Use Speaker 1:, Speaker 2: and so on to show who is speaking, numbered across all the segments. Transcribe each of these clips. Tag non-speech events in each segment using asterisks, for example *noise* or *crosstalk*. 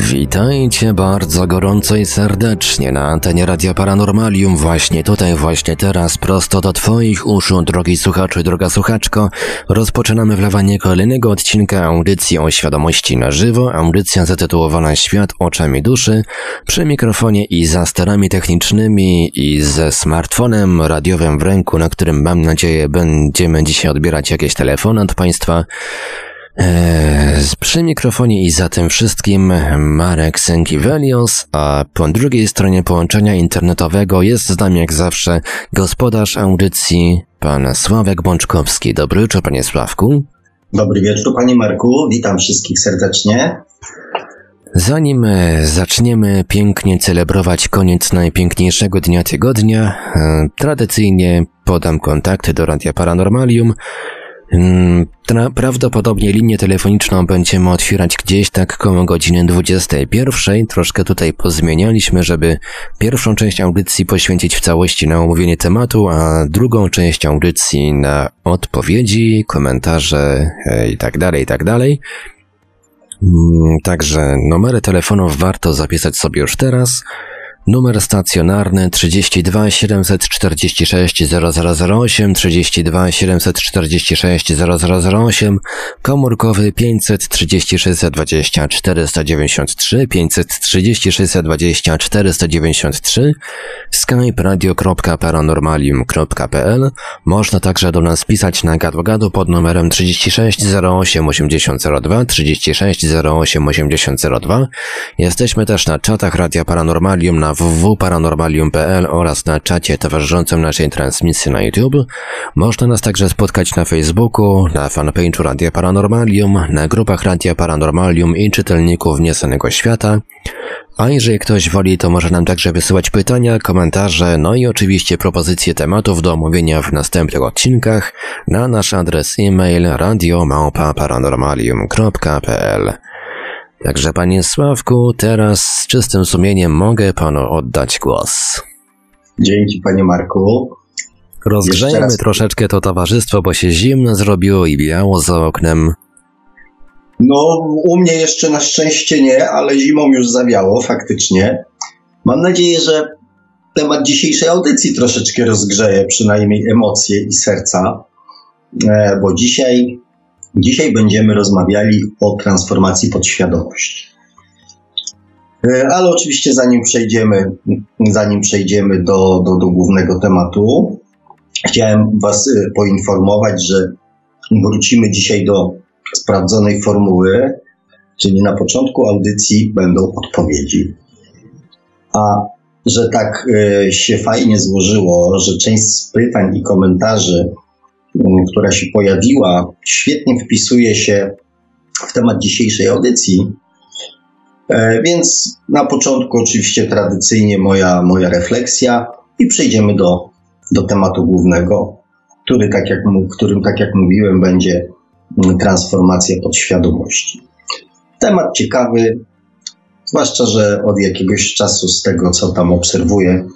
Speaker 1: Witajcie bardzo gorąco i serdecznie na antenie Radia Paranormalium właśnie tutaj, właśnie teraz, prosto do Twoich uszu, drogi słuchaczu droga słuchaczko. Rozpoczynamy wlewanie kolejnego odcinka audycji o świadomości na żywo, audycja zatytułowana Świat oczami duszy, przy mikrofonie i za sterami technicznymi i ze smartfonem radiowym w ręku, na którym mam nadzieję będziemy dzisiaj odbierać jakieś telefony od Państwa. Eee, przy mikrofonie i za tym wszystkim Marek Sękiewelios, a po drugiej stronie połączenia internetowego jest z nami jak zawsze gospodarz audycji, pan Sławek Bączkowski. Dobry wieczór, panie Sławku.
Speaker 2: Dobry wieczór, panie Marku. Witam wszystkich serdecznie.
Speaker 1: Zanim e, zaczniemy pięknie celebrować koniec najpiękniejszego dnia tygodnia, e, tradycyjnie podam kontakty do Radia Paranormalium prawdopodobnie linię telefoniczną będziemy otwierać gdzieś tak koło godziny 21. Troszkę tutaj pozmienialiśmy, żeby pierwszą część audycji poświęcić w całości na omówienie tematu, a drugą część audycji na odpowiedzi, komentarze e, i tak tak. Mm, także numery telefonów warto zapisać sobie już teraz. Numer stacjonarny 32 746 0008, 32 746 0008, komórkowy 536 20 493, 536 20 493, skype radio.paranormalium.pl. Można także do nas pisać na gadu pod numerem 36 08 8002, 36 08 8002. Jesteśmy też na czatach Radia Paranormalium na www.paranormalium.pl oraz na czacie towarzyszącym naszej transmisji na YouTube. Można nas także spotkać na Facebooku, na fanpage'u Radia Paranormalium, na grupach Radia Paranormalium i czytelników Niesanego Świata. A jeżeli ktoś woli, to może nam także wysyłać pytania, komentarze, no i oczywiście propozycje tematów do omówienia w następnych odcinkach na nasz adres e-mail radiomałpa-paranormalium.pl. Także panie Sławku, teraz z czystym sumieniem mogę panu oddać głos.
Speaker 2: Dzięki panie Marku.
Speaker 1: Rozgrzejmy troszeczkę to towarzystwo, bo się zimno zrobiło i biało za oknem.
Speaker 2: No, u mnie jeszcze na szczęście nie, ale zimą już zawiało faktycznie. Mam nadzieję, że temat dzisiejszej audycji troszeczkę rozgrzeje przynajmniej emocje i serca, e, bo dzisiaj Dzisiaj będziemy rozmawiali o transformacji podświadomości. E, ale oczywiście zanim przejdziemy, zanim przejdziemy do, do, do głównego tematu, chciałem Was e, poinformować, że wrócimy dzisiaj do sprawdzonej formuły, czyli na początku audycji będą odpowiedzi. A że tak e, się fajnie złożyło, że część z pytań i komentarzy która się pojawiła, świetnie wpisuje się w temat dzisiejszej audycji. E, więc na początku oczywiście tradycyjnie moja, moja refleksja i przejdziemy do, do tematu głównego, który, tak jak, którym, tak jak mówiłem, będzie transformacja podświadomości. Temat ciekawy, zwłaszcza, że od jakiegoś czasu z tego, co tam obserwuję,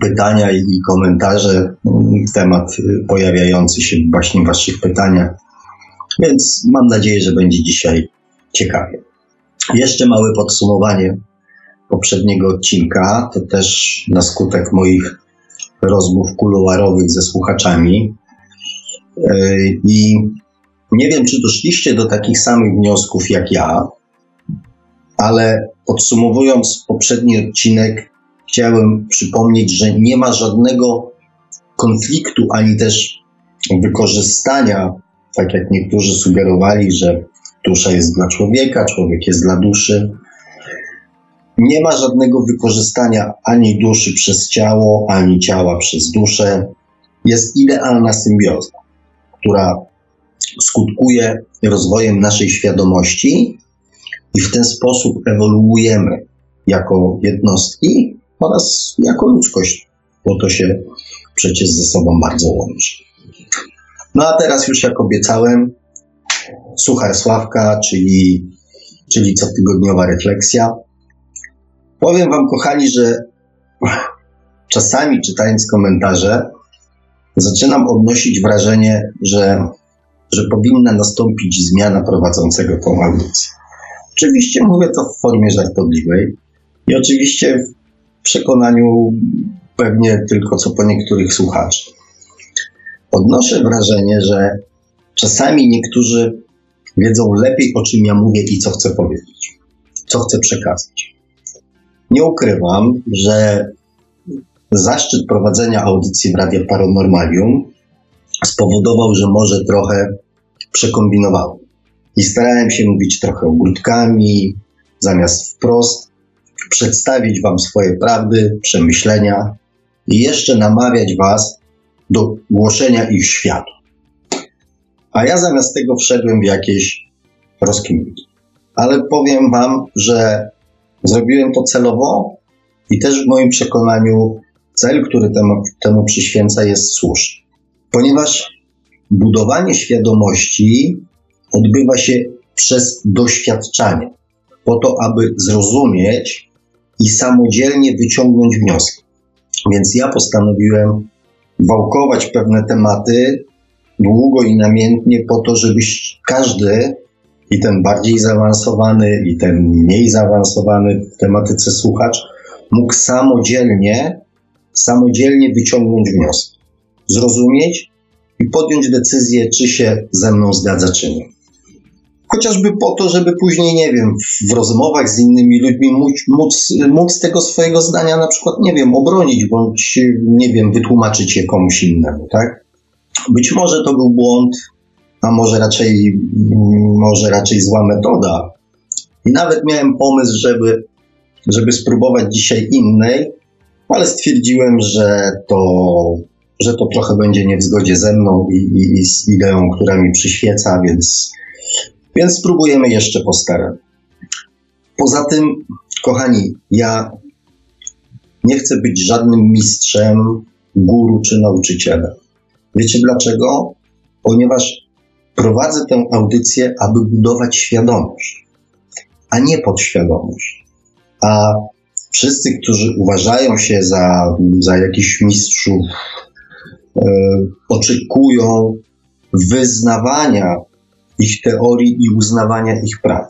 Speaker 2: pytania i komentarze, temat pojawiający się właśnie w Waszych pytaniach. Więc mam nadzieję, że będzie dzisiaj ciekawie. Jeszcze małe podsumowanie poprzedniego odcinka. To też na skutek moich rozmów kuluarowych ze słuchaczami. I nie wiem, czy doszliście do takich samych wniosków jak ja, ale podsumowując poprzedni odcinek, chciałem przypomnieć, że nie ma żadnego konfliktu ani też wykorzystania, tak jak niektórzy sugerowali, że dusza jest dla człowieka, człowiek jest dla duszy. Nie ma żadnego wykorzystania ani duszy przez ciało, ani ciała przez duszę. Jest idealna symbioza, która skutkuje rozwojem naszej świadomości i w ten sposób ewoluujemy jako jednostki oraz jako ludzkość, bo to się przecież ze sobą bardzo łączy. No a teraz już jak obiecałem, Suchar Sławka, czyli, czyli cotygodniowa refleksja. Powiem Wam, kochani, że *laughs* czasami czytając komentarze, zaczynam odnosić wrażenie, że, że powinna nastąpić zmiana prowadzącego tą audycję. Oczywiście mówię to w formie żartobliwej i oczywiście przekonaniu pewnie tylko co po niektórych słuchaczy. Odnoszę wrażenie, że czasami niektórzy wiedzą lepiej, o czym ja mówię i co chcę powiedzieć, co chcę przekazać. Nie ukrywam, że zaszczyt prowadzenia audycji w Radio Paranormalium spowodował, że może trochę przekombinowałem. I starałem się mówić trochę ogródkami, zamiast wprost, przedstawić Wam swoje prawdy, przemyślenia i jeszcze namawiać Was do głoszenia ich światu. A ja zamiast tego wszedłem w jakieś rozkminki. Ale powiem Wam, że zrobiłem to celowo i też w moim przekonaniu cel, który temu, temu przyświęca, jest słuszny. Ponieważ budowanie świadomości odbywa się przez doświadczanie, po to, aby zrozumieć i samodzielnie wyciągnąć wnioski. Więc ja postanowiłem wałkować pewne tematy długo i namiętnie po to, żebyś każdy, i ten bardziej zaawansowany, i ten mniej zaawansowany w tematyce słuchacz, mógł samodzielnie, samodzielnie wyciągnąć wnioski, zrozumieć i podjąć decyzję, czy się ze mną zgadza, czy nie. Chociażby po to, żeby później, nie wiem, w rozmowach z innymi ludźmi móc, móc, móc tego swojego zdania na przykład, nie wiem, obronić, bądź, nie wiem, wytłumaczyć je komuś innemu, tak? Być może to był błąd, a może raczej, może raczej zła metoda. I nawet miałem pomysł, żeby, żeby spróbować dzisiaj innej, ale stwierdziłem, że to, że to trochę będzie nie w zgodzie ze mną i, i, i z ideą, która mi przyświeca, więc, więc spróbujemy jeszcze po staremu. Poza tym, kochani, ja nie chcę być żadnym mistrzem, guru czy nauczycielem. Wiecie dlaczego? Ponieważ prowadzę tę audycję, aby budować świadomość, a nie podświadomość. A wszyscy, którzy uważają się za, za jakichś mistrzów, e, oczekują wyznawania ich teorii i uznawania ich praw.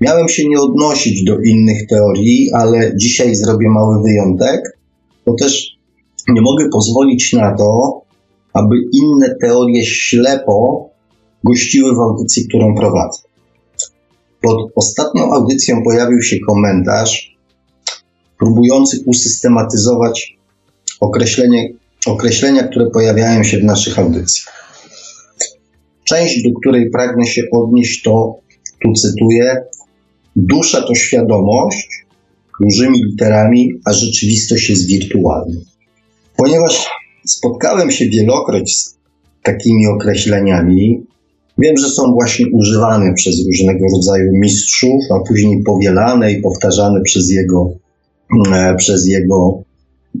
Speaker 2: Miałem się nie odnosić do innych teorii, ale dzisiaj zrobię mały wyjątek, bo też nie mogę pozwolić na to, aby inne teorie ślepo gościły w audycji, którą prowadzę. Pod ostatnią audycją pojawił się komentarz próbujący usystematyzować określenia, które pojawiają się w naszych audycjach. Część, do której pragnę się odnieść, to, tu cytuję, dusza to świadomość, dużymi literami, a rzeczywistość jest wirtualna. Ponieważ spotkałem się wielokroć z takimi określeniami. Wiem, że są właśnie używane przez różnego rodzaju mistrzów, a później powielane i powtarzane przez jego, e, przez jego,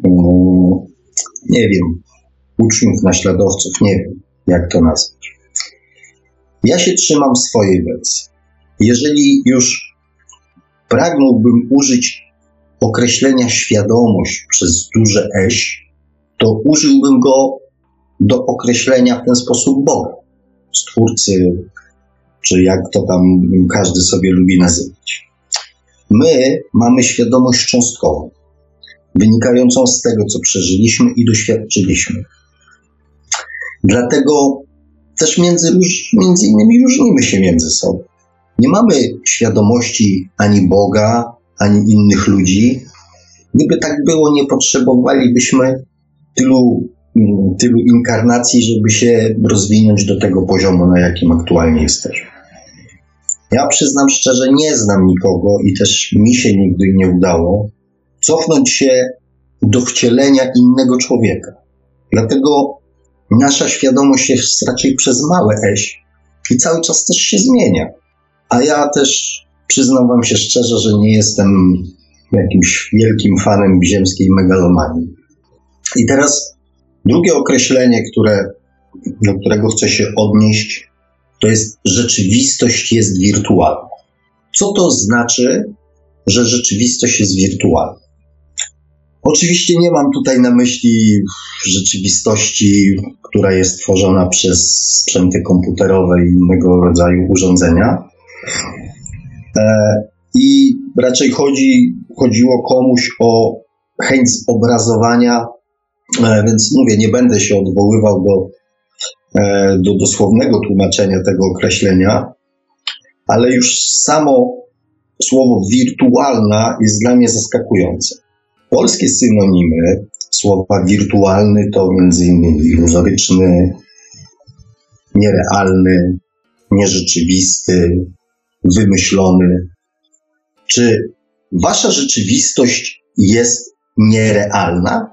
Speaker 2: mm, nie wiem, uczniów, naśladowców, nie wiem, jak to nazwać. Ja się trzymam swojej wersji. Jeżeli już pragnąłbym użyć określenia świadomość przez duże eś, to użyłbym go do określenia w ten sposób Boga, Stwórcy, czy jak to tam każdy sobie lubi nazywać. My mamy świadomość cząstkową, wynikającą z tego, co przeżyliśmy i doświadczyliśmy. Dlatego też między, między innymi różnimy się między sobą. Nie mamy świadomości ani Boga, ani innych ludzi. Gdyby tak było, nie potrzebowalibyśmy tylu, mm, tylu inkarnacji, żeby się rozwinąć do tego poziomu, na jakim aktualnie jesteśmy. Ja przyznam szczerze, nie znam nikogo i też mi się nigdy nie udało cofnąć się do wcielenia innego człowieka. Dlatego nasza świadomość jest raczej przez małe eś i cały czas też się zmienia. A ja też przyznam Wam się szczerze, że nie jestem jakimś wielkim fanem ziemskiej megalomanii. I teraz drugie określenie, które, do którego chcę się odnieść, to jest rzeczywistość jest wirtualna. Co to znaczy że rzeczywistość jest wirtualna. Oczywiście nie mam tutaj na myśli rzeczywistości, która jest tworzona przez sprzęty komputerowe i innego rodzaju urządzenia. E, I raczej chodzi, chodziło komuś o chęć zobrazowania, e, więc mówię, nie będę się odwoływał do, e, do dosłownego tłumaczenia tego określenia, ale już samo słowo wirtualna jest dla mnie zaskakujące. Polskie synonimy słowa wirtualny to m.in. iluzoryczny, nierealny, nierzeczywisty, wymyślony. Czy wasza rzeczywistość jest nierealna?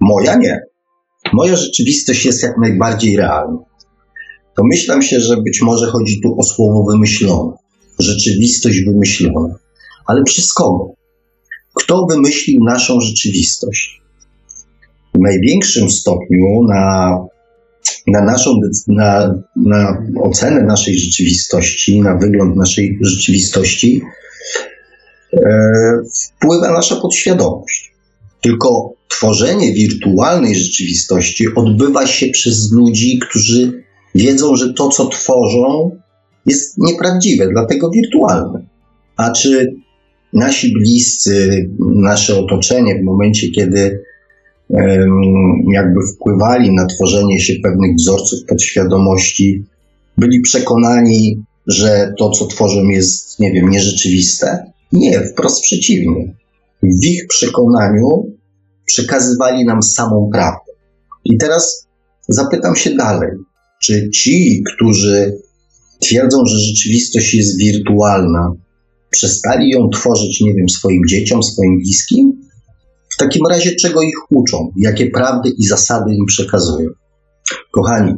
Speaker 2: Moja nie. Moja rzeczywistość jest jak najbardziej realna. Domyślam się, że być może chodzi tu o słowo wymyślone, rzeczywistość wymyślona. Ale przez kogo? Kto wymyślił naszą rzeczywistość? W największym stopniu na, na naszą na, na ocenę naszej rzeczywistości, na wygląd naszej rzeczywistości e, wpływa nasza podświadomość. Tylko tworzenie wirtualnej rzeczywistości odbywa się przez ludzi, którzy wiedzą, że to, co tworzą, jest nieprawdziwe, dlatego wirtualne. A czy nasi bliscy, nasze otoczenie w momencie, kiedy jakby wpływali na tworzenie się pewnych wzorców podświadomości, byli przekonani, że to, co tworzą, jest, nie wiem, nierzeczywiste? Nie, wprost przeciwnie. W ich przekonaniu przekazywali nam samą prawdę. I teraz zapytam się dalej, czy ci, którzy twierdzą, że rzeczywistość jest wirtualna, przestali ją tworzyć, nie wiem, swoim dzieciom, swoim bliskim? W takim razie czego ich uczą? Jakie prawdy i zasady im przekazują? Kochani,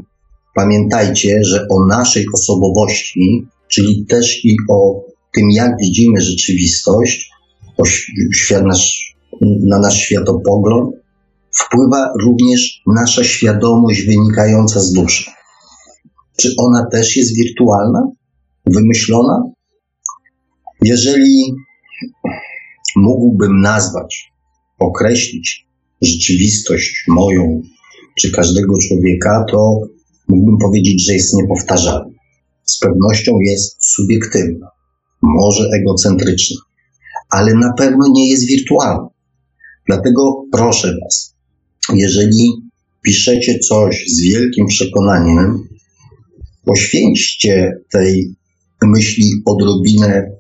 Speaker 2: pamiętajcie, że o naszej osobowości, czyli też i o tym, jak widzimy rzeczywistość, o świat nasz, na nasz światopogląd, wpływa również nasza świadomość wynikająca z duszy. Czy ona też jest wirtualna, wymyślona? Jeżeli mógłbym nazwać, określić rzeczywistość moją czy każdego człowieka, to mógłbym powiedzieć, że jest niepowtarzalna. Z pewnością jest subiektywna, może egocentryczna, ale na pewno nie jest wirtualna. Dlatego proszę Was, jeżeli piszecie coś z wielkim przekonaniem, poświęćcie tej myśli odrobinę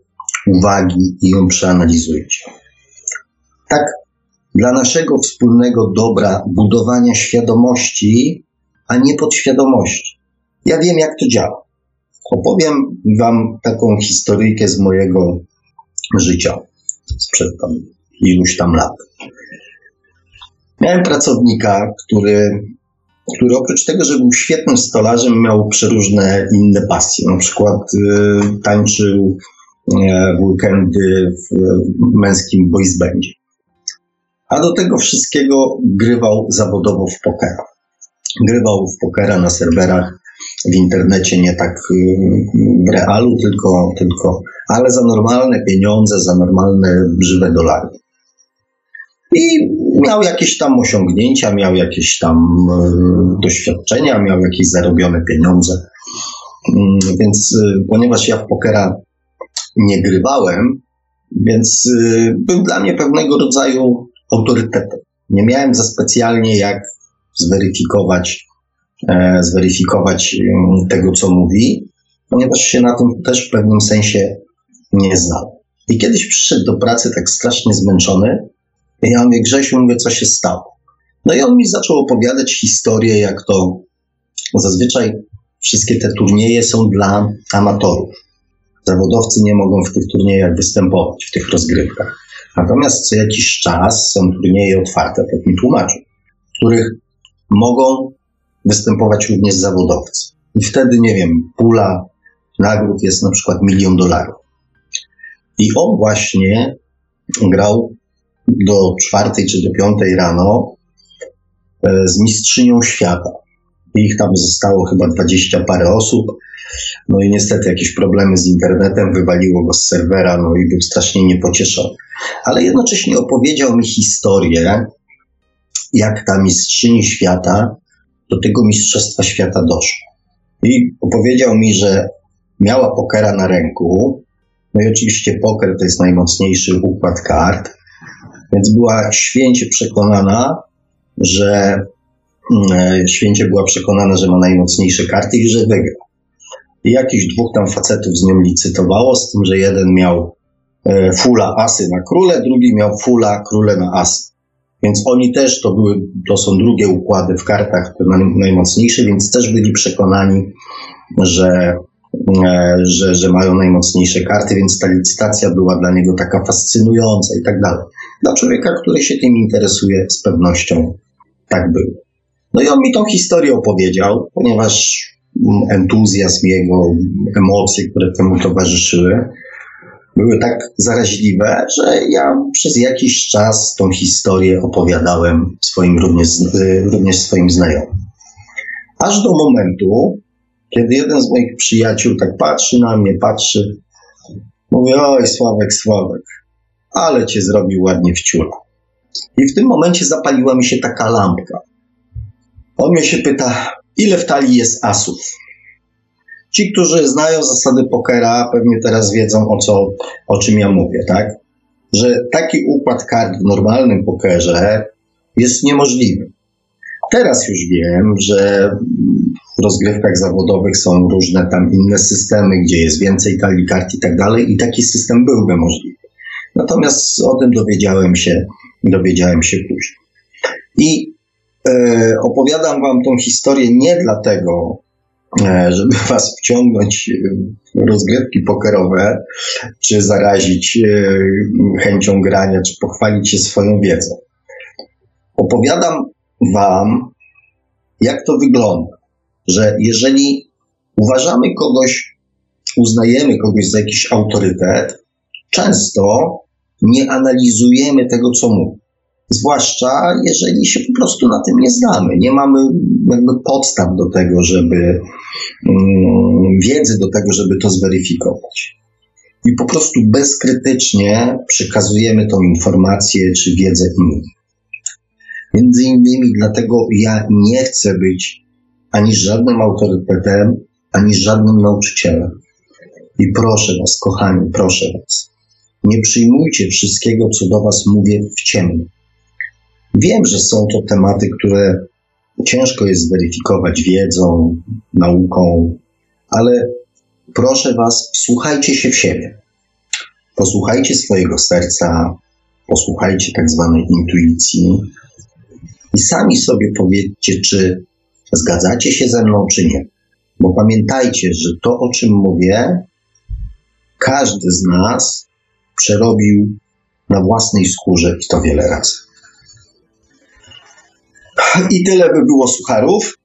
Speaker 2: uwagi i ją przeanalizujcie. Tak, dla naszego wspólnego dobra budowania świadomości, a nie podświadomości. Ja wiem, jak to działa. Opowiem Wam taką historyjkę z mojego życia sprzed tam iluś tam lat. Miałem pracownika, który, który oprócz tego, że był świetnym stolarzem, miał przeróżne inne pasje. Na przykład y, tańczył w weekendy w męskim boys bandzie. A do tego wszystkiego grywał zawodowo w pokera. Grywał w pokera na serwerach w internecie, nie tak y, w realu, tylko, tylko ale za normalne pieniądze, za normalne żywe dolary. I miał jakieś tam osiągnięcia, miał jakieś tam y, doświadczenia, miał jakieś zarobione pieniądze. Mm, więc y, ponieważ ja w pokera nie grywałem, więc y, był dla mnie pewnego rodzaju autorytetem. Nie miałem za specjalnie jak zweryfikować, e, zweryfikować y, tego, co mówi, ponieważ się na tym też w pewnym sensie nie znał. I kiedyś przyszedł do pracy tak strasznie zmęczony. I ja mówię, Grzesiu, mówię, co się stało. No i on mi zaczął opowiadać historię, jak to zazwyczaj wszystkie te turnieje są dla amatorów. Zawodowcy nie mogą w tych turniejach występować, w tych rozgrywkach. Natomiast co jakiś czas są turnieje otwarte, tak mi tłumaczą, w których mogą występować również zawodowcy. I wtedy, nie wiem, pula nagród jest na przykład milion dolarów. I on właśnie grał do czwartej czy do piątej rano e, z mistrzynią świata. Ich tam zostało chyba dwadzieścia parę osób. No i niestety jakieś problemy z internetem, wywaliło go z serwera, no i był strasznie niepocieszony. Ale jednocześnie opowiedział mi historię, jak ta mistrzyni świata do tego mistrzostwa świata doszła. I opowiedział mi, że miała pokera na ręku, no i oczywiście poker to jest najmocniejszy układ kart, więc była święcie przekonana, że święcie była przekonana, że ma najmocniejsze karty i że wygra. I jakichś dwóch tam facetów z nią licytowało, z tym, że jeden miał e, fula asy na króle, drugi miał fula króle na asy. Więc oni też to były, to są drugie układy w kartach, te najmocniejsze, więc też byli przekonani, że, e, że, że mają najmocniejsze karty, więc ta licytacja była dla niego taka fascynująca i tak dalej. Dla człowieka, który się tym interesuje, z pewnością tak było. No i on mi tą historię opowiedział, ponieważ entuzjazm jego, emocje, które temu towarzyszyły, były tak zaraźliwe, że ja przez jakiś czas tą historię opowiadałem swoim również, również swoim znajomym. Aż do momentu, kiedy jeden z moich przyjaciół tak patrzy na mnie, patrzy, mówi, oj Sławek, Sławek, ale cię zrobił ładnie w ciula. I w tym momencie zapaliła mi się taka lampka. On mnie się pyta, ile w talii jest asów? Ci, którzy znają zasady pokera, pewnie teraz wiedzą o, co, o czym ja mówię, tak? Że taki układ kart w normalnym pokerze jest niemożliwy. Teraz już wiem, że w rozgrywkach zawodowych są różne tam inne systemy, gdzie jest więcej talii kart i tak dalej, i taki system byłby możliwy. Natomiast o tym dowiedziałem się, dowiedziałem się później. I opowiadam Wam tą historię nie dlatego, E, żeby *laughs* was wciągnąć w rozgrywki pokerowe, czy zarazić e, chęcią grania, czy pochwalić się swoją wiedzą. Opowiadam wam, jak to wygląda, że jeżeli uważamy kogoś, uznajemy kogoś za jakiś autorytet, często nie analizujemy tego, co mówi. Zwłaszcza jeżeli się po prostu na tym nie znamy. Nie mamy jakby podstaw do tego, żeby um, wiedzy do tego, żeby to zweryfikować. I po prostu bezkrytycznie przekazujemy tą informację czy wiedzę innym. Między innymi dlatego ja nie chcę być ani żadnym autorytetem, ani żadnym nauczycielem. I proszę Was, kochani, proszę Was, nie przyjmujcie wszystkiego, co do Was mówię w ciemno. Wiem, że są to tematy, które ciężko jest zweryfikować wiedzą, nauką, ale proszę Was, słuchajcie się w siebie. Posłuchajcie swojego serca, posłuchajcie tak zwanej intuicji i sami sobie powiedzcie, czy zgadzacie się ze mną, czy nie. Bo pamiętajcie, że to, o czym mówię, każdy z nas przerobił na własnej skórze i to wiele razy. I tyle by było sucharów.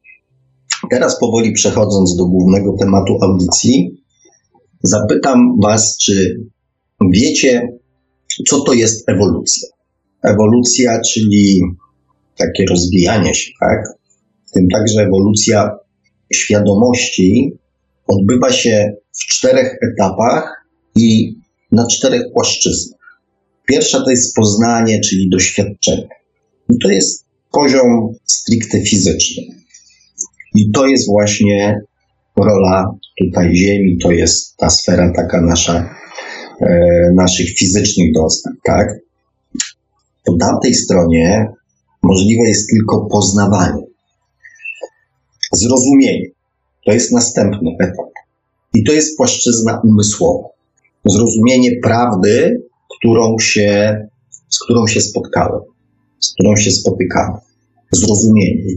Speaker 2: Teraz powoli przechodząc do głównego tematu audycji, zapytam Was, czy wiecie, co to jest ewolucja? Ewolucja, czyli takie rozwijanie się, tak? W tym także ewolucja świadomości odbywa się w czterech etapach i na czterech płaszczyznach. Pierwsza to jest poznanie, czyli doświadczenie. I to jest poziom stricte fizyczny. I to jest właśnie rola tutaj Ziemi, to jest ta sfera taka nasza, e, naszych fizycznych doznań, tak? Po tamtej stronie możliwe jest tylko poznawanie, zrozumienie. To jest następny etap. I to jest płaszczyzna umysłowa. Zrozumienie prawdy, którą się, z którą się spotkałem z którą się spotykamy, zrozumienie.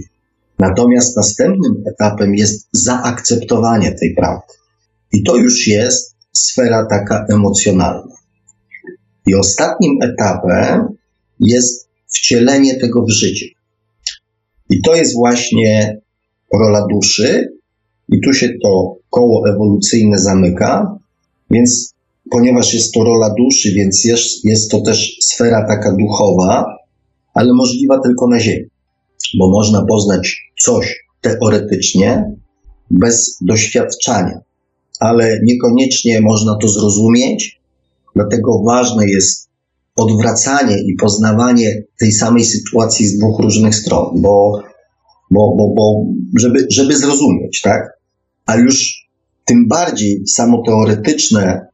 Speaker 2: Natomiast następnym etapem jest zaakceptowanie tej prawdy. I to już jest sfera taka emocjonalna. I ostatnim etapem jest wcielenie tego w życie. I to jest właśnie rola duszy, i tu się to koło ewolucyjne zamyka, więc ponieważ jest to rola duszy, więc jest, jest to też sfera taka duchowa, ale możliwa tylko na Ziemi, bo można poznać coś, teoretycznie, bez doświadczania, ale niekoniecznie można to zrozumieć, dlatego ważne jest odwracanie i poznawanie tej samej sytuacji z dwóch różnych stron, bo, bo, bo, bo żeby, żeby zrozumieć, tak? A już tym bardziej samo teoretyczne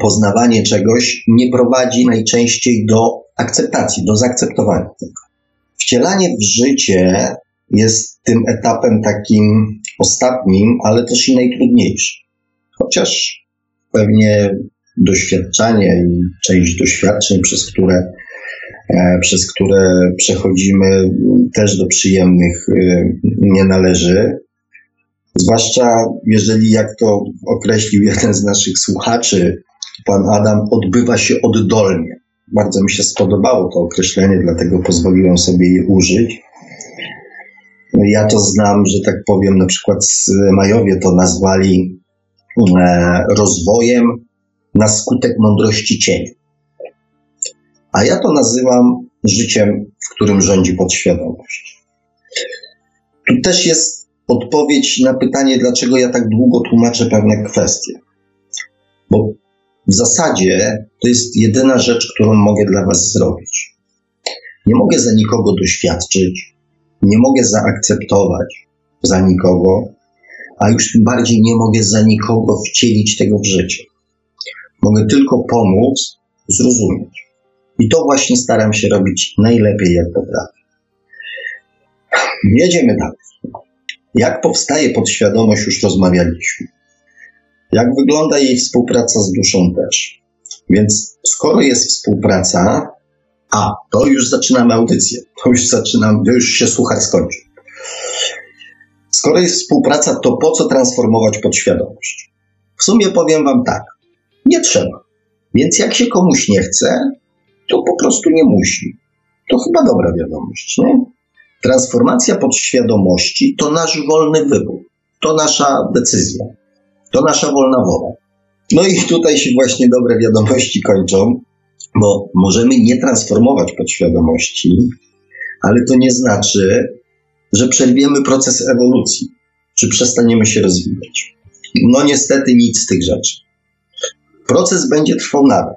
Speaker 2: poznawanie czegoś nie prowadzi najczęściej do akceptacji, do zaakceptowania tego. Wcielanie w życie jest tym etapem takim ostatnim, ale też i najtrudniejszym. Chociaż pewnie doświadczenie i część doświadczeń, przez które, e, przez które przechodzimy, też do przyjemnych e, nie należy. Zwłaszcza jeżeli, jak to określił jeden z naszych słuchaczy, pan Adam, odbywa się oddolnie. Bardzo mi się spodobało to określenie, dlatego pozwoliłem sobie je użyć. Ja to znam, że tak powiem, na przykład Majowie to nazwali e, rozwojem na skutek mądrości cienia. A ja to nazywam życiem, w którym rządzi podświadomość. Tu też jest odpowiedź na pytanie, dlaczego ja tak długo tłumaczę pewne kwestie. Bo w zasadzie to jest jedyna rzecz, którą mogę dla Was zrobić. Nie mogę za nikogo doświadczyć, nie mogę zaakceptować za nikogo, a już tym bardziej nie mogę za nikogo wcielić tego w życie. Mogę tylko pomóc zrozumieć. I to właśnie staram się robić najlepiej, jak potrafię. Jedziemy dalej. Jak powstaje podświadomość, już rozmawialiśmy. Jak wygląda jej współpraca z duszą też. Więc skoro jest współpraca, a to już zaczynamy audycję, to już zaczynam, to już się słuchać skończy. Skoro jest współpraca, to po co transformować podświadomość? W sumie powiem Wam tak, nie trzeba. Więc jak się komuś nie chce, to po prostu nie musi. To chyba dobra wiadomość, nie? Transformacja podświadomości to nasz wolny wybór, to nasza decyzja. To nasza wolna wola. No i tutaj się właśnie dobre wiadomości kończą, bo możemy nie transformować podświadomości, ale to nie znaczy, że przerwiemy proces ewolucji, czy przestaniemy się rozwijać. No niestety nic z tych rzeczy. Proces będzie trwał nadal.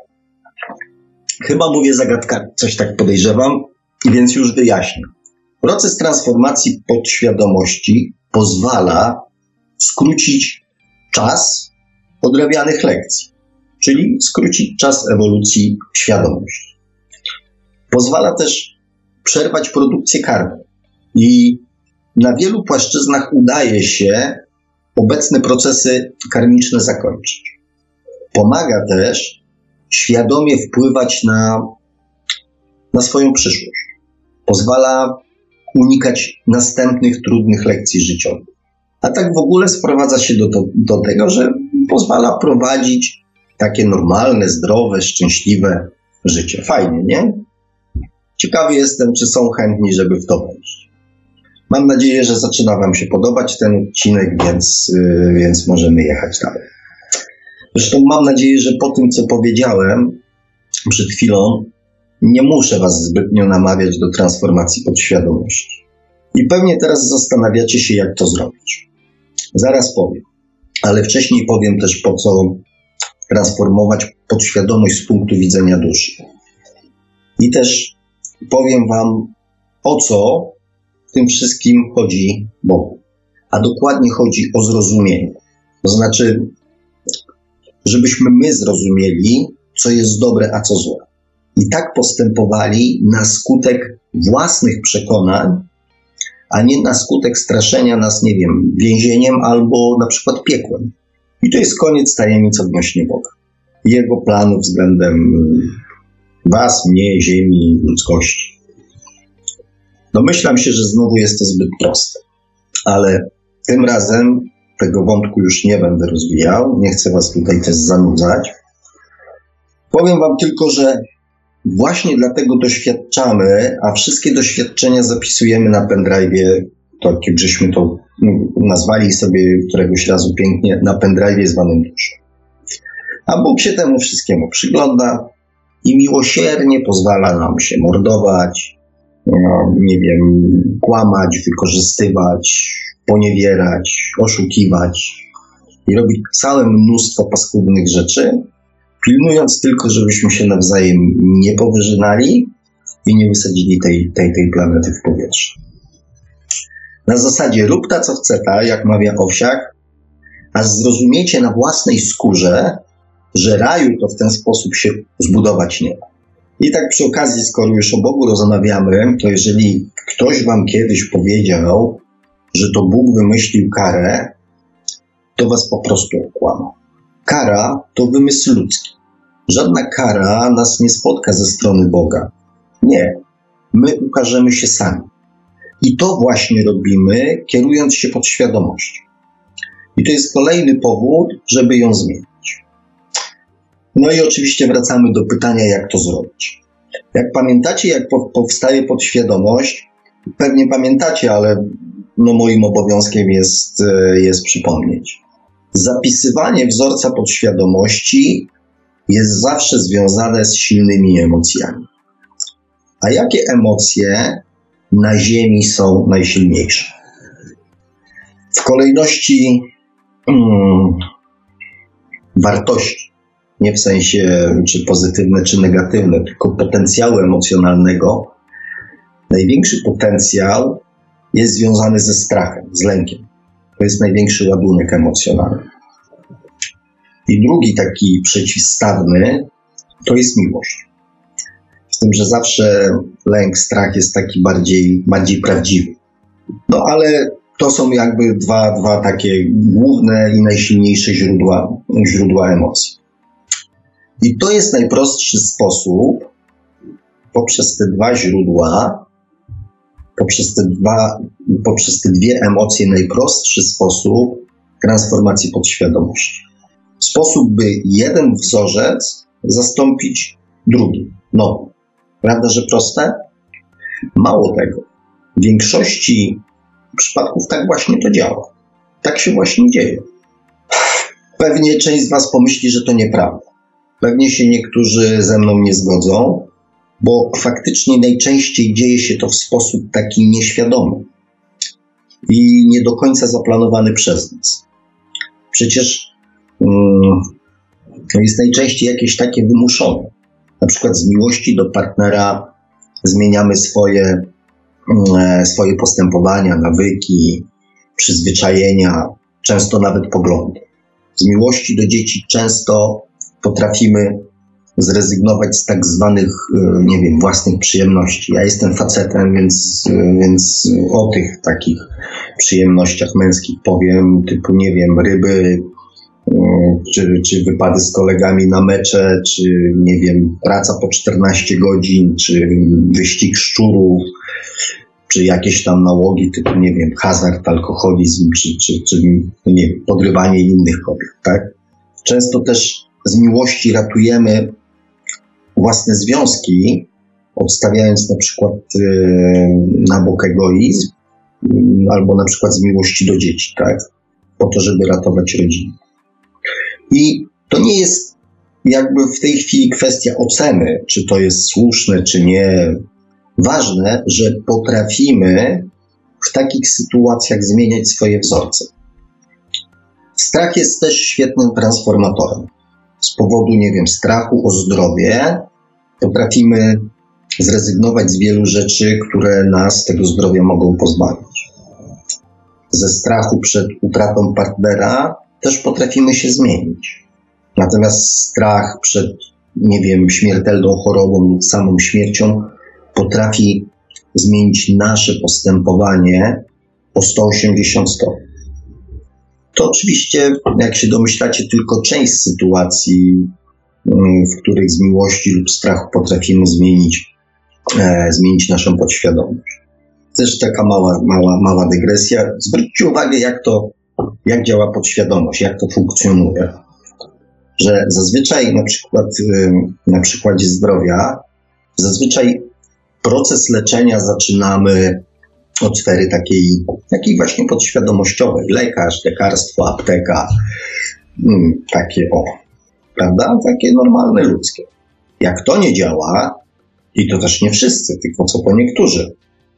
Speaker 2: Chyba mówię zagadkami, coś tak podejrzewam, więc już wyjaśnię. Proces transformacji podświadomości pozwala skrócić czas odrabianych lekcji, czyli skrócić czas ewolucji świadomości. Pozwala też przerwać produkcję karmy i na wielu płaszczyznach udaje się obecne procesy karmiczne zakończyć. Pomaga też świadomie wpływać na, na swoją przyszłość. Pozwala unikać następnych trudnych lekcji życiowych a tak w ogóle sprowadza się do, do, tego, że pozwala prowadzić takie normalne, zdrowe, szczęśliwe życie. Fajnie, nie? Ciekawy jestem, czy są chętni, żeby w to wejść. Mam nadzieję, że zaczyna Wam się podobać ten odcinek, więc, yy, więc możemy jechać dalej. Zresztą mam nadzieję, że po tym, co powiedziałem przed chwilą, nie muszę Was zbytnio namawiać do transformacji podświadomości. I pewnie teraz zastanawiacie się, jak to zrobić. Zaraz powiem, ale wcześniej powiem też, po co transformować podświadomość z punktu widzenia duszy. I też powiem Wam, o co w tym wszystkim chodzi Bogu. A dokładnie chodzi o zrozumienie. To znaczy, żebyśmy my zrozumieli, co jest dobre, a co złe. I tak postępowali na skutek własnych przekonań a nie na skutek straszenia nas, nie wiem, więzieniem albo na przykład piekłem. I to jest koniec tajemnic odnośnie Boga. Jego planu względem Was, mnie, Ziemi, ludzkości. Domyślam się, że znowu jest to zbyt proste, ale tym razem tego wątku już nie będę rozwijał. Nie chcę Was tutaj też zanudzać. Powiem Wam tylko, że Właśnie dlatego doświadczamy, a wszystkie doświadczenia zapisujemy na pendrive, tak jak żeśmy to nazwali sobie któregoś razu pięknie, na pendrive zwanym duszą. A Bóg się temu wszystkiemu przygląda i miłosiernie pozwala nam się mordować, no, nie wiem, kłamać, wykorzystywać, poniewierać, oszukiwać i robić całe mnóstwo paskudnych rzeczy, pilnując tylko, żebyśmy się nawzajem nie powyżynali i nie wysadzili tej, tej, tej planety w powietrze. Na zasadzie rób ta, co chce ta, jak mawia Owsiak, aż zrozumiecie na własnej skórze, że raju to w ten sposób się zbudować nie da. I tak przy okazji, skoro już o Bogu rozmawiamy, to jeżeli ktoś wam kiedyś powiedział, że to Bóg wymyślił karę, to was po prostu okłamał. Kara to wymysł ludzki. Żadna kara nas nie spotka ze strony Boga. Nie. My ukażemy się sami. I to właśnie robimy, kierując się podświadomością. I to jest kolejny powód, żeby ją zmienić. No i oczywiście wracamy do pytania, jak to zrobić. Jak pamiętacie, jak powstaje podświadomość, pewnie pamiętacie, ale no moim obowiązkiem jest, e, jest przypomnieć. Zapisywanie wzorca podświadomości jest zawsze związane z silnymi emocjami. A jakie emocje na Ziemi są najsilniejsze? W kolejności hmm, wartości, nie w sensie czy pozytywne, czy negatywne, tylko potencjału emocjonalnego, największy potencjał jest związany ze strachem, z lękiem. To jest największy ładunek emocjonalny. I drugi taki przeciwstawny to jest miłość. Z tym, że zawsze lęk, strach jest taki bardziej, bardziej prawdziwy. No ale to są jakby dwa, dwa takie główne i najsilniejsze źródła, źródła emocji. I to jest najprostszy sposób poprzez te dwa źródła, poprzez te, dwa, poprzez te dwie emocje, najprostszy sposób transformacji podświadomości. Sposób, by jeden wzorzec zastąpić drugi, nowy. Prawda, że proste? Mało tego. W większości przypadków tak właśnie to działa. Tak się właśnie dzieje. Pewnie część z Was pomyśli, że to nieprawda. Pewnie się niektórzy ze mną nie zgodzą, bo faktycznie najczęściej dzieje się to w sposób taki nieświadomy i nie do końca zaplanowany przez nas. Przecież um, jest najczęściej jakieś takie wymuszone. Na przykład z miłości do partnera zmieniamy swoje E, swoje postępowania, nawyki, przyzwyczajenia, często nawet poglądy. Z miłości do dzieci często potrafimy zrezygnować z tak zwanych, e, nie wiem, własnych przyjemności. Ja jestem facetem, więc, e, więc o tych takich przyjemnościach męskich powiem, typu, nie wiem, ryby, czy, czy wypady z kolegami na mecze, czy, nie wiem, praca po 14 godzin, czy wyścig szczurów, czy jakieś tam nałogi typu, nie wiem, hazard, alkoholizm, czy, czy, czy nie wiem, podrywanie innych kobiet, tak? Często też z miłości ratujemy własne związki, odstawiając na przykład yy, na bok egoizm, yy, albo na przykład z miłości do dzieci, tak? Po to, żeby ratować rodzinę. I to nie jest jakby w tej chwili kwestia oceny, czy to jest słuszne, czy nie, Ważne, że potrafimy w takich sytuacjach zmieniać swoje wzorce. Strach jest też świetnym transformatorem. Z powodu, nie wiem, strachu o zdrowie potrafimy zrezygnować z wielu rzeczy, które nas tego zdrowia mogą pozbawić. Ze strachu przed utratą partnera też potrafimy się zmienić. Natomiast strach przed, nie wiem, śmiertelną chorobą lub samą śmiercią potrafi zmienić nasze postępowanie o 180 stopni. To oczywiście, jak się domyślacie, tylko część sytuacji, mm, w których z miłości lub strachu potrafimy zmienić, e, zmienić naszą podświadomość. Też taka mała, mała, mała dygresja. Zwróćcie uwagę, jak to, jak działa podświadomość, jak to funkcjonuje. Że zazwyczaj na przykład na przykładzie zdrowia, zazwyczaj proces leczenia zaczynamy od sfery takiej, takiej właśnie podświadomościowej. Lekarz, lekarstwo, apteka, mm, takie o, prawda? Takie normalne, ludzkie. Jak to nie działa, i to też nie wszyscy, tylko co po niektórzy,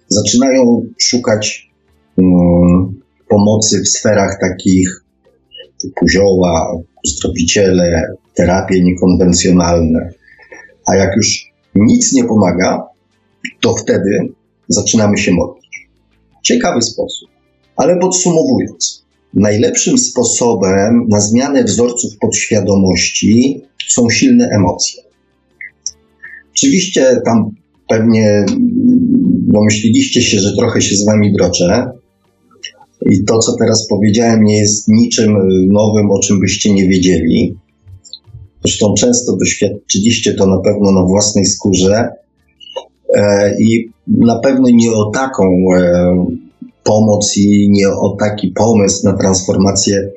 Speaker 2: zaczynają szukać um, pomocy w sferach takich typu zioła, uzdrowiciele, terapie niekonwencjonalne. A jak już nic nie pomaga, to wtedy zaczynamy się modlić. Ciekawy sposób. Ale podsumowując, najlepszym sposobem na zmianę wzorców podświadomości są silne emocje. Oczywiście tam pewnie domyśliliście się, że trochę się z wami droczę. I to, co teraz powiedziałem, nie jest niczym nowym, o czym byście nie wiedzieli. Zresztą często doświadczyliście to na pewno na własnej skórze. E, I na pewno nie o taką e, pomoc i nie o taki pomysł na transformację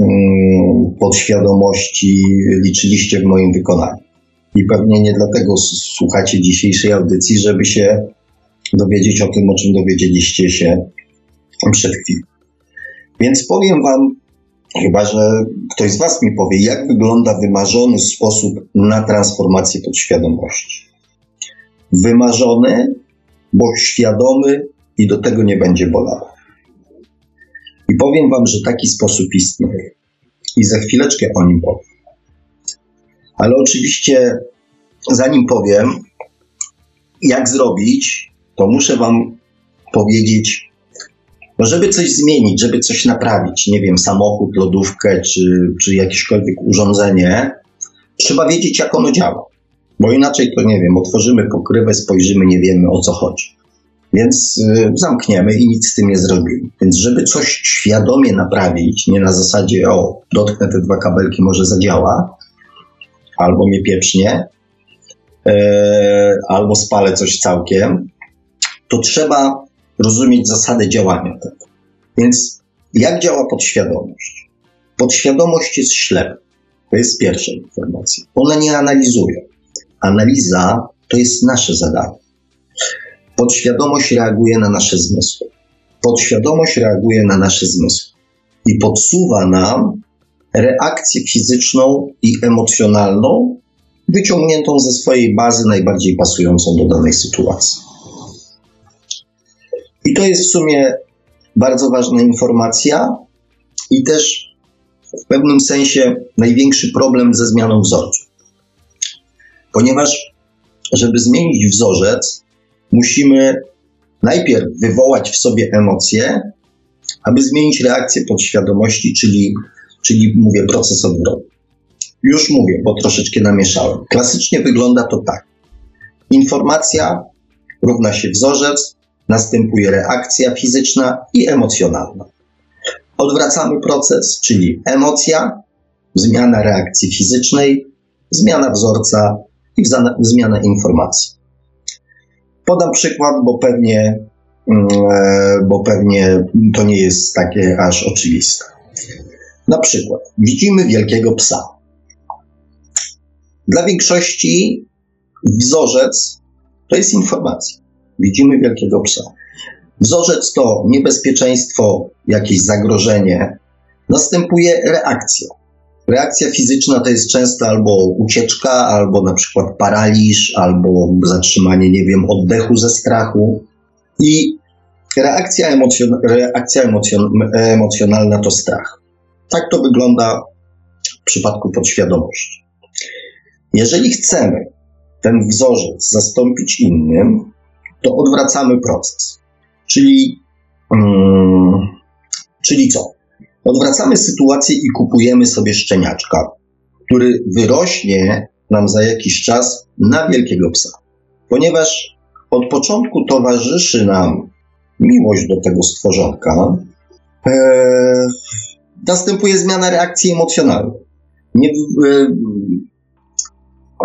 Speaker 2: mm, podświadomości liczyliście w moim wykonaniu. I pewnie nie dlatego słuchacie dzisiejszej audycji, żeby się dowiedzieć o tym, o czym dowiedzieliście się przed chwilą. Więc powiem Wam, chyba że ktoś z Was mi powie, jak wygląda wymarzony sposób na transformację podświadomości. Wymarzony, bo świadomy i do tego nie będzie bolało. I powiem Wam, że taki sposób istnieje. I za chwileczkę o nim powiem. Ale oczywiście, zanim powiem, jak zrobić, to muszę Wam powiedzieć, no żeby coś zmienić, żeby coś naprawić, nie wiem, samochód, lodówkę czy, czy jakiekolwiek urządzenie, trzeba wiedzieć, jak ono działa. Bo inaczej to nie wiem, otworzymy pokrywę, spojrzymy, nie wiemy o co chodzi. Więc y, zamkniemy i nic z tym nie zrobimy. Więc żeby coś świadomie naprawić, nie na zasadzie, o, dotknę te dwa kabelki, może zadziała, albo mnie pieprznie, e, albo spalę coś całkiem, to trzeba rozumieć zasadę działania tego. Więc jak działa podświadomość? Podświadomość jest ślepa. To jest pierwsza informacja. Ona nie analizuje. Analiza to jest nasze zadanie. Podświadomość reaguje na nasze zmysły. Podświadomość reaguje na nasze zmysły i podsuwa nam reakcję fizyczną i emocjonalną, wyciągniętą ze swojej bazy, najbardziej pasującą do danej sytuacji. I to jest w sumie bardzo ważna informacja i też w pewnym sensie największy problem ze zmianą wzorców. Ponieważ, żeby zmienić wzorzec, musimy najpierw wywołać w sobie emocje, aby zmienić reakcję podświadomości, czyli, czyli mówię proces odwrotu. Już mówię, bo troszeczkę namieszałem. Klasycznie wygląda to tak. Informacja równa się wzorzec, następuje reakcja fizyczna i emocjonalna. Odwracamy proces, czyli emocja, zmiana reakcji fizycznej, zmiana wzorca i zmiana informacji. Podam przykład, bo pewnie, mm, e, bo pewnie to nie jest takie aż oczywiste. Na przykład widzimy wielkiego psa. Dla większości wzorzec to jest informacja. Widzimy wielkiego psa. Wzorzec to niebezpieczeństwo, jakieś zagrożenie. Następuje reakcja. Reakcja fizyczna to jest często albo ucieczka, albo na przykład paraliż, albo zatrzymanie, nie wiem, oddechu ze strachu. I reakcja, emocjon reakcja emocjon emocjonalna to strach. Tak to wygląda w przypadku podświadomości. Jeżeli chcemy ten wzorzec zastąpić innym, to odwracamy proces. Czyli, um, czyli co? Odwracamy sytuację i kupujemy sobie szczeniaczka, który wyrośnie nam za jakiś czas na wielkiego psa. Ponieważ od początku towarzyszy nam miłość do tego stworzonka, e, następuje zmiana reakcji emocjonalnej. Nie, e,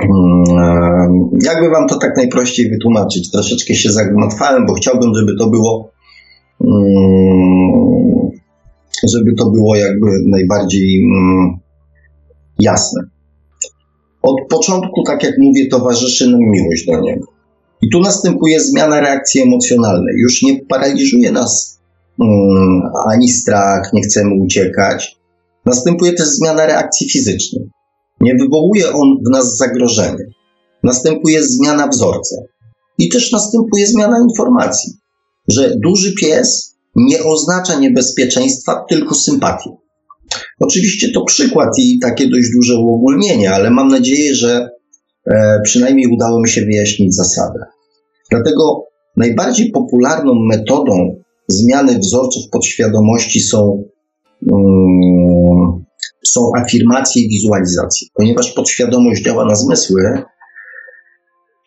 Speaker 2: mm, jakby wam to tak najprościej wytłumaczyć? Troszeczkę się zagmatwałem, bo chciałbym, żeby to było mm, żeby to było jakby najbardziej mm, jasne. Od początku, tak jak mówię, towarzyszy nam miłość do niego. I tu następuje zmiana reakcji emocjonalnej. Już nie paraliżuje nas mm, ani strach, nie chcemy uciekać. Następuje też zmiana reakcji fizycznej. Nie wywołuje on w nas zagrożenia. Następuje zmiana wzorca. I też następuje zmiana informacji, że duży pies nie oznacza niebezpieczeństwa, tylko sympatię. Oczywiście to przykład i takie dość duże uogólnienie, ale mam nadzieję, że e, przynajmniej udało mi się wyjaśnić zasadę. Dlatego najbardziej popularną metodą zmiany wzorców podświadomości są, um, są afirmacje i wizualizacje. Ponieważ podświadomość działa na zmysły,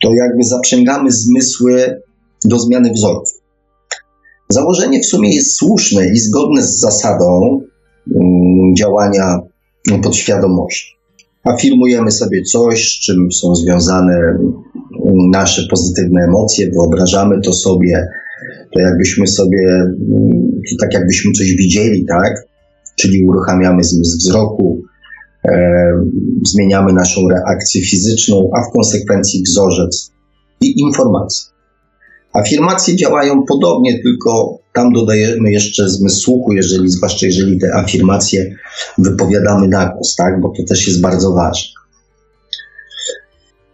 Speaker 2: to jakby zaprzęgamy zmysły do zmiany wzorców. Założenie w sumie jest słuszne i zgodne z zasadą um, działania podświadomości. Afirmujemy sobie coś, z czym są związane um, nasze pozytywne emocje, wyobrażamy to sobie, to jakbyśmy sobie, to tak jakbyśmy coś widzieli, tak? Czyli uruchamiamy zmysł wzroku, e, zmieniamy naszą reakcję fizyczną, a w konsekwencji wzorzec i informacje. Afirmacje działają podobnie, tylko tam dodajemy jeszcze zmysł słuchu, jeżeli, zwłaszcza jeżeli te afirmacje wypowiadamy na głos, tak? Bo to też jest bardzo ważne.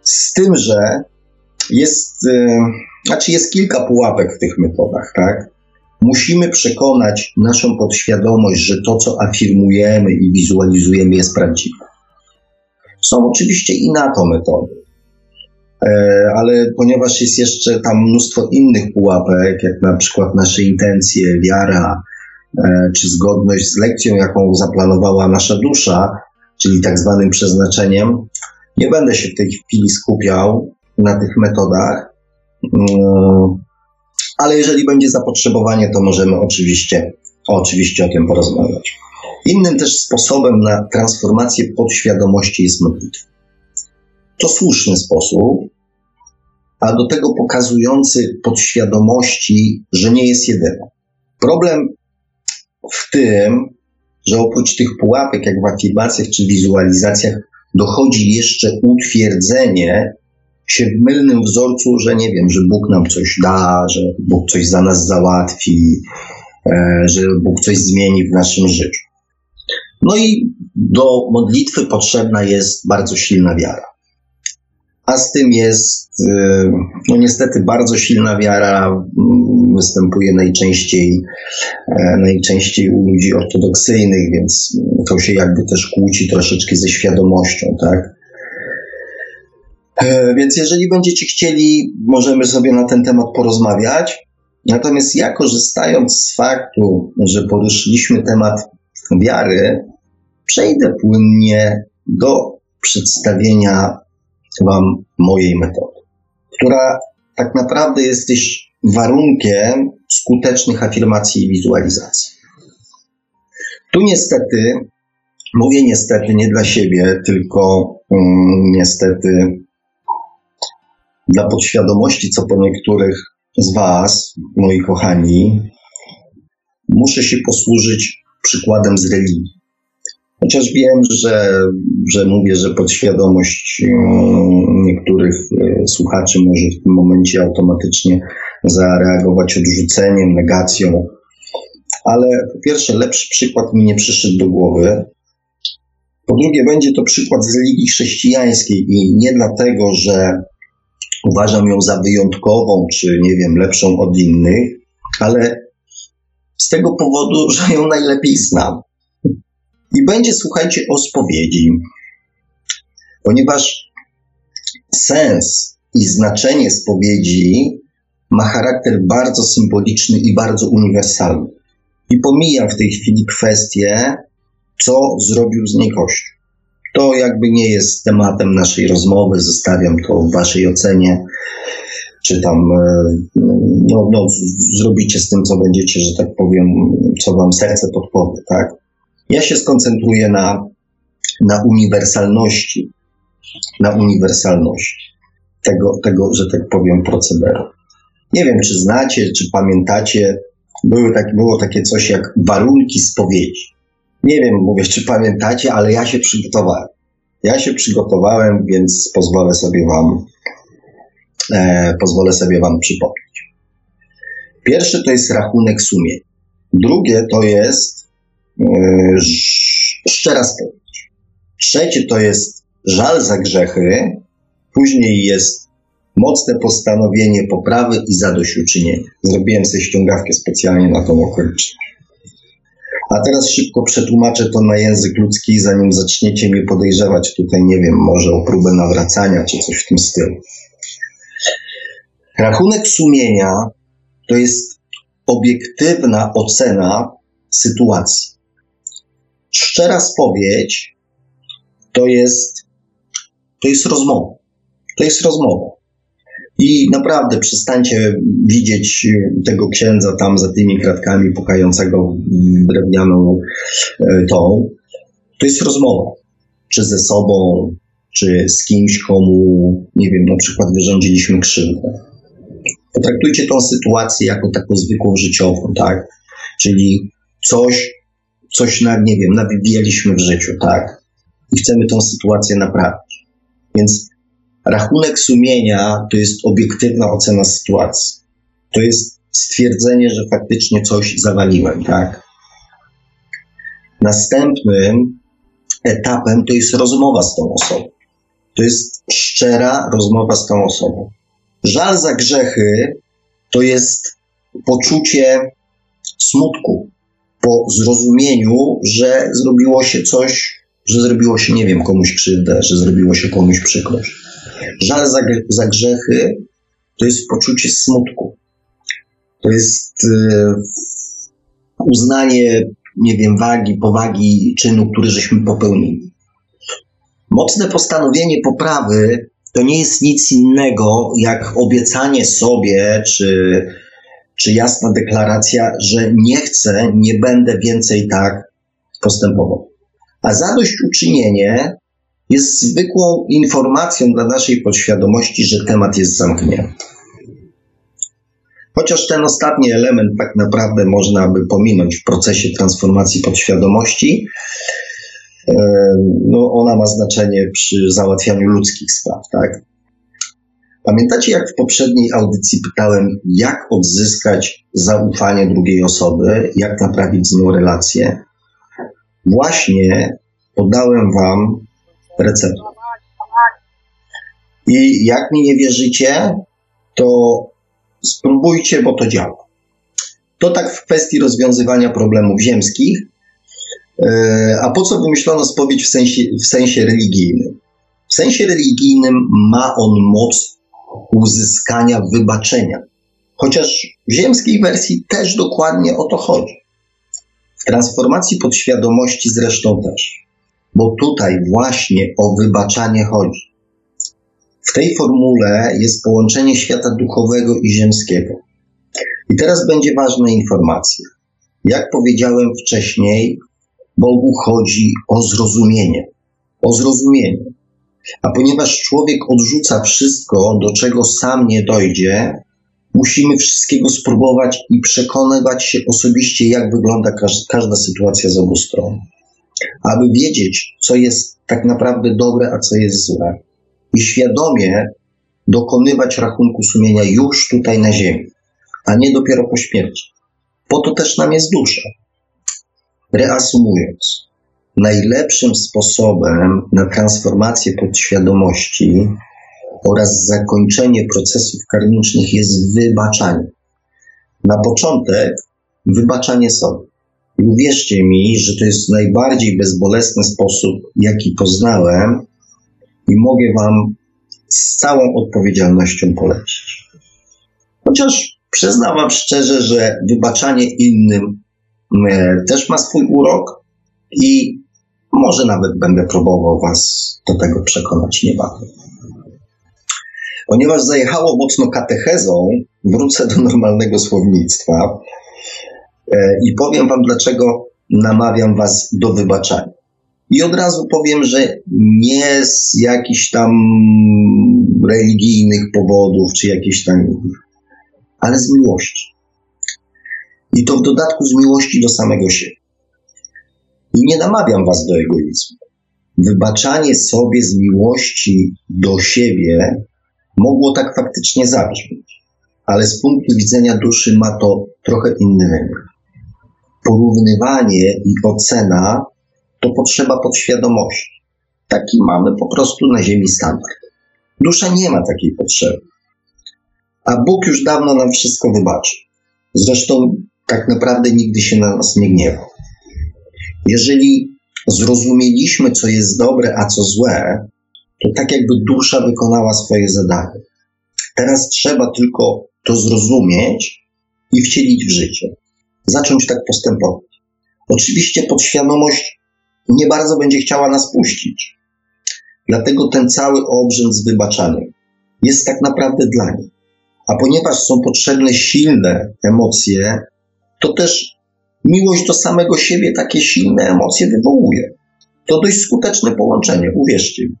Speaker 2: Z tym, że jest, e, znaczy jest kilka pułapek w tych metodach, tak? Musimy przekonać naszą podświadomość, że to, co afirmujemy i wizualizujemy, jest prawdziwe. Są oczywiście i na to metody, ale ponieważ jest jeszcze tam mnóstwo innych pułapek, jak na przykład nasze intencje, wiara, e, czy zgodność z lekcją, jaką zaplanowała nasza dusza, czyli tak zwanym przeznaczeniem, nie będę się w tej chwili skupiał na tych metodach, mm, ale jeżeli będzie zapotrzebowanie, to możemy oczywiście, oczywiście o tym porozmawiać. Innym też sposobem na transformację podświadomości jest modlitwa. To słuszny sposób, a do tego pokazujący podświadomości, że nie jest jedyną. Problem w tym, że oprócz tych pułapek, jak w afirmacjach czy wizualizacjach, dochodzi jeszcze utwierdzenie się w mylnym wzorcu, że nie wiem, że Bóg nam coś da, że Bóg coś za nas załatwi, e, że Bóg coś zmieni w naszym życiu. No i do modlitwy potrzebna jest bardzo silna wiara. A z tym jest, e, no niestety, bardzo silna wiara mm, występuje najczęściej, e, najczęściej u ludzi ortodoksyjnych, więc to się jakby też kłóci troszeczkę ze świadomością, tak? E, więc jeżeli będziecie chcieli, możemy sobie na ten temat porozmawiać. Natomiast ja korzystając z faktu, że poruszyliśmy temat wiary, przejdę płynnie do przedstawienia Wam mojej metody, która tak naprawdę jest warunkiem skutecznych afirmacji i wizualizacji. Tu niestety, mówię niestety nie dla siebie, tylko um, niestety dla podświadomości, co po niektórych z Was, moi kochani, muszę się posłużyć przykładem z religii. Chociaż wiem, że, że mówię, że podświadomość mm, niektórych e, słuchaczy może w tym momencie automatycznie zareagować odrzuceniem, negacją, ale po pierwsze, lepszy przykład mi nie przyszedł do głowy. Po drugie, będzie to przykład z religii chrześcijańskiej i nie dlatego, że uważam ją za wyjątkową, czy nie wiem, lepszą od innych, ale z tego powodu, że ją najlepiej znam. I będzie, słuchajcie, o spowiedzi, ponieważ sens i znaczenie spowiedzi ma charakter bardzo symboliczny i bardzo uniwersalny. I pomijam w tej chwili kwestię, co zrobił z niej Kościół. To jakby nie jest tematem naszej rozmowy, zostawiam to w Waszej ocenie, czy tam e, no, no, zrobicie z tym, co będziecie, że tak powiem, co Wam serce podpowie, tak? Ja się skoncentruję na, na uniwersalności, na uniwersalności tego, tego, że tak powiem, procederu. Nie wiem, czy znacie, czy pamiętacie, były tak, było takie coś jak warunki spowiedzi. Nie wiem, mówię, czy pamiętacie, ale ja się przygotowałem. Ja się przygotowałem, więc pozwolę sobie Wam, e, pozwolę sobie Wam przypomnieć. Pierwszy to jest rachunek sumień. Drugie to jest szczera spowiedź. Trzecie to jest żal za grzechy. Później jest Mocne postanowienie poprawy i zadośćuczynienia. Zrobiłem sobie ściągawkę specjalnie na tą okoliczność. A teraz szybko przetłumaczę to na język ludzki, zanim zaczniecie mnie podejrzewać tutaj, nie wiem, może o próbę nawracania czy coś w tym stylu. Rachunek sumienia to jest obiektywna ocena sytuacji. Szczera spowiedź to jest, to jest rozmowa. To jest rozmowa. I naprawdę przestańcie widzieć tego księdza tam za tymi kratkami pukającego drewnianą e, tą. To jest rozmowa. Czy ze sobą, czy z kimś, komu, nie wiem, na przykład wyrządziliśmy krzywdę. Potraktujcie tą sytuację jako taką zwykłą życiową, tak? Czyli coś, coś na, nie wiem, nawybijaliśmy w życiu, tak? I chcemy tą sytuację naprawić. Więc rachunek sumienia to jest obiektywna ocena sytuacji. To jest stwierdzenie, że faktycznie coś zawaliłem, tak? Następnym etapem to jest rozmowa z tą osobą. To jest szczera rozmowa z tą osobą. Żal za grzechy to jest poczucie smutku po zrozumieniu, że zrobiło się coś, że zrobiło się, nie wiem, komuś krzywdę, że zrobiło się komuś przykrość. Żal za, za grzechy to jest poczucie smutku. To jest yy, uznanie, nie wiem, wagi, powagi czynu, który żeśmy popełnili. Mocne postanowienie poprawy to nie jest nic innego jak obiecanie sobie, czy, czy jasna deklaracja, że nie chcę, nie będę więcej tak postępował. A zadośćuczynienie jest zwykłą informacją dla naszej podświadomości, że temat jest zamknięty. Chociaż ten ostatni element tak naprawdę można by pominąć w procesie transformacji podświadomości, no ona ma znaczenie przy załatwianiu ludzkich spraw, tak? Pamiętacie, jak w poprzedniej audycji pytałem, jak odzyskać zaufanie drugiej osoby, jak naprawić z nią relację? Właśnie podałem Wam receptę. I jak mi nie wierzycie, to spróbujcie, bo to działa. To tak w kwestii rozwiązywania problemów ziemskich, E, a po co wymyślono spowiedź w sensie, w sensie religijnym? W sensie religijnym ma on moc uzyskania wybaczenia. Chociaż w ziemskiej wersji też dokładnie o to chodzi. W transformacji podświadomości zresztą też. Bo tutaj właśnie o wybaczanie chodzi. W tej formule jest połączenie świata duchowego i ziemskiego. I teraz będzie ważna informacja. Jak powiedziałem wcześniej, Bogu chodzi o zrozumienie. O zrozumienie. A ponieważ człowiek odrzuca wszystko, do czego sam nie dojdzie, musimy wszystkiego spróbować i przekonywać się osobiście, jak wygląda każda sytuacja z obu stron. Aby wiedzieć, co jest tak naprawdę dobre, a co jest złe. I świadomie dokonywać rachunku sumienia już tutaj na ziemi, a nie dopiero po śmierci. Po to też nam jest dusza. Reasumując, najlepszym sposobem na transformację podświadomości oraz zakończenie procesów karmicznych jest wybaczanie. Na początek wybaczanie sobie. I uwierzcie mi, że to jest najbardziej bezbolesny sposób, jaki poznałem i mogę Wam z całą odpowiedzialnością polecić. Chociaż przyznam Wam szczerze, że wybaczanie innym E, też ma swój urok i może nawet będę próbował Was do tego przekonać niebawem. Ponieważ zajechało mocno katechezą, wrócę do normalnego słownictwa e, i powiem Wam, dlaczego namawiam Was do wybaczania. I od razu powiem, że nie z jakichś tam religijnych powodów, czy jakichś tam, ale z miłości. I to w dodatku z miłości do samego siebie. I nie namawiam was do egoizmu. Wybaczanie sobie z miłości do siebie mogło tak faktycznie zabrzmieć, ale z punktu widzenia duszy ma to trochę inny wymiar. Porównywanie i ocena to potrzeba podświadomości. Taki mamy po prostu na Ziemi standard. Dusza nie ma takiej potrzeby. a Bóg już dawno nam wszystko wybaczy. Zresztą tak naprawdę nigdy się na nas nie gniewa. Jeżeli zrozumieliśmy, co jest dobre, a co złe, to tak jakby dusza wykonała swoje zadanie. Teraz trzeba tylko to zrozumieć i wcielić w życie. Zacząć tak postępować. Oczywiście podświadomość nie bardzo będzie chciała nas puścić. Dlatego ten cały obrzęd z wybaczaniem jest tak naprawdę dla niej. A ponieważ są potrzebne silne emocje, to też miłość do samego siebie takie silne emocje wywołuje. To dość skuteczne połączenie, uwierzcie mi.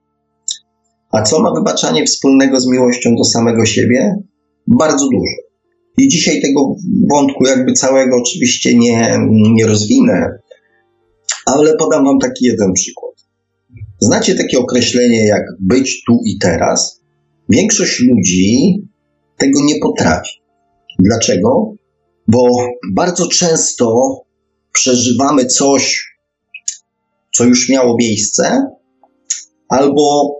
Speaker 2: A co ma wybaczanie wspólnego z miłością do samego siebie? Bardzo dużo. I dzisiaj tego wątku jakby całego oczywiście nie, nie rozwinę, ale podam Wam taki jeden przykład. Znacie takie określenie jak być tu i teraz? Większość ludzi tego nie potrafi. Dlaczego? Bo bardzo często przeżywamy coś, co już miało miejsce, albo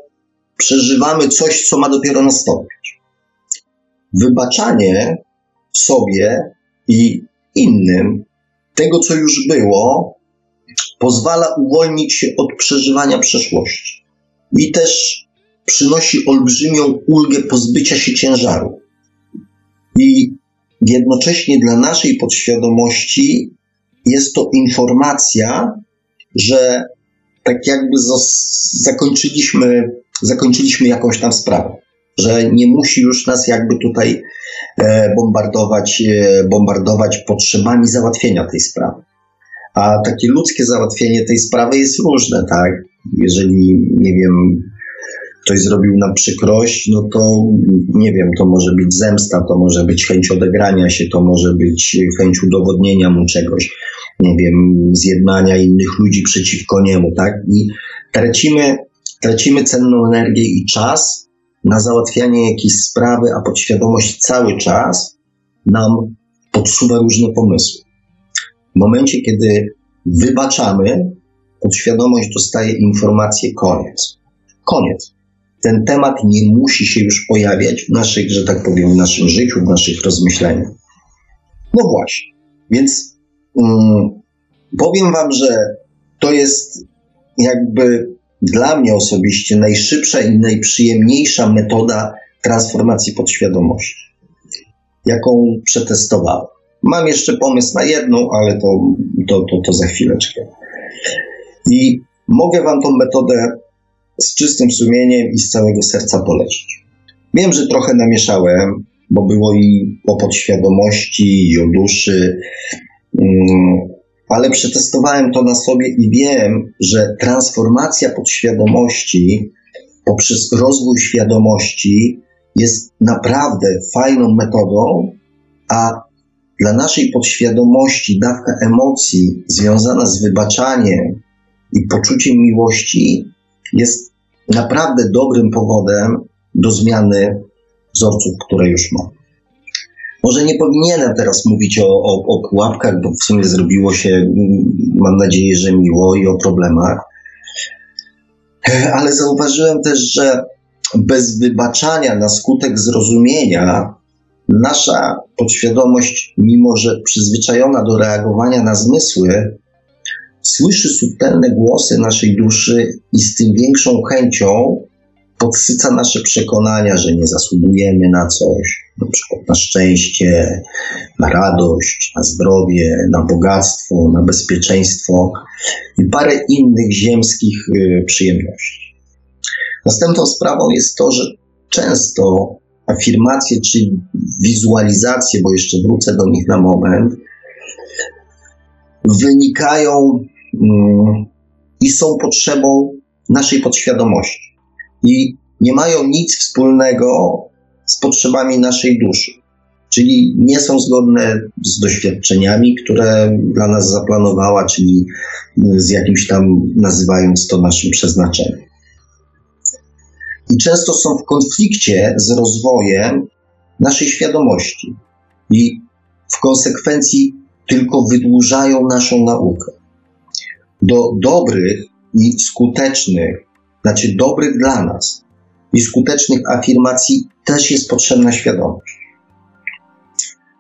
Speaker 2: przeżywamy coś, co ma dopiero nastąpić. Wybaczanie sobie i innym tego, co już było, pozwala uwolnić się od przeżywania przeszłości i też przynosi olbrzymią ulgę pozbycia się ciężaru. I jednocześnie dla naszej podświadomości jest to informacja, że tak jakby zakończyliśmy, zakończyliśmy jakąś tam sprawę, że nie musi już nas jakby tutaj e, bombardować, e, bombardować potrzebami załatwienia tej sprawy. A takie ludzkie załatwienie tej sprawy jest różne, tak? Jeżeli, nie wiem, ktoś zrobił nam przykrość, no to nie wiem, to może być zemsta, to może być chęć odegrania się, to może być chęć udowodnienia mu czegoś, nie wiem, zjednania innych ludzi przeciwko niemu, tak? I tracimy, tracimy cenną energię i czas na załatwianie jakiejś sprawy, a podświadomość cały czas nam podsuwa różne pomysły. W momencie, kiedy wybaczamy, podświadomość dostaje informację koniec. Koniec. Ten temat nie musi się już pojawiać w naszych, że tak powiem, w naszym życiu, w naszych rozmyśleniach. No właśnie. Więc um, powiem Wam, że to jest jakby dla mnie osobiście najszybsza i najprzyjemniejsza metoda transformacji podświadomości, jaką przetestowałem. Mam jeszcze pomysł na jedną, ale to, to, to, to za chwileczkę. I mogę Wam tą metodę z czystym sumieniem i z całego serca polecić. Wiem, że trochę namieszałem, bo było i o podświadomości, i o duszy, mm, ale przetestowałem to na sobie i wiem, że transformacja podświadomości poprzez rozwój świadomości jest naprawdę fajną metodą, a dla naszej podświadomości dawka emocji związana z wybaczaniem i poczuciem miłości jest naprawdę dobrym powodem do zmiany wzorców, które już mam. Może nie powinienem teraz mówić o, o, o pułapkach, bo w sumie zrobiło się, mam nadzieję, że miło i o problemach, ale zauważyłem też, że bez wybaczania na skutek zrozumienia nasza podświadomość, mimo że przyzwyczajona do reagowania na zmysły, słyszy subtelne głosy naszej duszy i z tym większą chęcią podsyca nasze przekonania, że nie zasługujemy na coś, na przykład na szczęście, na radość, na zdrowie, na bogactwo, na bezpieczeństwo i parę innych ziemskich y, przyjemności. Następną sprawą jest to, że często afirmacje czy wizualizacje, bo jeszcze wrócę do nich na moment, wynikają i są potrzebą naszej podświadomości. I nie mają nic wspólnego z potrzebami naszej duszy. Czyli nie są zgodne z doświadczeniami, które dla nas zaplanowała, czyli z jakimś tam nazywając to naszym przeznaczeniem i często są w konflikcie z rozwojem naszej świadomości i w konsekwencji tylko wydłużają naszą naukę. Do dobrych i skutecznych, znaczy dobrych dla nas i skutecznych afirmacji też jest potrzebna świadomość.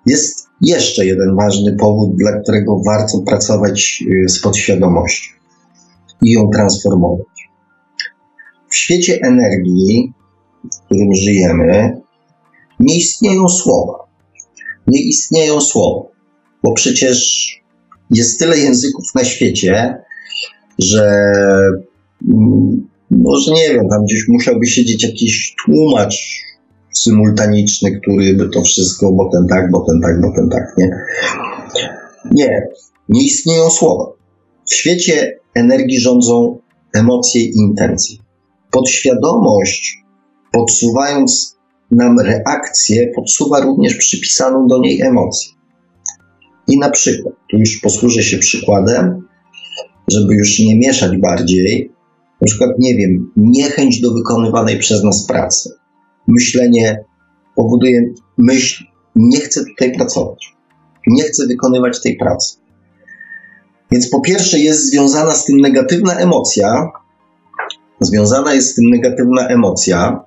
Speaker 2: jest jeszcze jeden ważny powód, dla którego warto pracować y, z podświadomością i ją transformować. W świecie energii, w którym żyjemy, nie istnieją słowa. Nie istnieją słowa, bo przecież jest tyle języków na świecie, że mm, może nie wiem, tam gdzieś musiałby siedzieć jakiś tłumacz symultaniczny, który by to wszystko, bo ten tak, bo ten tak, bo ten tak, nie? Nie, nie istnieją słowa. W świecie energii rządzą emocje i intencje. Podświadomość, podsuwając nam reakcję, podsuwa również przypisaną do niej emocję. I na przykład, tu już posłużę się przykładem, żeby już nie mieszać bardziej, na przykład, nie wiem, niechęć do wykonywanej przez nas pracy. Myślenie powoduje myśl, nie chcę tutaj pracować, nie chcę wykonywać tej pracy. Więc po pierwsze jest związana z tym negatywna emocja, związana jest z tym negatywna emocja,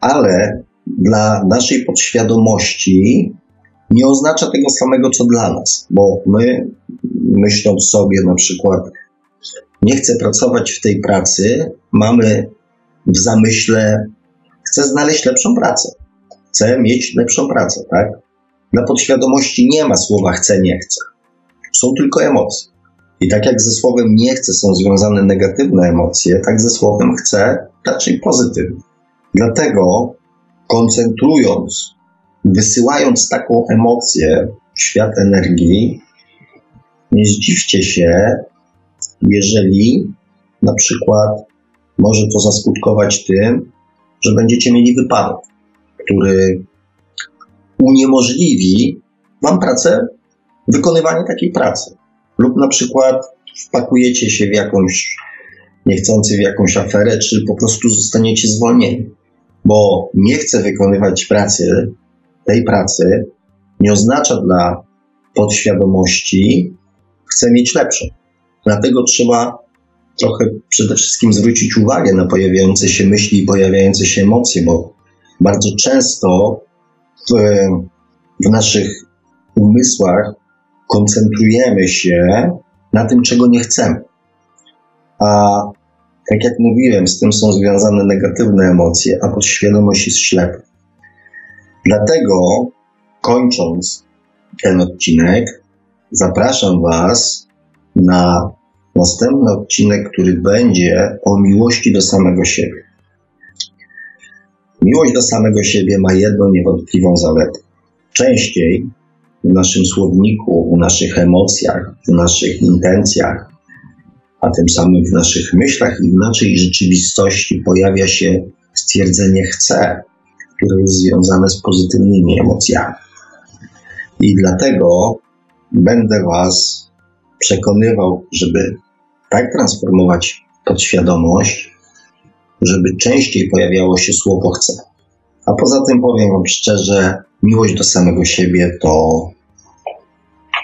Speaker 2: ale dla naszej podświadomości nie oznacza tego samego, co dla nas, bo my, myśląc sobie na przykład, nie chcę pracować w tej pracy, mamy w zamyśle, chcę znaleźć lepszą pracę, chcę mieć lepszą pracę, tak? Dla podświadomości nie ma słowa chcę, nie chcę. Są tylko emocje. I tak jak ze słowem nie chcę są związane negatywne emocje, tak ze słowem chcę raczej pozytywne. Dlatego koncentrując, wysyłając taką emocję w świat energii, nie zdziwcie się, jeżeli na przykład może to zaskutkować tym, że będziecie mieli wypadek, który uniemożliwi Wam pracę, wykonywanie takiej pracy. Lub na przykład wpakujecie się w jakąś, niechcący w jakąś aferę, czy po prostu zostaniecie zwolnieni. Bo nie chcę wykonywać pracy, tej pracy, nie oznacza dla podświadomości, chcę mieć lepszą. Dlatego trzeba trochę przede wszystkim zwrócić uwagę na pojawiające się myśli i pojawiające się emocje, bo bardzo często w, w naszych umysłach koncentrujemy się na tym, czego nie chcemy. A tak jak mówiłem, z tym są związane negatywne emocje, a podświadomość jest ślepa. Dlatego, kończąc ten odcinek, zapraszam Was na następny odcinek, który będzie o miłości do samego siebie. Miłość do samego siebie ma jedną niewątpliwą zaletę. Częściej w naszym słowniku, w naszych emocjach, w naszych intencjach, a tym samym w naszych myślach i w naszej rzeczywistości pojawia się stwierdzenie chcę, które jest związane z pozytywnymi emocjami. I dlatego będę Was przekonywał, żeby tak transformować podświadomość, żeby częściej pojawiało się słowo chcę. A poza tym powiem Wam szczerze, miłość do samego siebie to,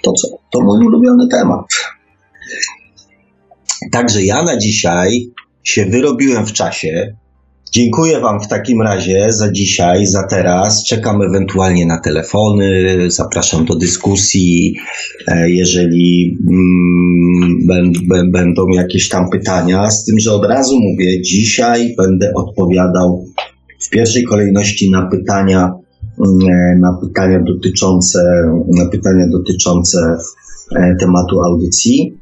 Speaker 2: to co? To mój ulubiony temat. Także ja na dzisiaj się wyrobiłem w czasie. Dziękuję Wam w takim razie za dzisiaj, za teraz. Czekam ewentualnie na telefony, zapraszam do dyskusji. E, jeżeli mm, będą jakieś tam pytania, z tym, że od razu mówię, dzisiaj będę odpowiadał w pierwszej kolejności na pytania, mm, na pytania dotyczące, na pytania dotyczące e, tematu audycji.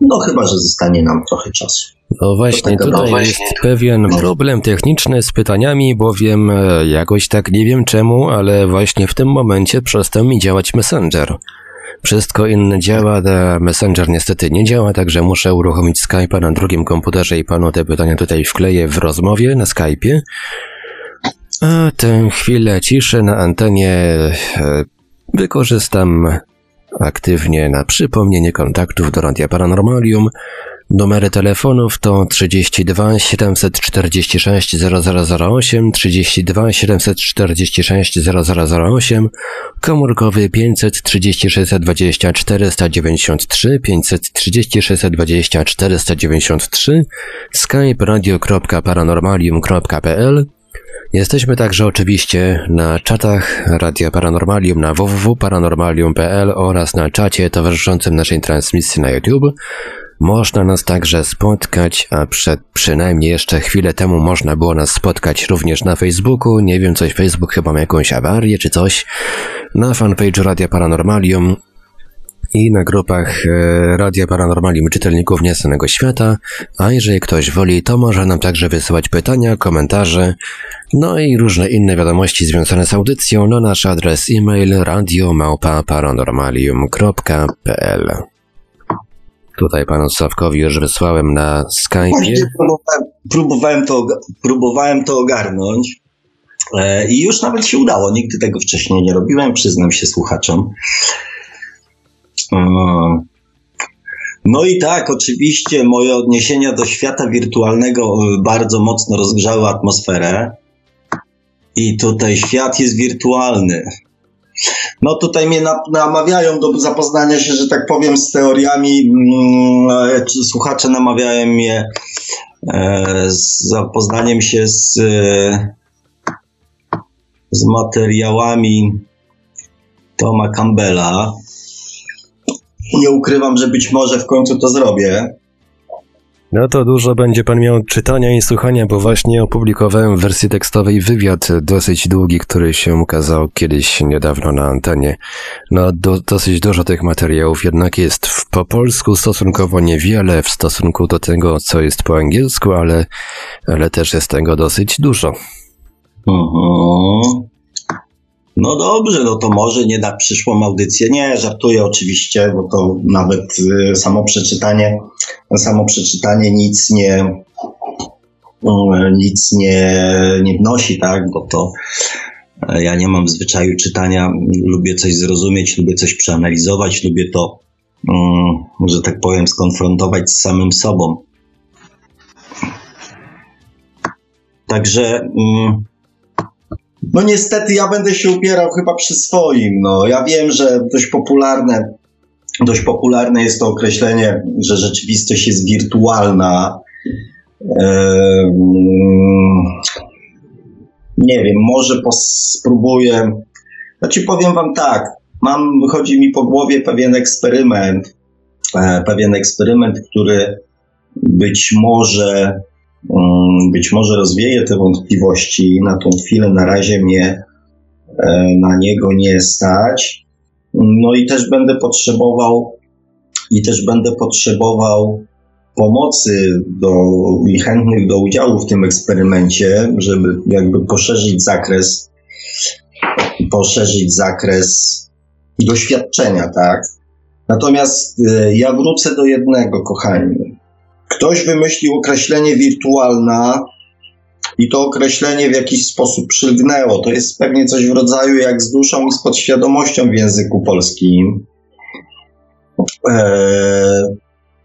Speaker 2: No chyba, że zostanie nam trochę czasu.
Speaker 1: No właśnie, tutaj no jest pewien problem techniczny z pytaniami, bowiem e, jakoś tak nie wiem czemu, ale właśnie w tym momencie przestał mi działać Messenger. Wszystko inne działa, a Messenger niestety nie działa, także muszę uruchomić Skype'a na drugim komputerze i panu te pytania tutaj wkleję w rozmowie na Skype'ie. A tę chwilę ciszy na antenie e, wykorzystam aktywnie na przypomnienie kontaktów do Radia Paranormalium. Numery telefonów to 32 746 0008, 32 746 0008, komórkowy 536 20 493, 536 20 493, skype radio.paranormalium.pl Jesteśmy także oczywiście na czatach Radia Paranormalium na www.paranormalium.pl oraz na czacie towarzyszącym naszej transmisji na YouTube. Można nas także spotkać, a przed przynajmniej jeszcze chwilę temu można było nas spotkać również na Facebooku. Nie wiem, coś Facebook chyba ma jakąś awarię czy coś. Na fanpage'u Radia Paranormalium i na grupach e, Radia Paranormalium Czytelników Niesanego Świata, a jeżeli ktoś woli, to może nam także wysyłać pytania, komentarze, no i różne inne wiadomości związane z audycją na nasz adres e-mail radiomałpa-paranormalium.pl Tutaj panu Sławkowi już wysłałem na Skype.
Speaker 2: Próbowałem, to, próbowałem to ogarnąć e, i już nawet się udało. Nigdy tego wcześniej nie robiłem, przyznam się słuchaczom. No i tak, oczywiście moje odniesienia do świata wirtualnego e, bardzo mocno rozgrzały atmosferę. I tutaj świat jest wirtualny. No tutaj mnie namawiają do zapoznania się, że tak powiem, z teoriami. Mm, e, słuchacze namawiają mnie e, z zapoznaniem się z, z materiałami Toma Campbella nie ukrywam, że być może w końcu to zrobię.
Speaker 1: No to dużo będzie pan miał czytania i słuchania, bo właśnie opublikowałem w wersji tekstowej wywiad dosyć długi, który się ukazał kiedyś niedawno na antenie. No do, dosyć dużo tych materiałów jednak jest w, po polsku stosunkowo niewiele w stosunku do tego, co jest po angielsku, ale, ale też jest tego dosyć dużo.
Speaker 2: Mhm. No dobrze, no to może nie na przyszłą audycję. Nie, żartuję oczywiście, bo to nawet y, samo przeczytanie, samo przeczytanie nic nie, y, nic nie, nie wnosi, tak, bo to y, ja nie mam zwyczaju czytania, lubię coś zrozumieć, lubię coś przeanalizować, lubię to, że tak powiem, skonfrontować z samym sobą. Także no niestety ja będę się upierał chyba przy swoim. No, ja wiem, że dość popularne, dość popularne jest to określenie, że rzeczywistość jest wirtualna. nie wiem, może spróbuję. Znaczy powiem wam tak, mam, chodzi mi po głowie pewien eksperyment, e, pewien eksperyment, który być może być może rozwieje te wątpliwości. Na tą chwilę na razie mnie e, na niego nie stać. No i też będę potrzebował i też będę potrzebował pomocy do, i chętnych do udziału w tym eksperymencie, żeby jakby poszerzyć zakres, poszerzyć zakres doświadczenia, tak? Natomiast e, ja wrócę do jednego, kochani. Ktoś wymyślił określenie wirtualna i to określenie w jakiś sposób przylgnęło. To jest pewnie coś w rodzaju jak z duszą i z podświadomością w języku polskim. Eee,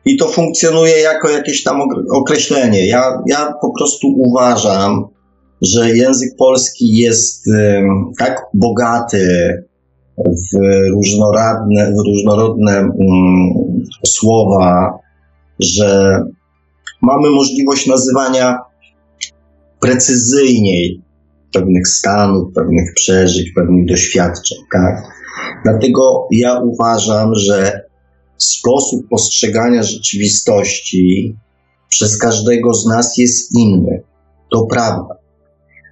Speaker 2: I to funkcjonuje jako jakieś tam określenie. Ja, ja po prostu uważam, że język polski jest tak bogaty w różnorodne, w różnorodne um, słowa, że mamy możliwość nazywania precyzyjniej pewnych stanów, pewnych przeżyć, pewnych doświadczeń, tak? Dlatego ja uważam, że sposób postrzegania rzeczywistości przez każdego z nas jest inny. To prawda.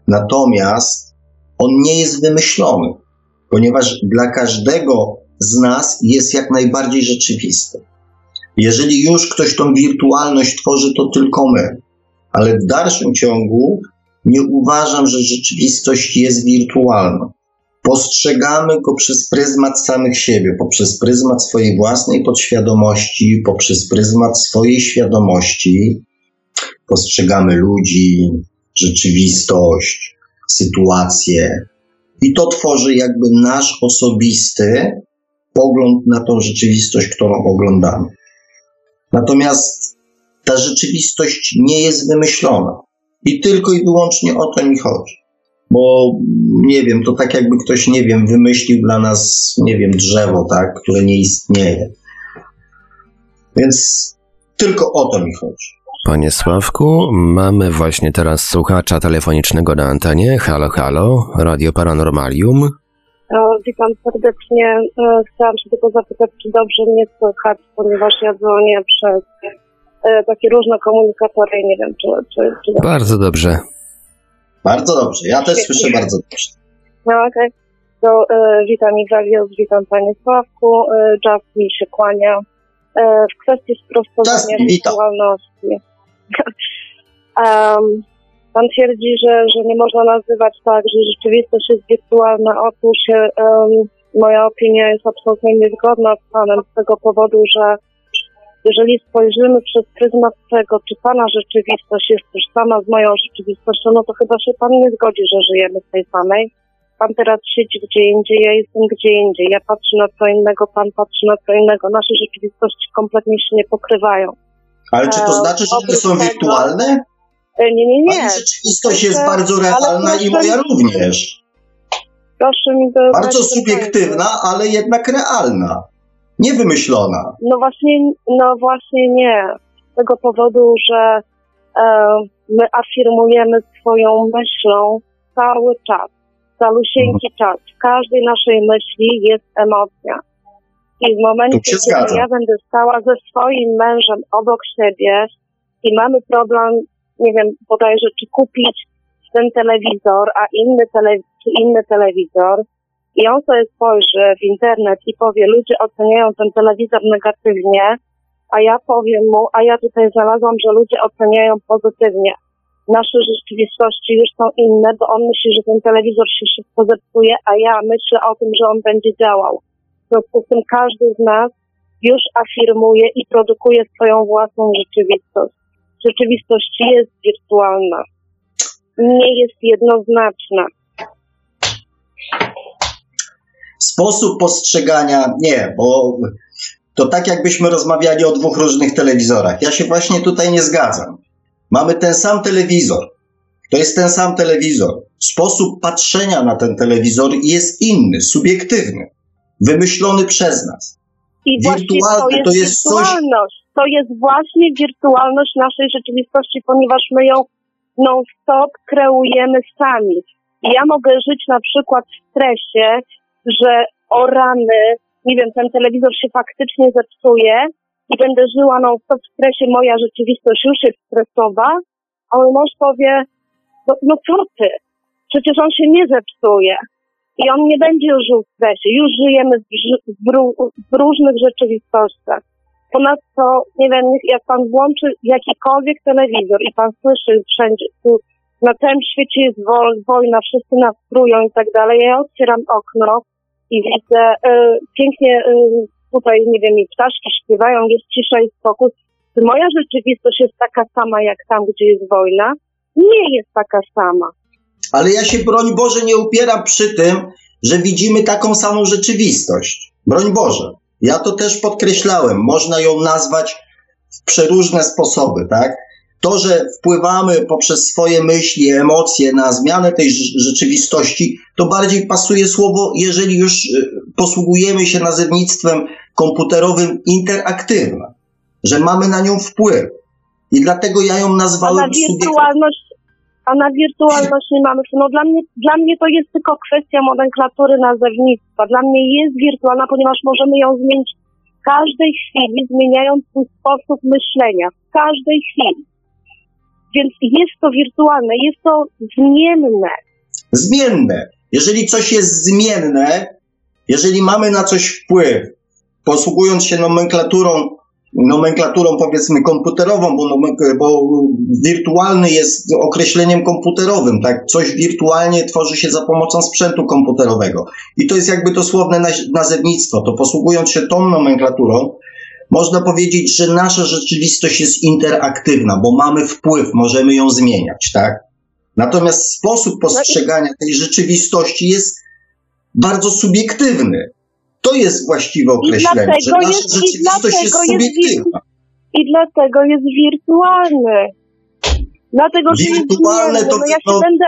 Speaker 2: Natomiast on nie jest wymyślony, ponieważ dla każdego z nas jest jak najbardziej rzeczywisty. Jeżeli już ktoś tą wirtualność tworzy, to tylko my. Ale w dalszym ciągu nie uważam, że rzeczywistość jest wirtualna. Postrzegamy go przez pryzmat samych siebie, poprzez pryzmat swojej własnej podświadomości, poprzez pryzmat swojej świadomości. Postrzegamy ludzi, rzeczywistość, sytuacje. I to tworzy jakby nasz osobisty pogląd na tą rzeczywistość, którą oglądamy. Natomiast ta rzeczywistość nie jest wymyślona. I tylko i wyłącznie o to mi chodzi. Bo nie wiem, to tak jakby ktoś, nie wiem, wymyślił dla nas, nie wiem, drzewo, tak, które nie istnieje. Więc tylko o to mi chodzi.
Speaker 1: Panie Sławku, mamy właśnie teraz słuchacza telefonicznego na antenie. Halo, halo, Radio Paranormalium.
Speaker 3: E, Witam serdecznie. E, Chciałam się tylko zapytać, czy dobrze mnie słychać, ponieważ ja dzwonię przez e, takie różne komunikatory i nie wiem, czy, czy, czy dobrze.
Speaker 1: Bardzo dobrze.
Speaker 2: Bardzo dobrze. Ja też słyszę bardzo dobrze.
Speaker 3: No okej. To e, witam Iwelios, witam Panie Sławku. E, Justin się kłania. E, w kwestii sprostowania
Speaker 2: Justin, witam. *laughs*
Speaker 3: pan twierdzi, że, że nie można nazywać tak, że rzeczywistość jest wirtualna. Otóż em, moja opinia jest absolutnie niezgodna z Panem z tego powodu, że jeżeli spojrzymy przez pryzmat tego, czy Pana rzeczywistość jest tożsama z moją rzeczywistością, no to chyba się Pan nie zgodzi, że żyjemy w tej samej. Pan teraz siedzi gdzie indziej, ja jestem gdzie indziej. Ja patrzę na co innego, Pan patrzy na co innego. Nasze rzeczywistości kompletnie się nie pokrywają.
Speaker 2: Ale czy to
Speaker 3: E,
Speaker 2: znaczy, że one
Speaker 3: oprócz
Speaker 2: są wirtualne?
Speaker 3: E, Nie, nie, nie.
Speaker 2: Moja rzeczywistość jest bardzo
Speaker 3: ale
Speaker 2: realna i moja również.
Speaker 3: Proszę mi do
Speaker 2: Bardzo subiektywna, ale jednak realna. Niewymyślona.
Speaker 3: No właśnie, no właśnie nie. Z tego powodu, że e, my afirmujemy swoją myślą cały czas, calusieńki czas. W każdej naszej myśli jest emocja. I w momencie, kiedy ja będę stała ze swoim mężem obok siebie i mamy problem, nie wiem, bodajże czy kupić ten telewizor, a inny, tele, czy inny telewizor, i on sobie spojrzy w internet i powie, ludzie oceniają ten telewizor negatywnie, a ja powiem mu, a ja tutaj znalazłam, że ludzie oceniają pozytywnie. Nasze rzeczywistości już są inne, bo on myśli, że ten telewizor się szybko zepsuje, a ja myślę o tym, że on będzie działał. W związku z tym każdy z nas już afirmuje i produkuje swoją własną rzeczywistość. Rzeczywistość jest wirtualna. Nie jest jednoznaczna.
Speaker 2: Sposób postrzegania nie, bo to tak jakbyśmy rozmawiali o dwóch różnych telewizorach. Ja się właśnie tutaj nie zgadzam. Mamy ten sam telewizor. To jest ten sam telewizor. Sposób patrzenia na ten telewizor jest inny, subiektywny, wymyślony przez nas.
Speaker 3: I właśnie to jest,
Speaker 2: to jest coś-.
Speaker 3: To jest właśnie wirtualność naszej rzeczywistości, ponieważ my ją non-stop kreujemy sami. Ja mogę żyć na przykład w stresie, że o rany, nie wiem, ten telewizor się faktycznie zepsuje i będę żyła non-stop w stresie, moja rzeczywistość już jest stresowa, a mój mąż powie, no, no co ty? Przecież on się nie zepsuje. I on nie będzie już żył w stresie. Już żyjemy w, w, w różnych rzeczywistościach. Ponadto, nie wiem, jak pan włączy jakikolwiek telewizor i pan słyszy wszędzie, tu na całym świecie jest wojna, wszyscy nas trują i tak dalej. Ja otwieram okno i widzę e, pięknie e, tutaj, nie wiem, i ptaszki śpiewają, jest cisza i spokój. Czy moja rzeczywistość jest taka sama jak tam, gdzie jest wojna? Nie jest taka sama.
Speaker 2: Ale ja się, broń Boże, nie upieram przy tym, że widzimy taką samą rzeczywistość. Broń Boże. Ja to też podkreślałem. Można ją nazwać w przeróżne sposoby, tak? To, że wpływamy poprzez swoje myśli, emocje na zmianę tej rz- rzeczywistości, to bardziej pasuje słowo, jeżeli już y, posługujemy się nazewnictwem komputerowym interaktywna, że mamy na nią wpływ. I dlatego ja ją
Speaker 3: A na
Speaker 2: nazwałem
Speaker 3: wirtualność, a na wirtualność nie mamy. No dla mnie, dla mnie to jest tylko kwestia nomenklatury nazewnictwa. Dla mnie jest wirtualna, ponieważ możemy ją zmienić w każdej chwili, zmieniając swój sposób myślenia. W każdej chwili. Więc jest to wirtualne, jest to zmienne.
Speaker 2: zmienne. Jeżeli coś jest zmienne, jeżeli mamy na coś wpływ, posługując się nomenklaturą, nomenklaturą powiedzmy komputerową, bo, bo wirtualny jest określeniem komputerowym, tak? Coś wirtualnie tworzy się za pomocą sprzętu komputerowego. I to jest jakby dosłowne naz- nazewnictwo. To posługując się tą nomenklaturą, można powiedzieć, że nasza rzeczywistość jest interaktywna, bo mamy wpływ, możemy ją zmieniać, tak? Natomiast sposób postrzegania tej rzeczywistości jest bardzo subiektywny. To jest właściwe określenie,
Speaker 3: dlatego
Speaker 2: że nasza
Speaker 3: jest- i dlatego jest
Speaker 2: subiektywna.
Speaker 3: I dlatego jest wirtualny. Dlatego, że
Speaker 2: Wirtualne to
Speaker 3: No ja się
Speaker 2: no-
Speaker 3: będę...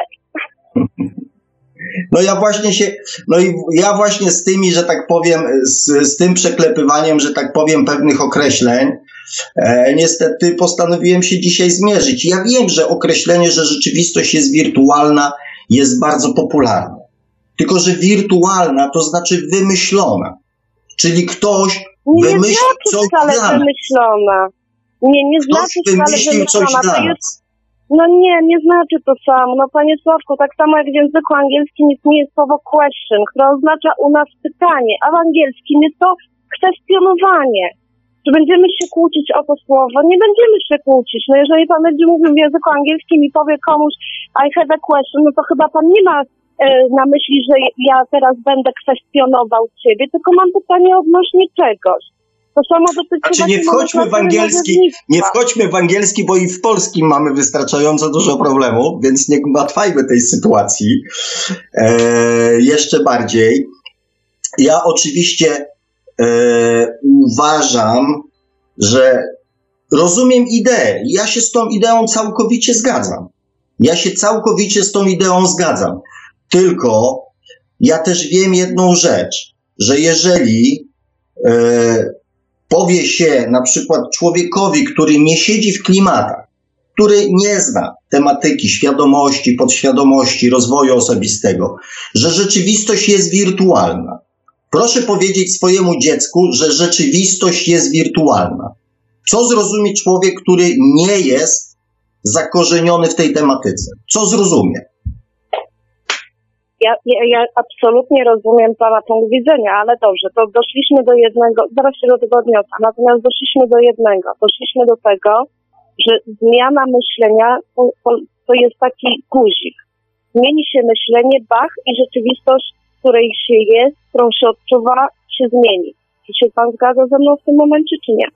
Speaker 2: No ja właśnie się, no i ja właśnie z tymi, że tak powiem, z, z tym przeklepywaniem, że tak powiem, pewnych określeń, E, niestety postanowiłem się dzisiaj zmierzyć. Ja wiem, że określenie, że rzeczywistość jest wirtualna, jest bardzo popularne. Tylko, że wirtualna to znaczy wymyślona. Czyli ktoś
Speaker 3: Nie
Speaker 2: wymyślił
Speaker 3: znaczy
Speaker 2: coś
Speaker 3: wcale
Speaker 2: dla
Speaker 3: wymyślona. Nie, nie
Speaker 2: Ktoś
Speaker 3: znaczy wcale
Speaker 2: coś
Speaker 3: wymyślona. To jest. No nie, nie znaczy to samo. No panie Sławku, tak samo jak w języku angielskim istnieje słowo question, które oznacza u nas pytanie, a w angielskim jest to kwestionowanie. Czy będziemy się kłócić o to słowo? Nie będziemy się kłócić. No jeżeli pan będzie mówił w języku angielskim i powie komuś I have a question, no to chyba pan nie ma na myśli, że ja teraz będę kwestionował ciebie, tylko mam pytanie odnośnie czegoś. To samo dotyczy
Speaker 2: Znaczy, nie wchodźmy w angielski, nie wchodźmy w angielski, bo i w polskim mamy wystarczająco dużo problemów, więc nie gmatwajmy tej sytuacji e, jeszcze bardziej. Ja oczywiście e, uważam, że rozumiem ideę. Ja się z tą ideą całkowicie zgadzam. Ja się całkowicie z tą ideą zgadzam. Tylko ja też wiem jedną rzecz, że jeżeli e, powie się na przykład człowiekowi, który nie siedzi w klimatach, który nie zna tematyki świadomości, podświadomości, rozwoju osobistego, że rzeczywistość jest wirtualna. Proszę powiedzieć swojemu dziecku, że rzeczywistość jest wirtualna. Co zrozumie człowiek, który nie jest zakorzeniony w tej tematyce? Co zrozumie?
Speaker 3: Ja, ja, ja absolutnie rozumiem Pana punkt widzenia, ale dobrze, to doszliśmy do jednego, zaraz się do tego odniosę, natomiast doszliśmy do jednego, doszliśmy do tego, że zmiana myślenia to, to, jest taki guzik. Zmieni się myślenie, bach i rzeczywistość, w której się jest, którą się odczuwa, się zmieni. Czy się Pan zgadza ze mną w tym momencie, czy nie?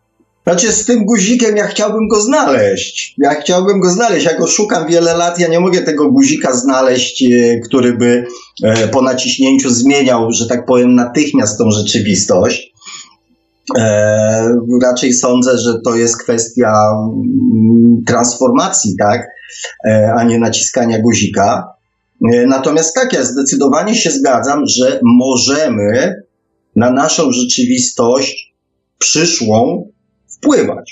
Speaker 2: Znaczy, z tym guzikiem ja chciałbym go znaleźć. Ja chciałbym go znaleźć. Ja go szukam wiele lat. Ja nie mogę tego guzika znaleźć, e, który by e, po naciśnięciu zmieniał, że tak powiem, natychmiast tą rzeczywistość. E, raczej sądzę, że to jest kwestia mm, transformacji, tak, a nie naciskania guzika. Natomiast tak, ja zdecydowanie się zgadzam, że możemy na naszą rzeczywistość przyszłą wpływać.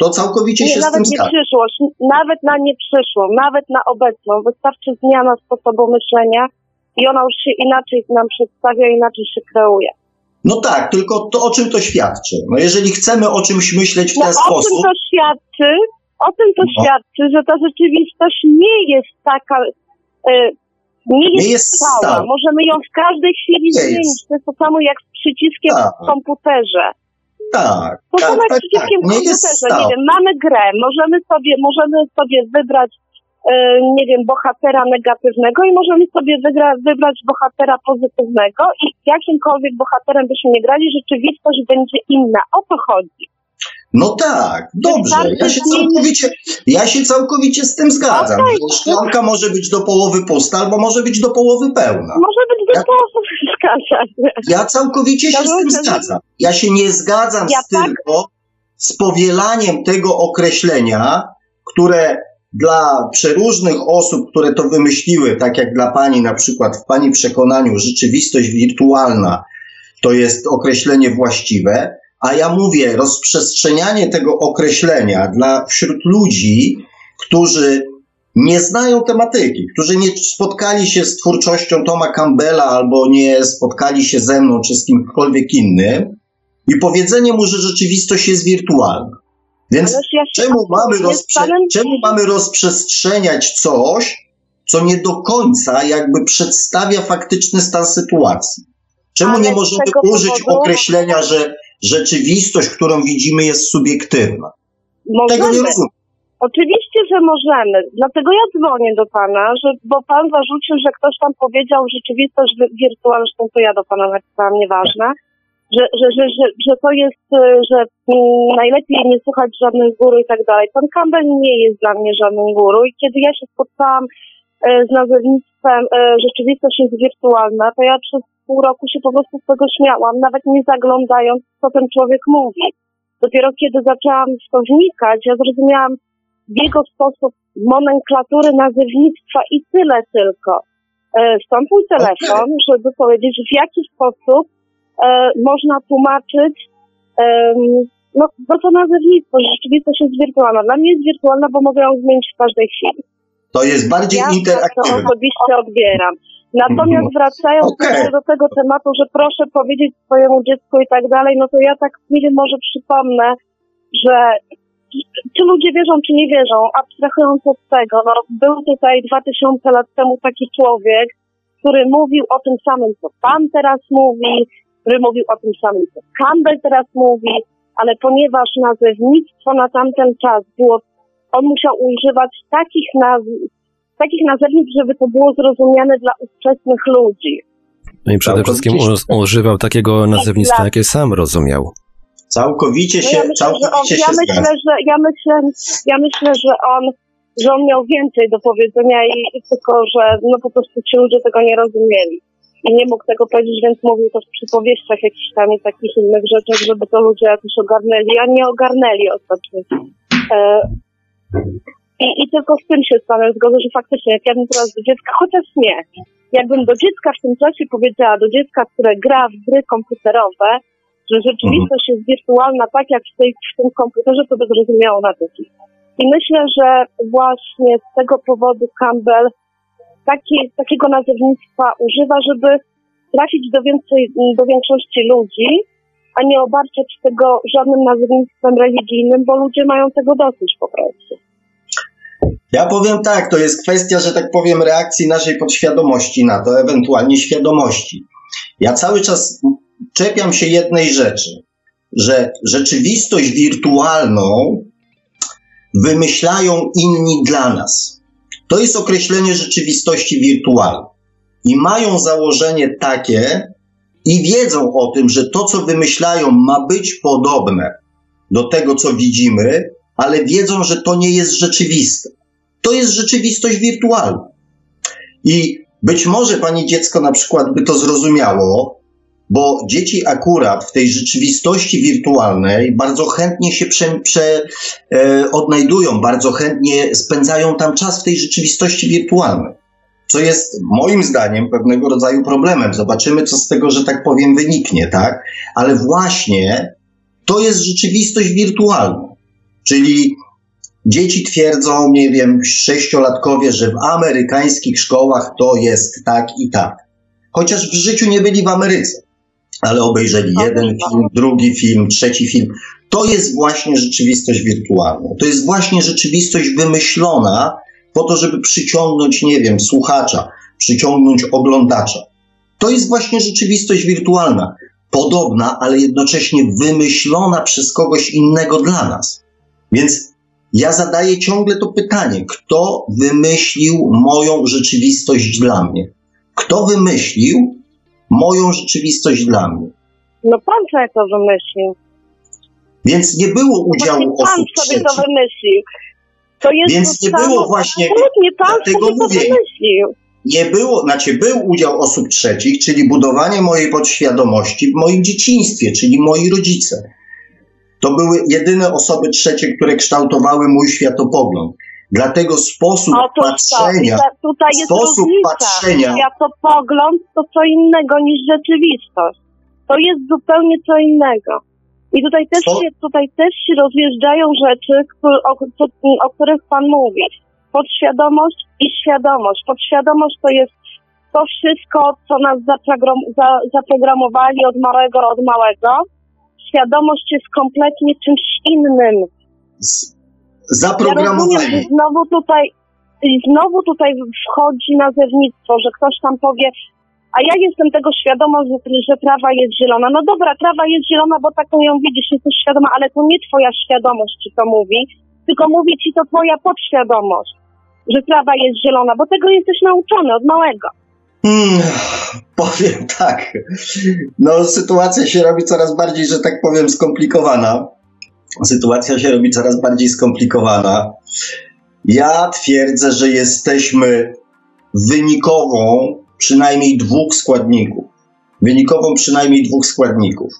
Speaker 2: To całkowicie
Speaker 3: Nie,
Speaker 2: się z
Speaker 3: nawet
Speaker 2: tym
Speaker 3: nie
Speaker 2: zgadzam.
Speaker 3: przyszłość, nawet na nieprzyszłą, nawet na obecną. Wystarczy zmiana sposobu myślenia i ona już się inaczej nam przedstawia, inaczej się kreuje.
Speaker 2: No tak, tylko to o czym to świadczy? No jeżeli chcemy o czymś myśleć w
Speaker 3: No
Speaker 2: ten
Speaker 3: o tym
Speaker 2: sposób,
Speaker 3: to świadczy, o tym to
Speaker 2: No.
Speaker 3: świadczy, że ta rzeczywistość nie jest taka, e, nie jest,
Speaker 2: nie jest
Speaker 3: stała.
Speaker 2: stała.
Speaker 3: Możemy ją w każdej chwili
Speaker 2: Nie
Speaker 3: zmienić. To jest to samo jak z przyciskiem
Speaker 2: Tak.
Speaker 3: w komputerze.
Speaker 2: Tak, tak, tak,
Speaker 3: przyciskiem
Speaker 2: tak.
Speaker 3: w
Speaker 2: Nie jest.
Speaker 3: Nie wiem, mamy grę, możemy sobie, możemy sobie wybrać e, nie wiem, bohatera negatywnego i możemy sobie wygra, wybrać bohatera pozytywnego i jakimkolwiek bohaterem byśmy nie grali, rzeczywistość będzie inna. O to chodzi.
Speaker 2: No tak, dobrze. Ja się, całkowicie, ja się całkowicie z tym zgadzam. Że Szklanka może być do połowy pusta, albo może być do połowy pełna.
Speaker 3: Może być do
Speaker 2: Ja-
Speaker 3: połowy zgadzam.
Speaker 2: Ja całkowicie się z tym zgadzam. Ja się nie zgadzam
Speaker 3: Ja
Speaker 2: z tylko z powielaniem tego określenia, które dla przeróżnych osób, które to wymyśliły, tak jak dla pani na przykład w pani przekonaniu rzeczywistość wirtualna to jest określenie właściwe, a ja mówię rozprzestrzenianie tego określenia dla wśród ludzi, którzy nie znają tematyki, którzy nie spotkali się z twórczością Toma Campbella albo nie spotkali się ze mną czy z kimkolwiek innym i powiedzenie mu, że rzeczywistość jest wirtualna. Więc
Speaker 3: ja
Speaker 2: czemu mamy, rozprze- czemu mamy rozprzestrzeniać coś, co nie do końca jakby przedstawia faktyczny stan sytuacji? Czemu nie możemy użyć
Speaker 3: powodu-
Speaker 2: określenia, że rzeczywistość, którą widzimy, jest subiektywna? Tego nie
Speaker 3: Możemy.
Speaker 2: rozumiem.
Speaker 3: Oczywiście, że możemy. Dlatego ja dzwonię do pana, że, bo pan zarzucił, że ktoś tam powiedział rzeczywistość wi- wirtualna, zresztą to ja do pana napisałam, nieważne, że, że, że, że, że to jest, e, że mm, najlepiej nie słuchać żadnych guru i tak dalej. Pan Campbell nie jest dla mnie żadnym guru i kiedy ja się spotkałam e, z nazewnictwem e, rzeczywistość jest wirtualna, to ja przez pół roku się po prostu z tego śmiałam, nawet nie zaglądając, co ten człowiek mówi. Dopiero kiedy zaczęłam w to wnikać, ja zrozumiałam w jego sposób nomenklatury nazewnictwa i tyle tylko. E, Stąd mój telefon, żeby powiedzieć, w jaki sposób e, można tłumaczyć no, no to nazewnictwo, że rzeczywistość jest wirtualna. Dla mnie jest wirtualna, bo mogę ją zmienić w każdej chwili.
Speaker 2: To jest bardziej
Speaker 3: Ja tak to
Speaker 2: interaktywne.
Speaker 3: osobiście odbieram. Natomiast
Speaker 2: Mhm.
Speaker 3: wracając jeszcze do tego tematu, że proszę powiedzieć swojemu dziecku i tak dalej, no to ja tak wiem, może przypomnę, że czy ludzie wierzą, czy nie wierzą, abstrahując od tego, no był tutaj 2000 lat temu taki człowiek, który mówił o tym samym, co pan teraz mówi, który mówił o tym samym, co Campbell teraz mówi, ale ponieważ nazewnictwo na tamten czas było, on musiał używać takich nazw, takich nazewnictw, żeby to było zrozumiane dla ówczesnych ludzi.
Speaker 1: No i przede
Speaker 2: Całkowicie
Speaker 1: wszystkim używał takiego nazewnictwa, jakie sam rozumiał.
Speaker 2: Całkowicie
Speaker 3: No
Speaker 2: się,
Speaker 3: ja myślę, że on,
Speaker 2: całkowicie
Speaker 3: ja
Speaker 2: się
Speaker 3: myślę, że ja myślę, ja myślę, że on, że on miał więcej do powiedzenia i i tylko, że no po prostu ci ludzie tego nie rozumieli. I nie mógł tego powiedzieć, więc mówił to w przypowieściach jakichś tam i takich innych rzeczach, żeby to ludzie jakoś ogarnęli, a nie ogarnęli ostatnio. E, i, I tylko z tym się z panem zgodzę, że faktycznie jak ja bym teraz do dziecka, chociaż nie, jakbym do dziecka w tym czasie powiedziała, do dziecka, które gra w gry komputerowe, że rzeczywistość jest wirtualna tak jak w, tej, w tym komputerze, to by zrozumiało na tyki. I myślę, że właśnie z tego powodu Campbell taki, takiego nazewnictwa używa, żeby trafić do, więcej, do większości ludzi, a nie obarczać tego żadnym nazewnictwem religijnym, bo ludzie mają tego dosyć po prostu.
Speaker 2: Ja powiem tak, to jest kwestia, że tak powiem, reakcji naszej podświadomości na to, ewentualnie świadomości. Ja cały czas czepiam się jednej rzeczy, że rzeczywistość wirtualną wymyślają inni dla nas. To jest określenie rzeczywistości wirtualnej. I mają założenie takie i wiedzą o tym, że to, co wymyślają, ma być podobne do tego, co widzimy, ale wiedzą, że to nie jest rzeczywiste. To jest rzeczywistość wirtualna. I być może pani dziecko na przykład by to zrozumiało, bo dzieci akurat w tej rzeczywistości wirtualnej bardzo chętnie się prze, prze, e, odnajdują, bardzo chętnie spędzają tam czas w tej rzeczywistości wirtualnej. Co jest moim zdaniem pewnego rodzaju problemem. Zobaczymy, co z tego, że tak powiem, wyniknie, tak? Ale właśnie to jest rzeczywistość wirtualna. Czyli Dzieci twierdzą, nie wiem, sześciolatkowie, że w amerykańskich szkołach to jest tak i tak. Chociaż w życiu nie byli w Ameryce, ale obejrzeli jeden film, drugi film, trzeci film. To jest właśnie rzeczywistość wirtualna. To jest właśnie rzeczywistość wymyślona po to, żeby przyciągnąć, nie wiem, słuchacza, przyciągnąć oglądacza. To jest właśnie rzeczywistość wirtualna. Podobna, ale jednocześnie wymyślona przez kogoś innego dla nas. Więc ja zadaję ciągle to pytanie: kto wymyślił moją rzeczywistość dla mnie? Kto wymyślił moją rzeczywistość dla mnie?
Speaker 3: No pan sobie to wymyślił.
Speaker 2: Więc nie było udziału
Speaker 3: Właśnie
Speaker 2: osób
Speaker 3: pan sobie to
Speaker 2: trzecich.
Speaker 3: wymyślił. To jest
Speaker 2: Więc
Speaker 3: to
Speaker 2: nie
Speaker 3: samo-
Speaker 2: było właśnie-
Speaker 3: Absolutnie, pan
Speaker 2: dlatego
Speaker 3: sobie to
Speaker 2: mówię.
Speaker 3: wymyślił.
Speaker 2: Nie było, znaczy był udział osób trzecich, czyli budowanie mojej podświadomości w moim dzieciństwie, czyli moi rodzice. To były jedyne osoby trzecie, które kształtowały mój światopogląd. Dlatego sposób
Speaker 3: Otóż
Speaker 2: patrzenia,
Speaker 3: to, tutaj- jest
Speaker 2: sposób
Speaker 3: różnica.
Speaker 2: patrzenia
Speaker 3: Światopogląd to co innego niż rzeczywistość. To jest zupełnie co innego. I tutaj też,
Speaker 2: Co?
Speaker 3: się, tutaj też się rozjeżdżają rzeczy, o, o których Pan mówi. Podświadomość i świadomość. Podświadomość to jest to wszystko, co nas zaprogram- za, zaprogramowali od małego, od małego. Świadomość jest kompletnie czymś innym. Ja rozumiem,
Speaker 2: zaprogramowani.
Speaker 3: że znowu tutaj, i znowu tutaj wchodzi nazewnictwo, że ktoś tam powie, a ja jestem tego świadoma, że, że trawa jest zielona. No dobra, trawa jest zielona, bo taką ją widzisz, jesteś świadoma, ale to nie twoja świadomość ci to mówi, tylko mówi ci to twoja podświadomość, że trawa jest zielona, bo tego jesteś nauczony od małego.
Speaker 2: Hmm, *laughs* powiem tak. No, sytuacja się robi coraz bardziej, że tak powiem, skomplikowana. Sytuacja się robi coraz bardziej skomplikowana. Ja twierdzę, że jesteśmy wynikową przynajmniej dwóch składników. Wynikową przynajmniej dwóch składników.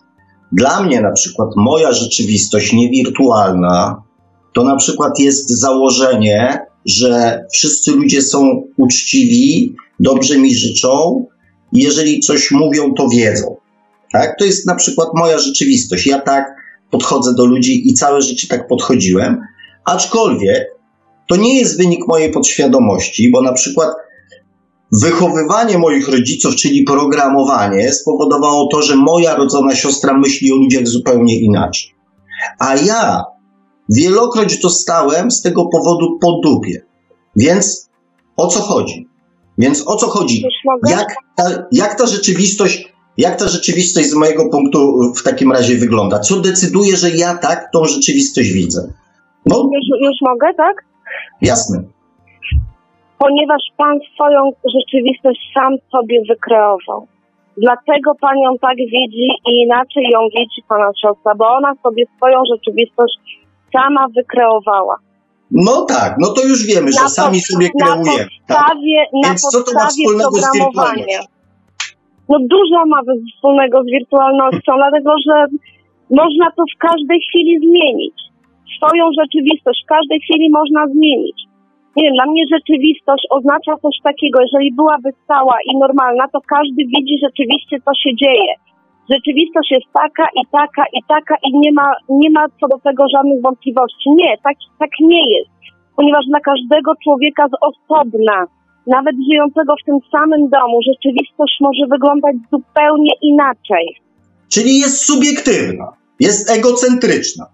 Speaker 2: Dla mnie na przykład moja rzeczywistość niewirtualna to na przykład jest założenie, że wszyscy ludzie są uczciwi, dobrze mi życzą jeżeli coś mówią, to wiedzą. Tak? To jest na przykład moja rzeczywistość. Ja tak podchodzę do ludzi i całe życie tak podchodziłem, aczkolwiek to nie jest wynik mojej podświadomości, bo na przykład wychowywanie moich rodziców, czyli programowanie, spowodowało to, że moja rodzona siostra myśli o ludziach zupełnie inaczej. A ja wielokroć dostałem z tego powodu po dupie. Więc o co chodzi? Więc o co chodzi? Jak ta, jak ta rzeczywistość, jak ta rzeczywistość z mojego punktu w takim razie wygląda? Co decyduje, że ja tak tą rzeczywistość widzę?
Speaker 3: No, już, już mogę, tak?
Speaker 2: Jasne.
Speaker 3: Ponieważ Pan swoją rzeczywistość sam sobie wykreował. Dlatego Pan ją tak widzi i inaczej ją widzi Pana siostra, bo ona sobie swoją rzeczywistość sama wykreowała.
Speaker 2: No tak, no to już wiemy, że sami sobie kreujemy.
Speaker 3: Na tak? podstawie, tak? na Więc co to ma wspólnego z wirtualnością? No dużo ma wspólnego z wirtualnością, dlatego że można to w każdej chwili zmienić. Swoją rzeczywistość w każdej chwili można zmienić. Nie wiem, dla mnie rzeczywistość oznacza coś takiego, jeżeli byłaby stała i normalna, to każdy widzi rzeczywiście, co się dzieje. Rzeczywistość jest taka i taka i taka i nie ma, nie ma co do tego żadnych wątpliwości. Nie, tak, tak nie jest. Ponieważ dla każdego człowieka z osobna, nawet żyjącego w tym samym domu, rzeczywistość może wyglądać zupełnie inaczej.
Speaker 2: Czyli jest subiektywna, jest egocentryczna,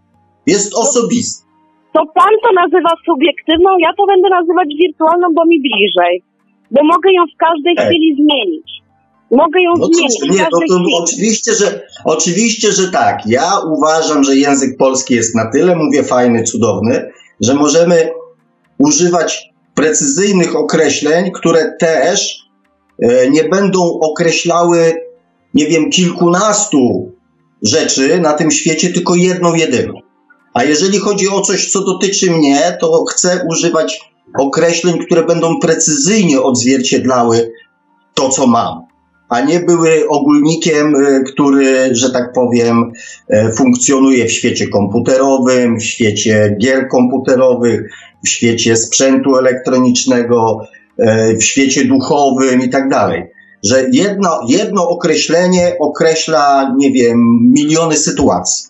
Speaker 2: jest osobista.
Speaker 3: To pan to nazywa subiektywną, ja to będę nazywać wirtualną, bo mi bliżej. Bo mogę ją w każdej Ej. chwili zmienić. Mogę ją no zmienić. Nie, no to
Speaker 2: oczywiście, że oczywiście, że tak. Ja uważam, że język polski jest na tyle, mówię, fajny, cudowny, że możemy używać precyzyjnych określeń, które też e, nie będą określały, nie wiem, kilkunastu rzeczy na tym świecie, tylko jedną jedyną. A jeżeli chodzi o coś, co dotyczy mnie, to chcę używać określeń, które będą precyzyjnie odzwierciedlały to, co mam, a nie były ogólnikiem, y, który, że tak powiem, y, funkcjonuje w świecie komputerowym, w świecie gier komputerowych, w świecie sprzętu elektronicznego, y, w świecie duchowym i tak dalej. Że jedno, jedno określenie określa, nie wiem, miliony sytuacji.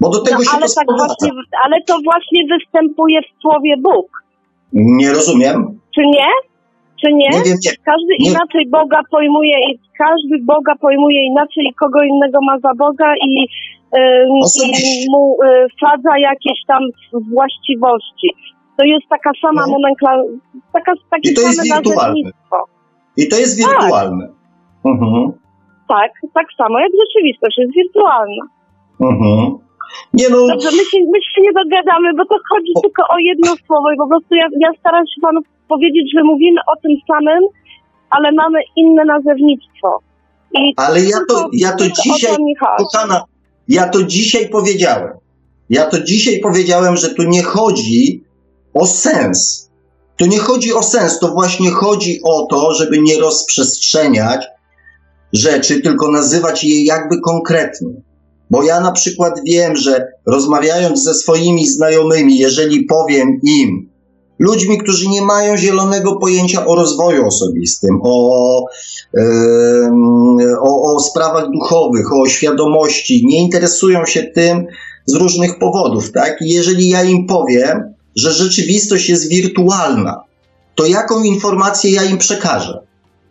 Speaker 2: Bo do tego no, się
Speaker 3: ale
Speaker 2: to
Speaker 3: tak właśnie, Ale to właśnie występuje w słowie Bóg.
Speaker 2: Nie rozumiem.
Speaker 3: Czy nie? Czy nie?
Speaker 2: nie, wiem, nie.
Speaker 3: Każdy
Speaker 2: nie.
Speaker 3: inaczej Boga pojmuje i każdy Boga pojmuje inaczej i kogo innego ma za Boga i, yy, i mu yy, wsadza jakieś tam właściwości. To jest taka sama no. nomenklatura, taka, takie
Speaker 2: I to jest wirtualne. I to jest tak. wirtualne.
Speaker 3: Tak. Mhm. tak, tak samo jak rzeczywistość jest wirtualna.
Speaker 2: Mhm. Nie no.
Speaker 3: Dobrze, my się, my się nie dogadamy, bo to chodzi o... tylko o jedno słowo i po prostu ja, ja staram się panu powiedzieć, że mówimy o tym samym, ale mamy inne nazewnictwo.
Speaker 2: I ale ja to, ja to dzisiaj, kochana, ja to dzisiaj powiedziałem. Ja to dzisiaj powiedziałem, że tu nie chodzi o sens. Tu nie chodzi o sens, to właśnie chodzi o to, żeby nie rozprzestrzeniać rzeczy, tylko nazywać je jakby konkretnie. Bo ja na przykład wiem, że rozmawiając ze swoimi znajomymi, jeżeli powiem im, ludźmi, którzy nie mają zielonego pojęcia o rozwoju osobistym, o, yy, o, o sprawach duchowych, o świadomości, nie interesują się tym z różnych powodów, tak? Jeżeli ja im powiem, że rzeczywistość jest wirtualna, to jaką informację ja im przekażę?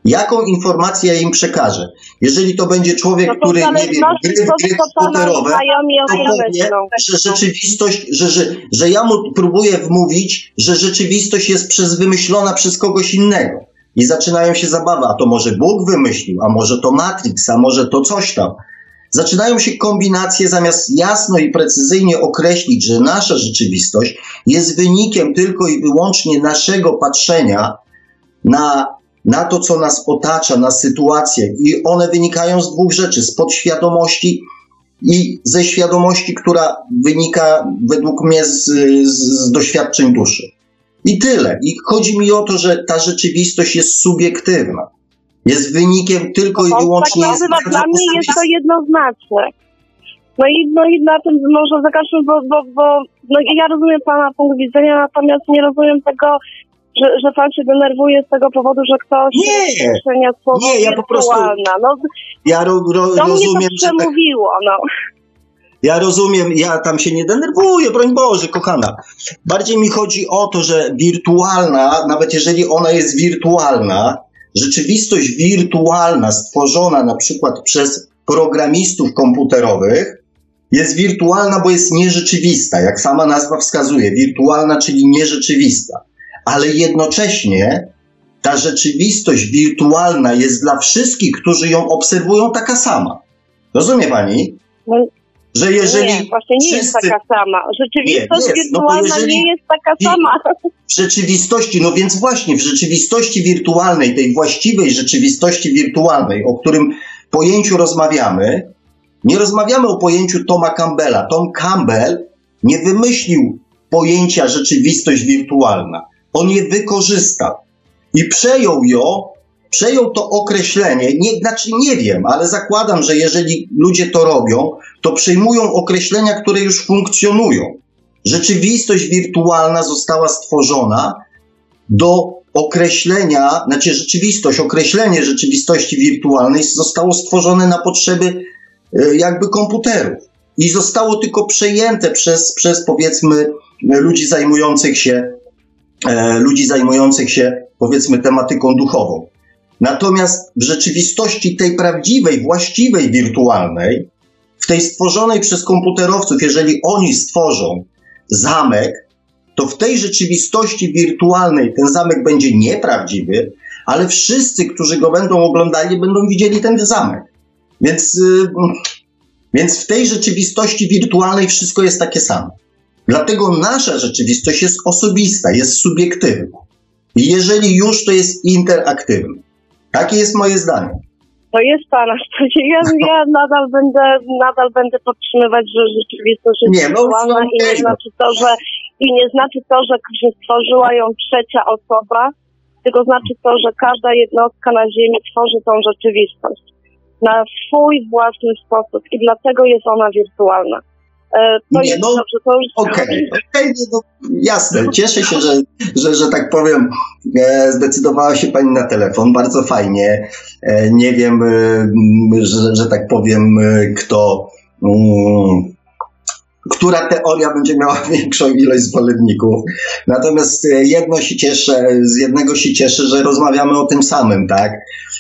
Speaker 2: Jaką informację ja im przekażę? Jeżeli to będzie człowiek, no to który, nie wiem, gry, gry komputerowe, to powie, że rzeczywistość, że, że, że ja mu próbuję wmówić, że rzeczywistość jest przez, wymyślona przez kogoś innego. I zaczynają się zabawy, a to może Bóg wymyślił, a może to Matrix, a może to coś tam. Zaczynają się kombinacje, zamiast jasno i precyzyjnie określić, że nasza rzeczywistość jest wynikiem tylko i wyłącznie naszego patrzenia na na to, co nas otacza, na sytuację. I one wynikają z dwóch rzeczy: z podświadomości i ze świadomości, która wynika według mnie z, z, z doświadczeń duszy. I tyle. I chodzi mi o to, że ta rzeczywistość jest subiektywna. Jest wynikiem tylko i wyłącznie. Tak
Speaker 3: nazywa, dla mnie jest to jednoznaczne. No i, no i na tym może zakażmy, bo, bo, bo no ja rozumiem Pana punkt widzenia, natomiast nie rozumiem tego, że, że pan się denerwuje z tego powodu, że ktoś
Speaker 2: nie, nie, ja po prostu,
Speaker 3: no,
Speaker 2: ja ro, ro,
Speaker 3: do rozumiem, mnie to przemówiło, tak, no.
Speaker 2: Ja rozumiem, ja tam się nie denerwuję, broń Boże, kochana. Bardziej mi chodzi o to, że wirtualna, nawet jeżeli ona jest wirtualna, rzeczywistość wirtualna stworzona na przykład przez programistów komputerowych jest wirtualna, bo jest nierzeczywista, jak sama nazwa wskazuje. Wirtualna, czyli nierzeczywista. Ale jednocześnie ta rzeczywistość wirtualna jest dla wszystkich, którzy ją obserwują, taka sama. Rozumie pani?
Speaker 3: No,
Speaker 2: że jeżeli.
Speaker 3: Nie, właśnie nie
Speaker 2: wszyscy...
Speaker 3: jest taka sama. Rzeczywistość
Speaker 2: Nie, jest, no
Speaker 3: wirtualna
Speaker 2: jeżeli-
Speaker 3: nie jest taka sama.
Speaker 2: w rzeczywistości, no więc właśnie w rzeczywistości wirtualnej, tej właściwej rzeczywistości wirtualnej, o którym pojęciu rozmawiamy, nie rozmawiamy o pojęciu Toma Campbella. Tom Campbell nie wymyślił pojęcia rzeczywistość wirtualna. On je wykorzystał i przejął ją, przejął to określenie, nie, znaczy nie wiem, ale zakładam, że jeżeli ludzie to robią, to przyjmują określenia, które już funkcjonują. Rzeczywistość wirtualna została stworzona do określenia, znaczy rzeczywistość, określenie rzeczywistości wirtualnej zostało stworzone na potrzeby e, jakby komputerów i zostało tylko przejęte przez, przez powiedzmy ludzi zajmujących się ludzi zajmujących się powiedzmy tematyką duchową. Natomiast w rzeczywistości tej prawdziwej, właściwej, wirtualnej, w tej stworzonej przez komputerowców, jeżeli oni stworzą zamek, to w tej rzeczywistości wirtualnej ten zamek będzie nieprawdziwy, ale wszyscy, którzy go będą oglądali, będą widzieli ten zamek. Więc, y, więc w tej rzeczywistości wirtualnej wszystko jest takie samo. Dlatego nasza rzeczywistość jest osobista, jest subiektywna. I jeżeli już, to jest interaktywna. Takie jest moje zdanie.
Speaker 3: To jest pana zdanie. Ja, ja nadal będę, nadal będę podtrzymywać, że rzeczywistość jest
Speaker 2: Nie, no,
Speaker 3: wirtualna i nie
Speaker 2: no.
Speaker 3: znaczy to, że i nie znaczy to, że stworzyła ją trzecia osoba, tylko znaczy to, że każda jednostka na Ziemi tworzy tą rzeczywistość na swój własny sposób i dlatego jest ona wirtualna. E, To
Speaker 2: Nie, no,
Speaker 3: dobrze, to już
Speaker 2: Okej, okej, no, jasne. Cieszę się, że, że, że tak powiem, e, zdecydowała się Pani na telefon. Bardzo fajnie. E, nie wiem, e, że, że tak powiem, e, kto. mm, która teoria będzie miała *laughs* większą ilość zwolenników. Natomiast e, jedno się cieszę, z jednego się cieszę, że rozmawiamy o tym samym, tak?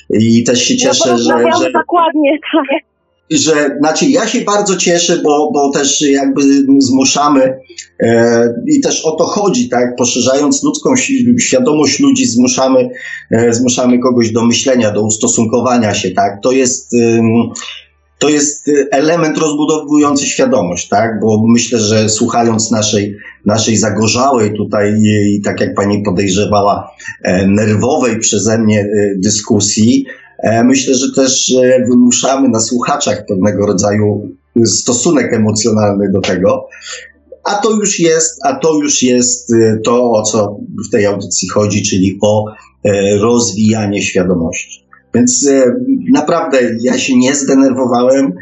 Speaker 2: I też się
Speaker 3: no,
Speaker 2: cieszę, że,
Speaker 3: porozmawiamy
Speaker 2: że,
Speaker 3: dokładnie, tak.
Speaker 2: Że znaczy ja się bardzo cieszę, bo, bo też jakby zmuszamy e, i też o to chodzi, tak, poszerzając ludzką świadomość ludzi, zmuszamy, e, zmuszamy kogoś do myślenia, do ustosunkowania się, tak, to jest ym, to jest element rozbudowujący świadomość, tak? Bo myślę, że słuchając naszej, naszej zagorzałej tutaj i, tak jak pani podejrzewała, e, nerwowej przeze mnie e, dyskusji, e, myślę, że też e, wymuszamy na słuchaczach pewnego rodzaju stosunek emocjonalny do tego. A to już jest, a to już jest e, to, o co w tej audycji chodzi, czyli o e, rozwijanie świadomości. Więc e, naprawdę ja się nie zdenerwowałem.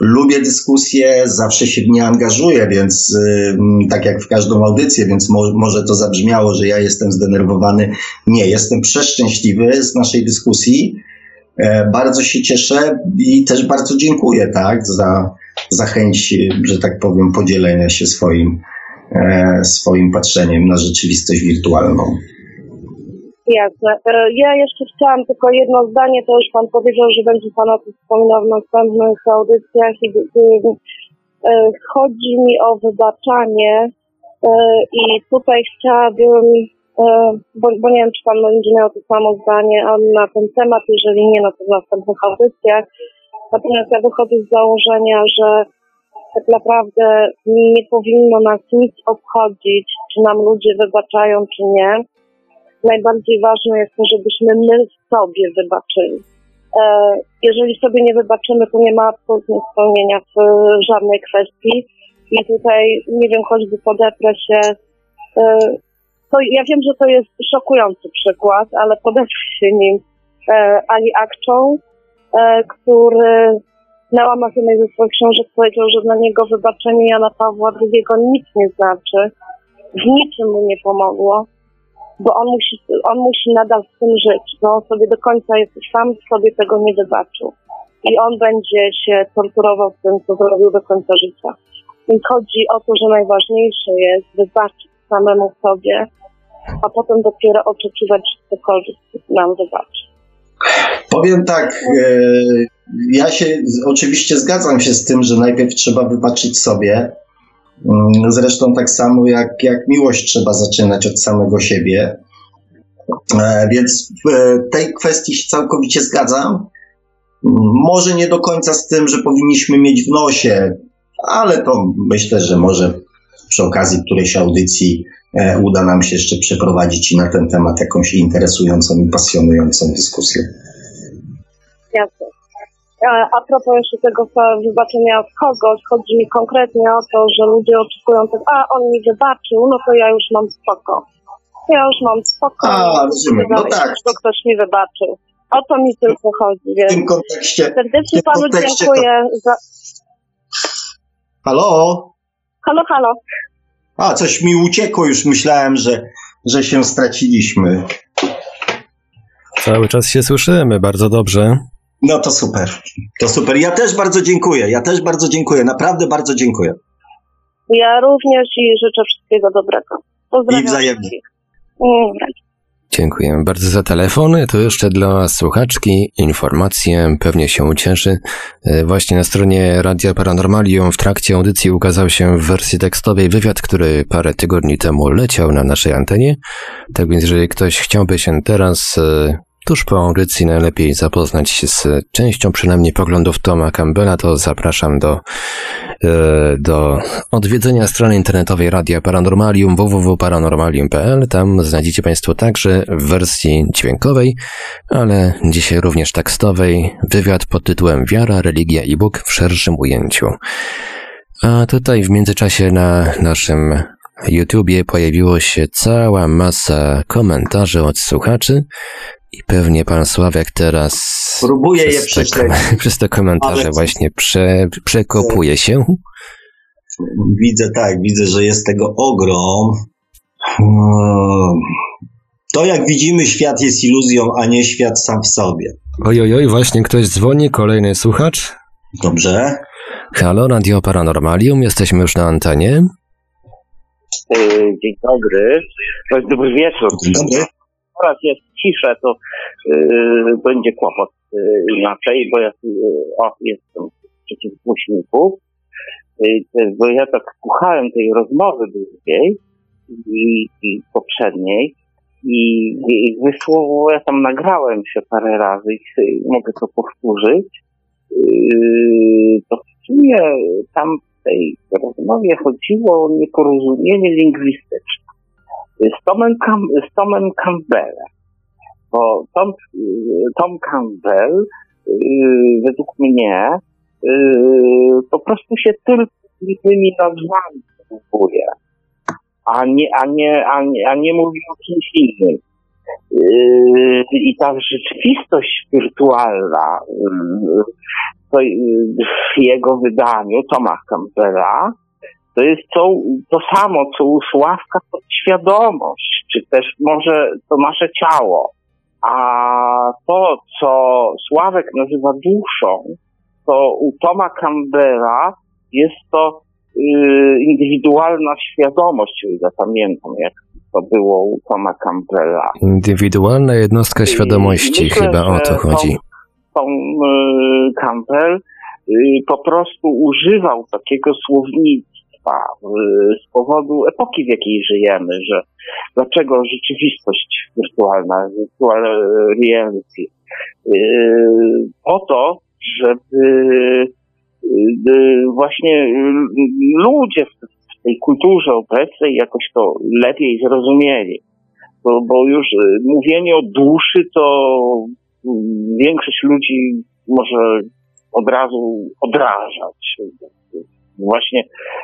Speaker 2: Lubię dyskusje, zawsze się w nie angażuję, więc e, tak jak w każdą audycję, więc mo, może to zabrzmiało, że ja jestem zdenerwowany. Nie, jestem przeszczęśliwy z naszej dyskusji. E, bardzo się cieszę i też bardzo dziękuję tak, za, za chęć, że tak powiem, podzielenia się swoim, e, swoim patrzeniem na rzeczywistość wirtualną.
Speaker 3: Jasne. E, Ja jeszcze chciałam tylko jedno zdanie, to już Pan powiedział, że będzie Pan o tym wspominał w następnych audycjach i chodzi mi o wybaczanie i tutaj chciałabym, bo, bo nie wiem, czy Pan będzie miał to samo zdanie na ten temat, jeżeli nie, no to w następnych audycjach. Natomiast ja wychodzę z założenia, że tak naprawdę nie powinno nas nic obchodzić, czy nam ludzie wybaczają, czy nie najbardziej ważne jest to, żebyśmy my sobie wybaczyli. E, jeżeli sobie nie wybaczymy, to nie ma absolutnie spełnienia w e, żadnej kwestii. I tutaj, nie wiem, choćby podeprę się. To ja wiem, że to jest szokujący przykład, ale podeprę się nim e, Ali Akczą, e, który na łamach jednej ze swoich książek powiedział, że dla niego wybaczenie Jana Pawła II nic nie znaczy. W niczym mu nie pomogło bo on musi, on musi nadal z tym żyć, bo on sobie do końca jest sam sobie tego nie wybaczył. i on będzie się torturował w tym, co zrobił do końca życia. I chodzi o to, że najważniejsze jest wybaczyć samemu sobie, a potem dopiero oczekiwać, że ktokolwiek nam wybaczy.
Speaker 2: Powiem tak, e, ja się oczywiście zgadzam się z tym, że najpierw trzeba wybaczyć sobie. Mm, zresztą tak samo jak, jak miłość trzeba zaczynać od samego siebie. E, więc w tej kwestii się całkowicie zgadzam. Mm, może nie do końca z tym, że powinniśmy mieć w nosie, ale to myślę, że może przy okazji którejś audycji e, uda nam się jeszcze przeprowadzić i na ten temat jakąś interesującą i pasjonującą dyskusję.
Speaker 3: Jasne. A, a propos jeszcze tego wybaczenia od kogoś, chodzi mi konkretnie o to, że ludzie oczekują tego, a on mi wybaczył, no to ja już mam spoko. Ja już mam spoko.
Speaker 2: A, rozumiem, no tak.
Speaker 3: To ktoś mi wybaczył. O to mi tylko chodzi, więc
Speaker 2: W tym kontekście.
Speaker 3: serdecznie
Speaker 2: w tym
Speaker 3: panu dziękuję za...
Speaker 2: Halo?
Speaker 3: Halo, halo.
Speaker 2: A, coś mi uciekło, już myślałem, że, że się straciliśmy.
Speaker 1: Cały czas się słyszymy, bardzo dobrze.
Speaker 2: No to super. To super. Ja też bardzo dziękuję. Ja też bardzo dziękuję. Naprawdę bardzo dziękuję.
Speaker 3: Ja również i życzę wszystkiego dobrego. Pozdrawiam
Speaker 2: I wzajemnie.
Speaker 3: wszystkich.
Speaker 1: Dziękujemy bardzo za telefon. To jeszcze dla słuchaczki informacje, pewnie się ucieszy. E, Właśnie na stronie Radia Paranormalium w trakcie audycji ukazał się w wersji tekstowej wywiad, który parę tygodni temu leciał na naszej antenie. Tak więc, jeżeli ktoś chciałby się teraz e, tuż po audycji najlepiej zapoznać się z częścią przynajmniej poglądów Toma Campbella, to zapraszam do, e, do odwiedzenia strony internetowej Radia Paranormalium www.paranormalium.pl. Tam znajdziecie Państwo także w wersji dźwiękowej, ale dzisiaj również tekstowej wywiad pod tytułem Wiara, religia i Bóg w szerszym ujęciu. A tutaj w międzyczasie na naszym YouTubie pojawiło się cała masa komentarzy od słuchaczy i pewnie pan Sławek teraz
Speaker 2: Próbuję je
Speaker 1: przez te,
Speaker 2: prześledzić. *laughs*
Speaker 1: przez te komentarze
Speaker 2: Ale-
Speaker 1: właśnie prze, przekopuje się.
Speaker 2: Widzę tak, widzę, że jest tego ogrom. To jak widzimy, świat jest iluzją, a nie świat sam w sobie.
Speaker 1: Oj, oj, właśnie ktoś dzwoni, kolejny słuchacz.
Speaker 2: Dobrze?
Speaker 1: Halo, Radio Paranormalium, jesteśmy już na antenie.
Speaker 4: Y, Dzień dobry. To jest dobry wieczór.
Speaker 2: Dzień dobry.
Speaker 4: Teraz jest ciszę, to y, będzie kłopot y, inaczej, bo ja y, o, jestem przeciw głośniku. Y, y, bo ja tak słuchałem tej rozmowy drugiej i, i poprzedniej i, i wysłowo ja tam nagrałem się parę razy i mogę to powtórzyć. Y, to w sumie tam w tej rozmowie chodziło o nieporozumienie lingwistyczne z Tomem, Cam- z Tomem Campbellem. Bo Tom, y, Tom Campbell y, według mnie y, po prostu się tylko tymi nazwami posługuje, a nie, a nie, a nie, a nie mówi o czymś innym. Yy, I ta rzeczywistość wirtualna yy, to, yy, w jego wydaniu Toma Campbella to jest to, to samo, co u Sławka podświadomość, czy też może to nasze ciało. A to, co Sławek nazywa duszą, to u Toma Campbella jest to yy, indywidualna świadomość, o ile pamiętam, jak to było u Toma Campbella.
Speaker 1: Indywidualna jednostka świadomości,
Speaker 4: Myślę,
Speaker 1: chyba o to chodzi.
Speaker 4: Tom y, Campbell y, po prostu używał takiego słownictwa y, z powodu epoki, w jakiej żyjemy, że dlaczego rzeczywistość wirtualna, virtual reality, po to, żeby y, właśnie y, ludzie w tej kulturze obecnej jakoś to lepiej zrozumieli. Bo, bo już mówienie o duszy to większość ludzi może od razu odrażać. Właśnie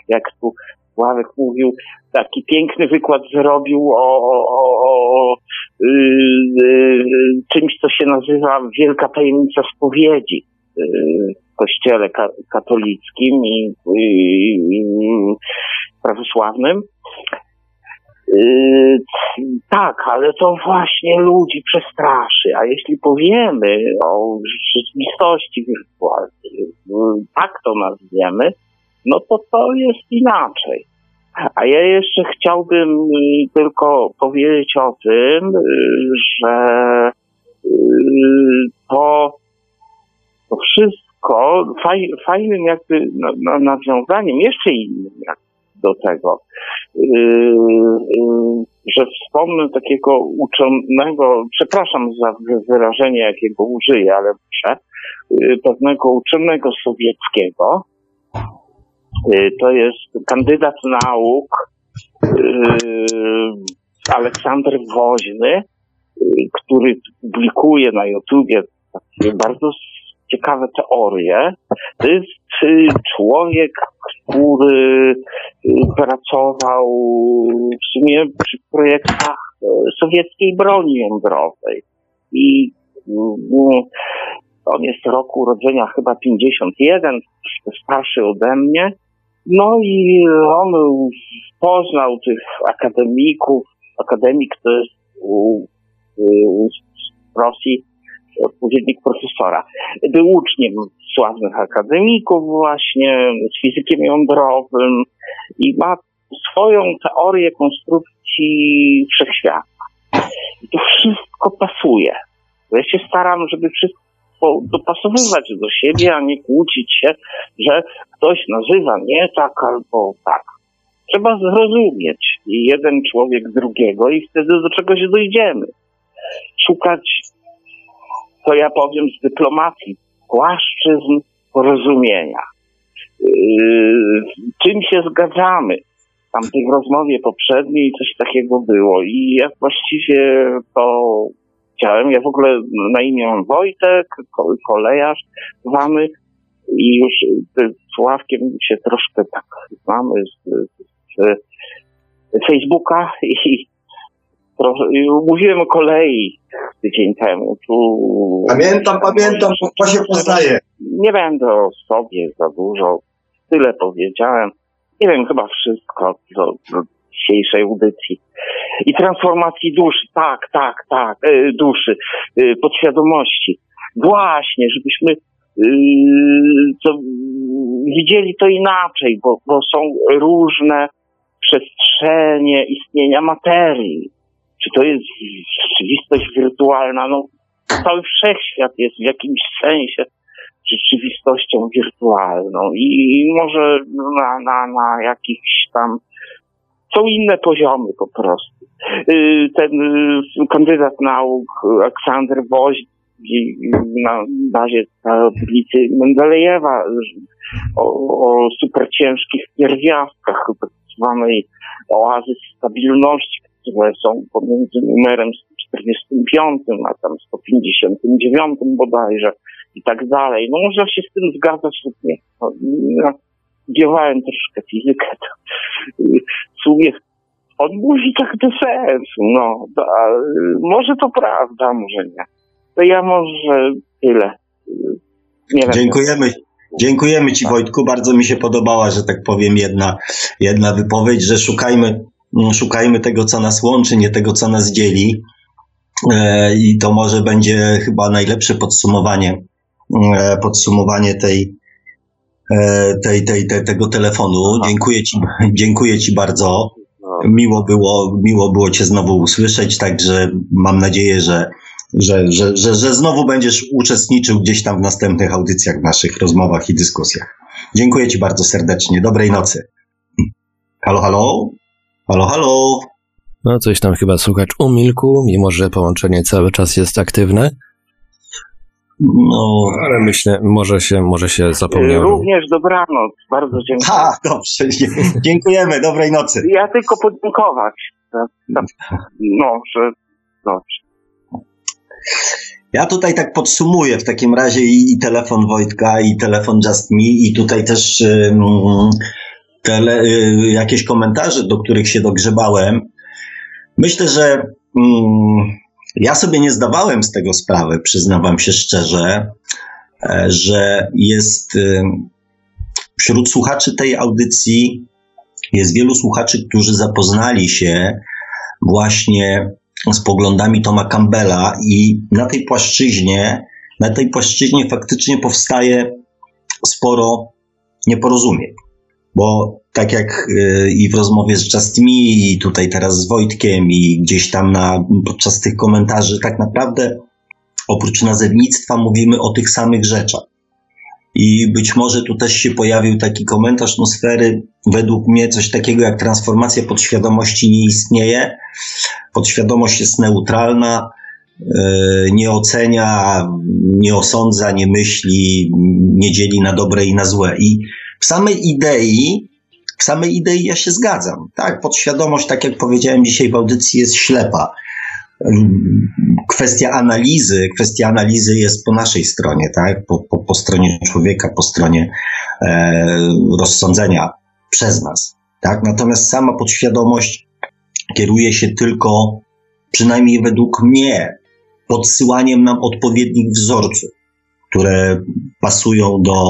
Speaker 4: jak tu Sławek mówił, taki piękny wykład zrobił o, o, o, o y, y, czymś, co się nazywa Wielka Tajemnica Spowiedzi y, w kościele ka- katolickim i, prawosławnym. Yy, tak, ale to właśnie ludzi przestraszy. A jeśli powiemy o rzeczywistości wirtualnej, yy, tak to nazwiemy, no to to jest inaczej. A ja jeszcze chciałbym yy, tylko powiedzieć o tym, że to, to wszystko faj, fajnym jakby nawiązaniem, jeszcze innym do tego, że wspomnę takiego uczonego, przepraszam za wyrażenie, jakiego użyję, ale muszę, pewnego uczonego sowieckiego, Y, to jest kandydat nauk y, Aleksander Woźny, y, który publikuje na YouTubie bardzo ciekawe teorie. To jest człowiek, który pracował w sumie przy projektach sowieckiej broni jądrowej. I on jest roku urodzenia chyba 51, starszy ode mnie. No i on poznał tych akademików. Akademik to jest u, u, Rosji odpowiednik profesora. Był uczniem sławnych akademików właśnie, z fizykiem jądrowym i ma swoją teorię konstrukcji wszechświata. I to wszystko pasuje. Ja się staram, żeby wszystko dopasowywać do siebie, a nie kłócić się, że ktoś nazywa nie tak albo tak. Trzeba zrozumieć jeden człowiek drugiego i wtedy do czegoś dojdziemy. Szukać, co ja powiem z dyplomacji, płaszczyzn porozumienia. Yy, czym się zgadzamy? Tam w tej rozmowie poprzedniej coś takiego było i ja właściwie to chciałem. Ja w ogóle na imię mam Wojtek, kolejarz, mamy i już z Sławkiem się troszkę tak znamy z, z, z Facebooka i trochę, mówiłem o kolei tydzień temu. Tu,
Speaker 2: pamiętam, pamiętam, to się poznaje.
Speaker 4: Nie będę o sobie za dużo, tyle powiedziałem. Nie wiem, chyba wszystko do, do dzisiejszej audycji i transformacji duszy, tak, tak, tak, e, duszy, e, podświadomości. Właśnie, żebyśmy to, widzieli to inaczej, bo, bo są różne przestrzenie istnienia materii. Czy to jest rzeczywistość wirtualna? No, cały wszechświat jest w jakimś sensie rzeczywistością wirtualną i może na, na, na jakichś tam są inne poziomy po prostu. Y, ten y, kandydat nauk Aleksander Woź na bazie tablicy Mendelejewa o, o super ciężkich pierwiastkach zwanej oazy stabilności, które są pomiędzy numerem 145 a tam 159 bodajże i tak dalej. No można się z tym zgadzać lub nie. No, studiowałem troszkę fizykę. W sumie on mówi tak do sensu, no. To, może to prawda, może nie. To ja może tyle.
Speaker 2: Nie wiem. Dziękujemy. Dziękujemy Ci Wojtku, bardzo mi się podobała, że tak powiem, jedna, jedna wypowiedź, że szukajmy, szukajmy tego, co nas łączy, nie tego, co nas dzieli. E, I to może będzie chyba najlepsze podsumowanie, e, podsumowanie tej, tej, tej, tej, tego telefonu. Dziękuję ci, dziękuję ci bardzo. Miło było, miło było Cię znowu usłyszeć, także mam nadzieję, że, że, że, że, że znowu będziesz uczestniczył gdzieś tam w następnych audycjach, w naszych rozmowach i dyskusjach. Dziękuję Ci bardzo serdecznie. Dobrej nocy. Halo, halo? Halo, halo?
Speaker 1: No, coś tam chyba słuchacz umilkł, mimo że połączenie cały czas jest aktywne. No, ale myślę, może się, może się zapomniałem.
Speaker 4: Również dobranoc, bardzo dziękuję.
Speaker 2: A, dobrze, *laughs* dziękujemy, dobrej nocy.
Speaker 4: Ja tylko podziękować. No, że dobrze.
Speaker 2: Ja tutaj tak podsumuję w takim razie i, telefon Wojtka, i telefon Just Me, i tutaj też y, tele, y, jakieś komentarze, do których się dogrzebałem. Myślę, że ja sobie nie zdawałem z tego sprawy, przyznam wam się szczerze, e, że jest y, wśród słuchaczy tej audycji jest wielu słuchaczy, którzy zapoznali się właśnie z poglądami Toma Campbella i na tej płaszczyźnie, na tej płaszczyźnie faktycznie powstaje sporo nieporozumień. Bo tak jak y, i w rozmowie z Just Me, i tutaj teraz z Wojtkiem, i gdzieś tam na, podczas tych komentarzy, tak naprawdę oprócz nazewnictwa mówimy o tych samych rzeczach. I być może tu też się pojawił taki komentarz atmosfery. Według mnie coś takiego jak transformacja podświadomości nie istnieje. Podświadomość jest neutralna, e, nie ocenia, nie osądza, nie myśli, nie dzieli na dobre i na złe. I w samej idei, w samej idei ja się zgadzam. Tak, podświadomość, tak jak powiedziałem dzisiaj w audycji, jest ślepa kwestia analizy, kwestia analizy jest po naszej stronie, tak? Po, po, po stronie człowieka, po stronie e, rozsądzenia przez nas, tak? Natomiast sama podświadomość kieruje się tylko, przynajmniej według mnie, podsyłaniem nam odpowiednich wzorców, które pasują do,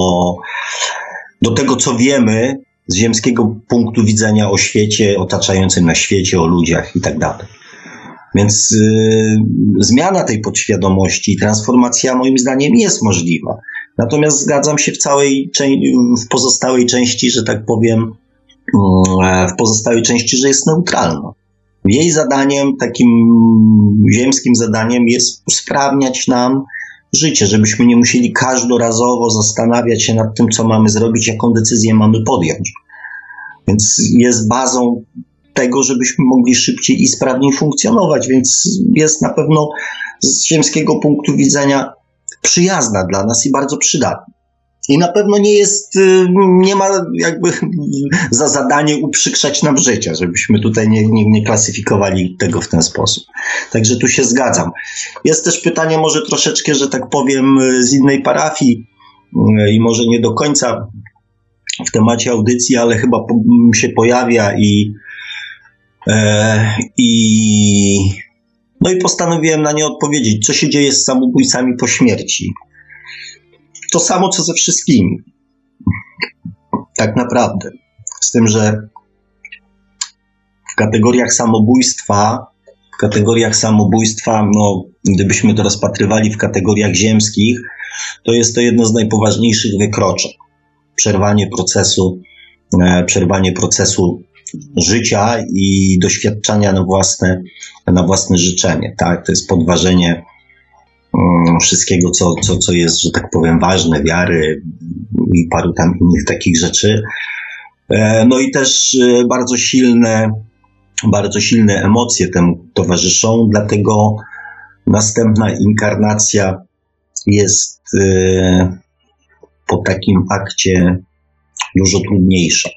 Speaker 2: do tego, co wiemy z ziemskiego punktu widzenia o świecie, otaczającym na świecie, o ludziach i tak dalej. Więc y, zmiana tej podświadomości, transformacja moim zdaniem jest możliwa. Natomiast zgadzam się w całej, w pozostałej części, że tak powiem, mm, w pozostałej części, że jest neutralna. Jej zadaniem, takim ziemskim zadaniem jest usprawniać nam życie, żebyśmy nie musieli każdorazowo zastanawiać się nad tym, co mamy zrobić, jaką decyzję mamy podjąć. Więc jest bazą tego, żebyśmy mogli szybciej i sprawniej funkcjonować, więc jest na pewno z ziemskiego punktu widzenia przyjazna dla nas i bardzo przydatna. I na pewno nie jest, y, nie ma jakby *laughs* za zadanie uprzykrzać nam życia, żebyśmy tutaj nie, nie, nie klasyfikowali tego w ten sposób. Także tu się zgadzam. Jest też pytanie może troszeczkę, że tak powiem, z innej parafii y, i może nie do końca w temacie audycji, ale chyba się pojawia i E, I, no i postanowiłem na nie odpowiedzieć, co się dzieje z samobójcami po śmierci. To samo, co ze wszystkimi. Tak naprawdę. Z tym, że w kategoriach samobójstwa, w kategoriach samobójstwa, no, gdybyśmy to rozpatrywali w kategoriach ziemskich, to jest to jedno z najpoważniejszych wykroczeń. Przerwanie procesu, e, przerwanie procesu życia i doświadczania na własne, na własne życzenie. Tak? To jest podważenie um, wszystkiego, co, co, co jest, że tak powiem, ważne, wiary i paru tam innych takich rzeczy. E, no i też e, bardzo silne, bardzo silne emocje temu towarzyszą, dlatego następna inkarnacja jest po takim akcie dużo trudniejsza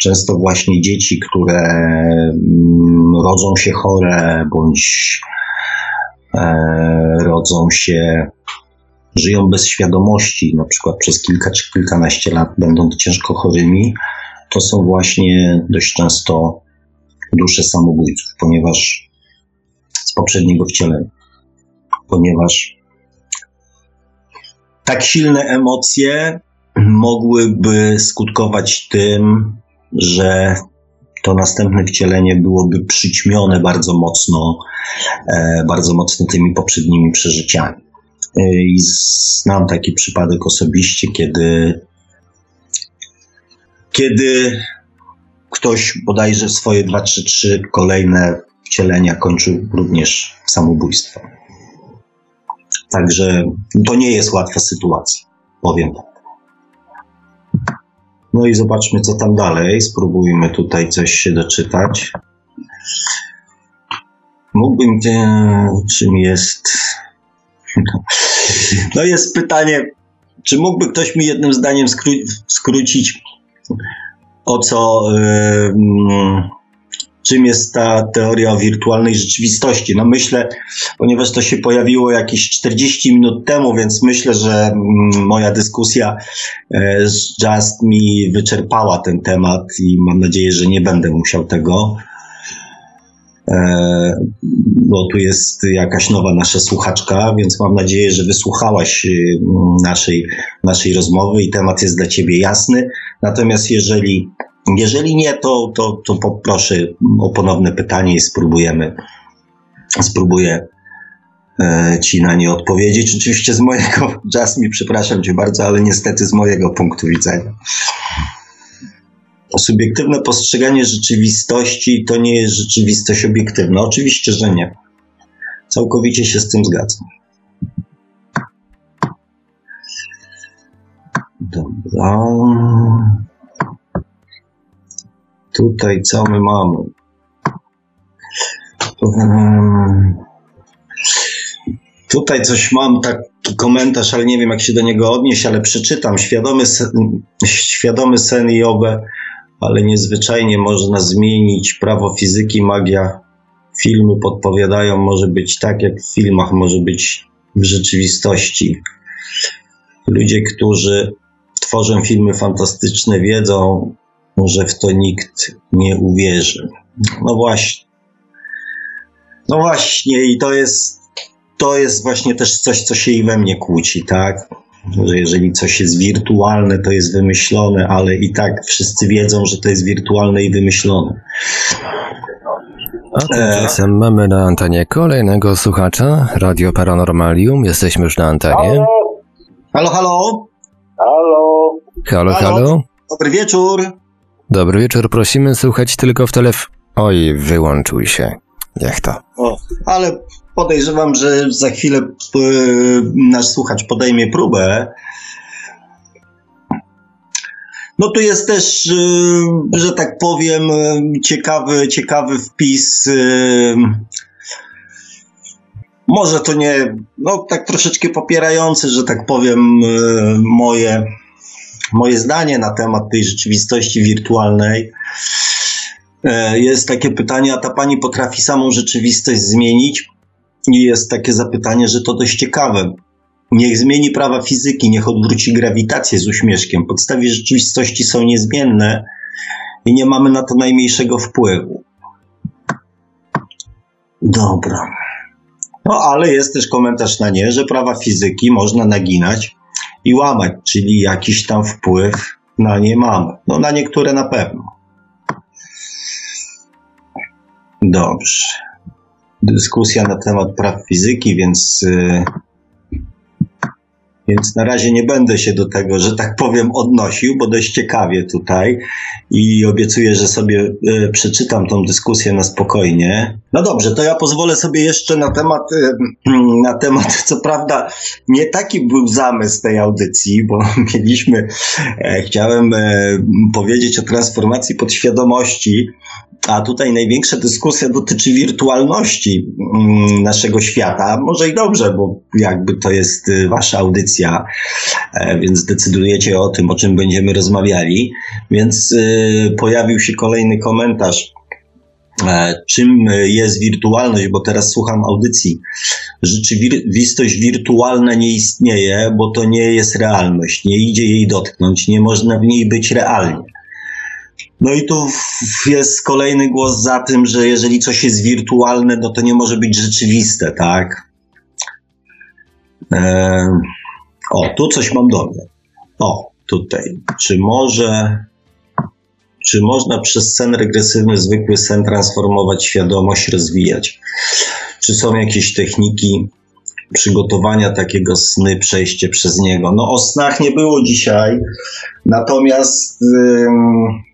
Speaker 2: często właśnie dzieci, które mm, rodzą się chore bądź e, rodzą się, żyją bez świadomości, na przykład przez kilka czy kilkanaście lat będąc ciężko chorymi, to są właśnie dość często dusze samobójców, ponieważ z poprzedniego wcielenia, ponieważ tak silne emocje mogłyby skutkować tym, że to następne wcielenie byłoby przyćmione bardzo mocno, e, bardzo mocno tymi poprzednimi przeżyciami. E, I znam taki przypadek osobiście, kiedy, kiedy ktoś bodajże swoje 2 3 3 kolejne wcielenia kończył również samobójstwem. Także to nie jest łatwa sytuacja, powiem tak. No i zobaczmy, co tam dalej. Spróbujmy tutaj coś się doczytać. Mógłbym, czym jest. *laughs* No jest pytanie, czy mógłby ktoś mi jednym zdaniem skró- skrócić, o co. Yy, czym jest ta teoria o wirtualnej rzeczywistości. No myślę, ponieważ to się pojawiło jakieś 40 minut temu, więc myślę, że mm, moja dyskusja e, z Just mi wyczerpała ten temat i mam nadzieję, że nie będę musiał tego e, bo tu jest jakaś nowa nasza słuchaczka, więc mam nadzieję, że wysłuchałaś mm, naszej, naszej rozmowy i temat jest dla Ciebie jasny. Natomiast jeżeli Jeżeli nie, to, to, to poproszę o ponowne pytanie i spróbujemy, spróbuję e, Ci na nie odpowiedzieć. Oczywiście z mojego, *laughs* Jasmine, przepraszam Cię bardzo, ale niestety z mojego punktu widzenia. Subiektywne postrzeganie rzeczywistości to nie jest rzeczywistość obiektywna. Oczywiście, że nie. Całkowicie się z tym zgadzam. Dobra. Tutaj co my mamy? Tutaj coś mam, taki komentarz, ale nie wiem jak się do niego odnieść, ale przeczytam. Świadomy sen, świadomy sen i obe, ale niezwyczajnie można zmienić prawo fizyki, magia. Filmy podpowiadają, może być tak jak w filmach, może być w rzeczywistości. Ludzie, którzy tworzą filmy fantastyczne, wiedzą, że w to nikt nie uwierzy. No właśnie. No właśnie, i to jest, to jest właśnie też coś, co się i we mnie kłóci, tak? Że jeżeli coś jest wirtualne, to jest wymyślone, ale i tak wszyscy wiedzą, że to jest wirtualne i wymyślone.
Speaker 1: A tymczasem mamy na antenie kolejnego słuchacza, Radio Paranormalium. Jesteśmy już na antenie.
Speaker 2: Halo, halo?
Speaker 4: Halo.
Speaker 1: Halo, halo.
Speaker 2: Dobry wieczór.
Speaker 1: Dobry wieczór, prosimy słuchać tylko w telef... Oj, wyłączył się. Jak to?
Speaker 2: O, ale podejrzewam, że za chwilę y, nasz słuchacz podejmie próbę. No tu jest też, y, że tak powiem, y, ciekawy, ciekawy wpis. Może to nie, no tak troszeczkę popierający, że tak powiem, moje, moje zdanie na temat tej rzeczywistości wirtualnej. E, Jest takie pytanie, a ta pani potrafi samą rzeczywistość zmienić? I jest takie zapytanie, że to dość ciekawe. Niech zmieni prawa fizyki, niech odwróci grawitację z uśmieszkiem. Podstawy rzeczywistości są niezmienne i nie mamy na to najmniejszego wpływu. Dobra. No ale jest też komentarz na nie, że prawa fizyki można naginać i łamać, czyli jakiś tam wpływ na nie mamy. No na niektóre na pewno. Dobrze. Dyskusja na temat praw fizyki, więc, yy, więc na razie nie będę się do tego, że tak powiem, odnosił, bo dość ciekawie tutaj i obiecuję, że sobie yy, przeczytam tą dyskusję na spokojnie. No dobrze, to ja pozwolę sobie jeszcze na temat, yy, *clears throat* na temat, co prawda, nie taki był zamysł tej audycji, bo *laughs* mieliśmy, e, chciałem e, powiedzieć o transformacji podświadomości, a tutaj największa dyskusja dotyczy wirtualności mm, naszego świata. Może i dobrze, bo jakby to jest y, wasza audycja, e, więc decydujecie o tym, o czym będziemy rozmawiali. Więc y, pojawił się kolejny komentarz. E, Czym jest wirtualność, bo teraz słucham audycji. Rzeczywistość wirtualna nie istnieje, bo to nie jest realność. Nie idzie jej dotknąć, nie można w niej być realnie. No i tu jest kolejny głos za tym, że jeżeli coś jest wirtualne, no to nie może być rzeczywiste, tak? O, tu coś mam dobre. O, tutaj. Czy może. Czy można przez sen regresywny, zwykły sen transformować świadomość, rozwijać? Czy są jakieś techniki przygotowania takiego sny, przejście przez niego? No, o snach nie było dzisiaj, natomiast. Ym,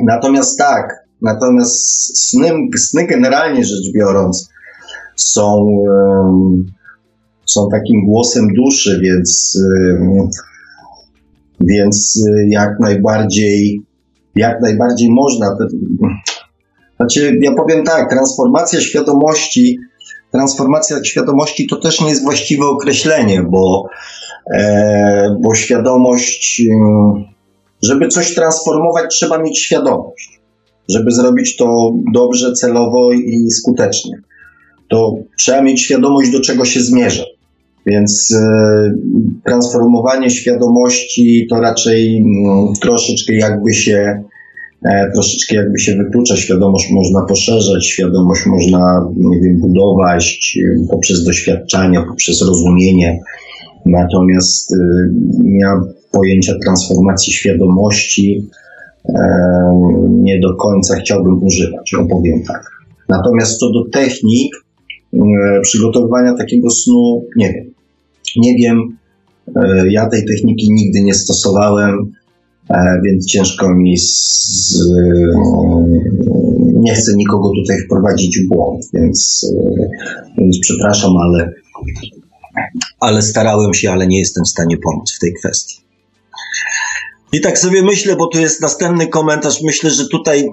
Speaker 2: Natomiast tak, natomiast sny, sny generalnie rzecz biorąc są, są takim głosem duszy, więc, więc jak najbardziej, jak najbardziej można. Znaczy, ja powiem tak, transformacja świadomości, transformacja świadomości to też nie jest właściwe określenie, bo, e, bo świadomość. Żeby coś transformować, trzeba mieć świadomość. Żeby zrobić to dobrze, celowo i skutecznie, to trzeba mieć świadomość, do czego się zmierza. Więc e, transformowanie świadomości to raczej mm, troszeczkę jakby się e, troszeczkę jakby się wyklucza. Świadomość można poszerzać, świadomość można, nie wiem, budować e, poprzez doświadczania, poprzez rozumienie. Natomiast e, ja pojęcia transformacji świadomości nie do końca chciałbym używać, opowiem tak. Natomiast co do technik przygotowywania takiego snu, nie wiem. Nie wiem, ja tej techniki nigdy nie stosowałem. E, więc ciężko mi z, nie chcę nikogo tutaj wprowadzić w błąd, więc, e, więc przepraszam, ale, ale starałem się, ale nie jestem w stanie pomóc w tej kwestii. I tak sobie myślę, bo tu jest następny komentarz. Myślę, że tutaj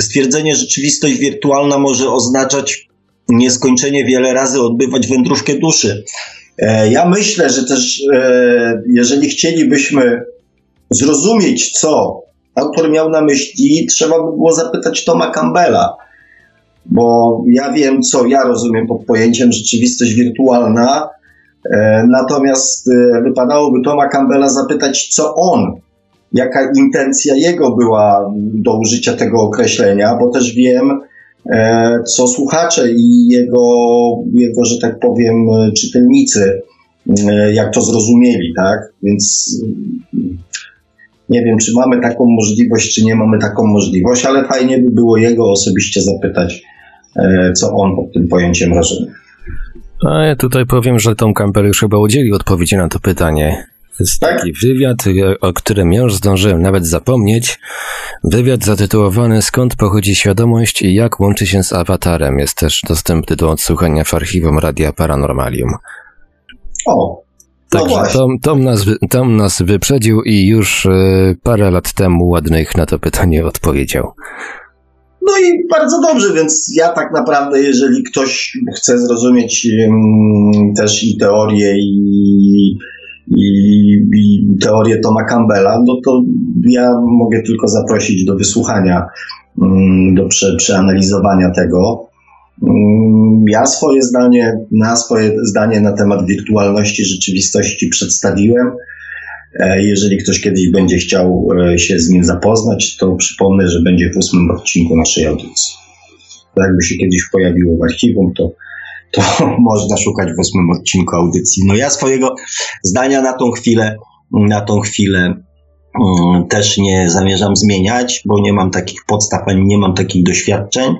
Speaker 2: stwierdzenie rzeczywistość wirtualna może oznaczać nieskończenie wiele razy odbywać wędrówkę duszy. E, ja myślę, że też jeżeli chcielibyśmy zrozumieć, co autor miał na myśli, trzeba by było zapytać Toma Campbella, bo ja wiem, co ja rozumiem pod pojęciem rzeczywistość wirtualna, e, natomiast e, wypadałoby Toma Campbella zapytać, co on, jaka intencja jego była do użycia tego określenia, bo też wiem, e, co słuchacze i jego, jego że tak powiem, czytelnicy, jak to zrozumieli, tak? Więc nie wiem, czy mamy taką możliwość, czy nie mamy taką możliwość, ale fajnie by było jego osobiście zapytać, e, co on pod tym pojęciem rozumie.
Speaker 1: A ja tutaj powiem, że Tom Campbell już chyba udzielił odpowiedzi na to pytanie. Jest tak? taki wywiad, o którym już zdążyłem nawet zapomnieć. Wywiad zatytułowany Skąd pochodzi świadomość i jak łączy się z awatarem jest też dostępny do odsłuchania w archiwum Radia Paranormalium.
Speaker 2: O,
Speaker 1: Także no Tom, Tom, nas, Tom nas wyprzedził i już y, parę lat temu ładnych na to pytanie odpowiedział.
Speaker 2: No i bardzo dobrze, więc ja tak naprawdę, jeżeli ktoś chce zrozumieć też i teorię i, i, i teorię Toma Campbella, no to ja mogę tylko zaprosić do wysłuchania, do prze, przeanalizowania tego. Mm, ja swoje zdanie, na swoje zdanie na temat wirtualności rzeczywistości przedstawiłem. E, jeżeli ktoś kiedyś będzie chciał e, się z nim zapoznać, to przypomnę, że będzie w ósmym odcinku naszej audycji. Jakby się kiedyś pojawiło w archiwum, to, to *laughs* można szukać w ósmym odcinku audycji. No ja swojego zdania na tą chwilę, na tą chwilę Mm, też nie zamierzam zmieniać, bo nie mam takich podstaw ani nie mam takich doświadczeń.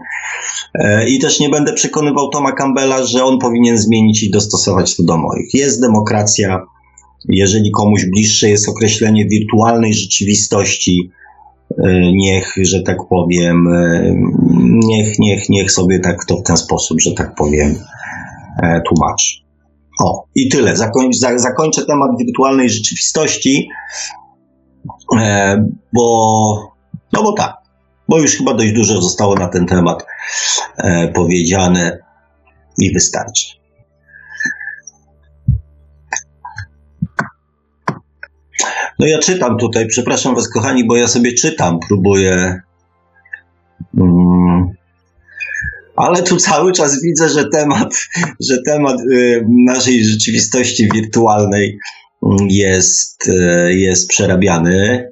Speaker 2: E, I też nie będę przekonywał Toma Campbella, że on powinien zmienić i dostosować to do moich. Jest demokracja. Jeżeli komuś bliższe jest określenie wirtualnej rzeczywistości, e, niech, że tak powiem, e, niech, niech, niech sobie tak to w ten sposób, że tak powiem, tłumaczy. O, i tyle. Zakoń, za, zakończę temat wirtualnej rzeczywistości. E, bo, no bo tak, bo już chyba dość dużo zostało na ten temat e, powiedziane i wystarczy. No ja czytam tutaj, przepraszam Was kochani, bo ja sobie czytam, próbuję. Mm, ale tu cały czas widzę, że temat, że temat y, naszej rzeczywistości wirtualnej jest, e, jest przerabiany.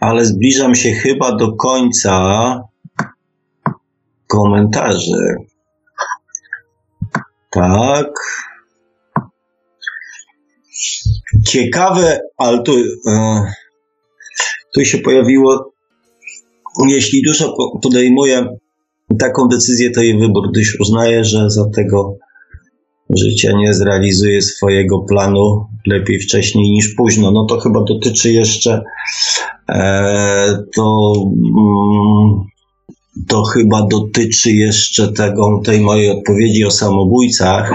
Speaker 2: Ale zbliżam się chyba do końca komentarzy. Tak. Ciekawe, ale tu, e, tu się pojawiło, jeśli dusza podejmuje taką decyzję, to jej wybór. Gdyż uznaje, że za tego życia nie zrealizuje swojego planu lepiej wcześniej niż późno. No to chyba dotyczy jeszcze e, to, mm, to chyba dotyczy jeszcze tego, tej mojej odpowiedzi o samobójcach.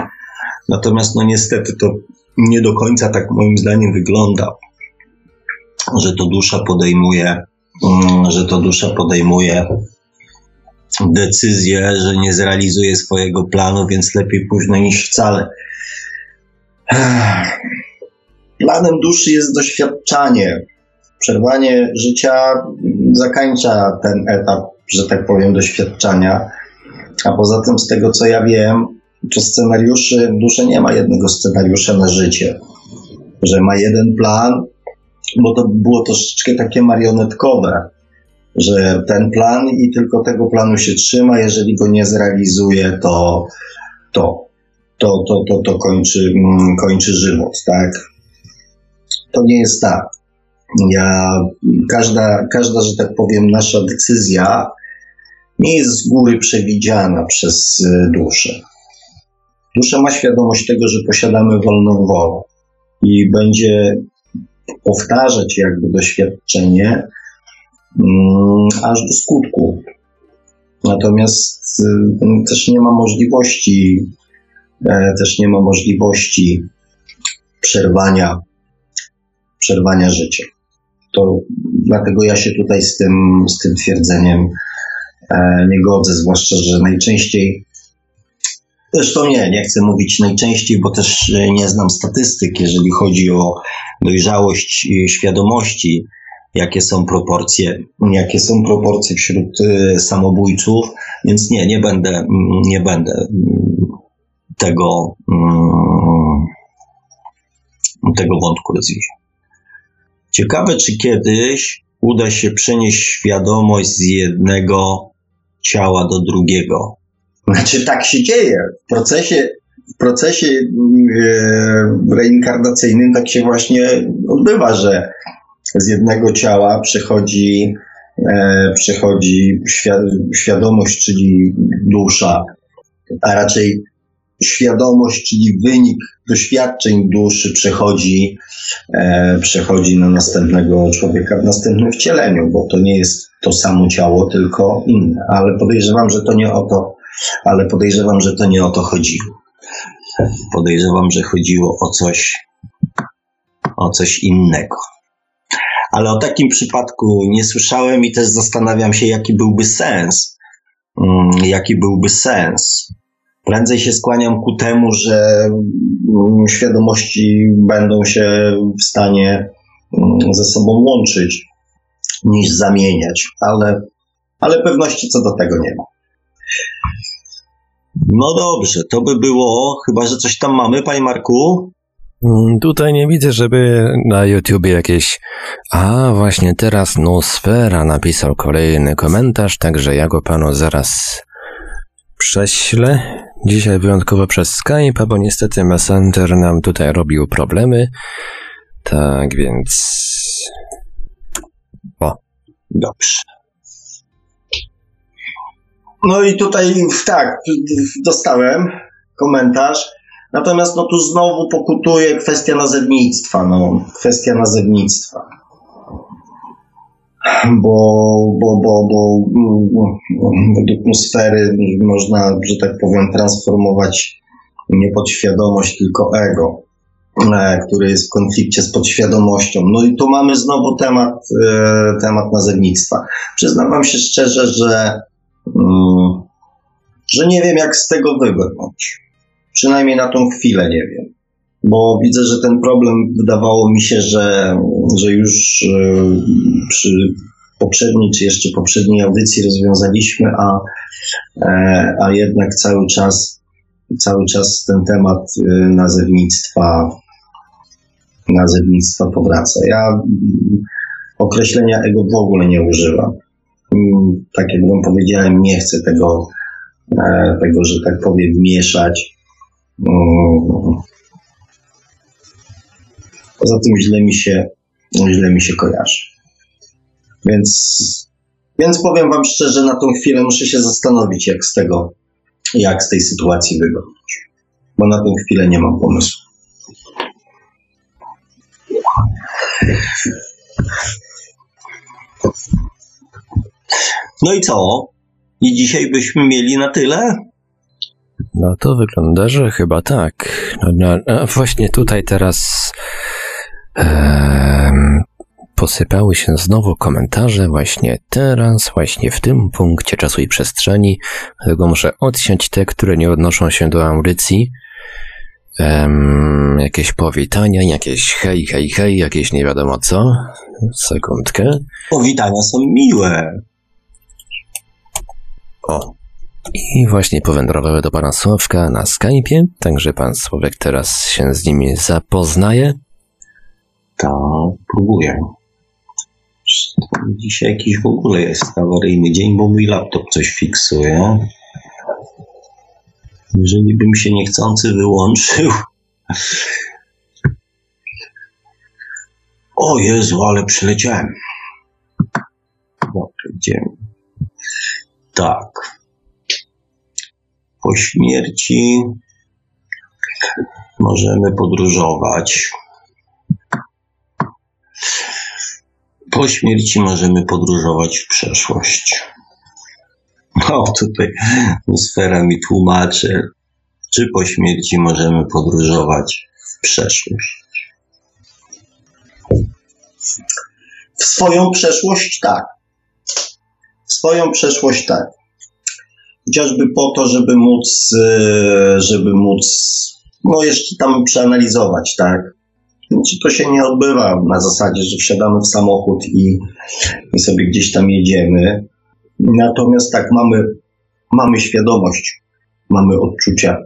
Speaker 2: Natomiast no niestety to nie do końca tak moim zdaniem wygląda, że to dusza podejmuje, że to dusza podejmuje decyzję, że nie zrealizuje swojego planu, więc lepiej późno niż wcale. Planem duszy jest doświadczanie. Przerwanie życia zakańcza ten etap, że tak powiem, doświadczania. A poza tym, z tego co ja wiem, to scenariuszy, dusza nie ma jednego scenariusza na życie. Że ma jeden plan, bo to było troszeczkę takie marionetkowe że ten plan i tylko tego planu się trzyma, jeżeli go nie zrealizuje, to, to, to, to, to, to kończy, mm, kończy żywot, tak? To nie jest tak. Ja, każda, każda, że tak powiem, nasza decyzja nie jest z góry przewidziana przez e, duszę. Dusza ma świadomość tego, że posiadamy wolną wolę i będzie powtarzać jakby doświadczenie mm, aż do skutku. Natomiast y, też nie ma możliwości, e, też nie ma możliwości przerwania, przerwania życia. To dlatego ja się tutaj z tym, z tym twierdzeniem e, nie godzę, zwłaszcza, że najczęściej Zresztą nie, nie chcę mówić najczęściej, bo też nie znam statystyk, jeżeli chodzi o dojrzałość świadomości, jakie są proporcje, jakie są proporcje wśród y, samobójców, więc nie, nie będę, nie będę tego, tego wątku rozwijał. Ciekawe, czy kiedyś uda się przenieść świadomość z jednego ciała do drugiego. Znaczy, tak się dzieje. W procesie, w procesie e, reinkarnacyjnym tak się właśnie odbywa, że z jednego ciała przechodzi, e, przechodzi świadomość, czyli dusza, a raczej świadomość, czyli wynik doświadczeń duszy przechodzi, e, przechodzi na następnego człowieka w następnym wcieleniu, bo to nie jest to samo ciało, tylko inne. Ale podejrzewam, że to nie o to, ale podejrzewam, że to nie o to chodziło. Podejrzewam, że chodziło o coś, o coś innego. Ale o takim przypadku nie słyszałem i też zastanawiam się, jaki byłby sens. Mm, jaki byłby sens prędzej się skłaniam ku temu, że mm, świadomości będą się w stanie mm, ze sobą łączyć, niż zamieniać, ale, ale pewności co do tego nie ma. No dobrze, to by było, chyba że coś tam mamy, panie Marku?
Speaker 1: Mm, tutaj nie widzę, żeby na YouTubie jakieś. A właśnie teraz Nosfera napisał kolejny komentarz, także ja go panu zaraz prześlę. Dzisiaj wyjątkowo przez Skype, bo niestety Messenger nam tutaj robił problemy. Tak więc. O.
Speaker 2: Dobrze. No i tutaj tak, dostałem komentarz. Natomiast no tu znowu pokutuje kwestia nazewnictwa, no, kwestia nazewnictwa bo, bo, bo, bo według atmosfery można, że tak powiem, transformować nie podświadomość, tylko ego, e, który jest w konflikcie z podświadomością. No i tu mamy znowu temat, e, temat nazewnictwa. Przyznam się szczerze, że, że nie wiem, jak z tego wybrnąć. Przynajmniej na tą chwilę nie wiem bo widzę, że ten problem wydawało mi się, że, że już e, przy poprzedniej, czy jeszcze poprzedniej audycji rozwiązaliśmy, a, e, a jednak cały czas, cały czas ten temat e, nazewnictwa, nazewnictwa powraca. Ja określenia ego w ogóle nie używam. Tak jak wam powiedziałem, nie chcę tego, tego że tak powiem, mieszać. Mm, Poza tym źle mi się, źle mi się kojarzy. Więc, więc powiem Wam szczerze, na tą chwilę muszę się zastanowić, jak z tego, jak z tej sytuacji wybrnąć. Bo na tą chwilę nie mam pomysłu. No i co? I dzisiaj byśmy mieli na tyle?
Speaker 1: No to wygląda, że chyba tak. No, no, właśnie tutaj teraz posypały się znowu komentarze właśnie teraz, właśnie w tym punkcie czasu i przestrzeni, dlatego muszę odsiąść te, które nie odnoszą się do audycji. Um, jakieś powitania, jakieś hej, hej, hej, jakieś nie wiadomo co. Sekundkę.
Speaker 2: Powitania są miłe.
Speaker 1: O. I właśnie powędrowały do pana Sławka na Skype'ie, także pan Sławek teraz się z nimi zapoznaje
Speaker 2: to próbuję. Dzisiaj jakiś w ogóle jest awaryjny dzień, bo mój laptop coś fiksuje. Jeżeli bym się niechcący wyłączył. O Jezu, ale przyleciałem. Dobra, gdzie? Tak. Po śmierci możemy podróżować. Po śmierci możemy podróżować w przeszłość. No, tutaj sfera mi tłumaczy, czy po śmierci możemy podróżować w przeszłość. W swoją przeszłość tak. Swoją przeszłość tak. Chociażby po to, żeby móc, e, żeby móc, no jeszcze tam przeanalizować, tak. Czy to się nie odbywa na zasadzie, że wsiadamy w samochód i, i sobie gdzieś tam jedziemy. Natomiast tak, mamy, mamy świadomość, mamy odczucia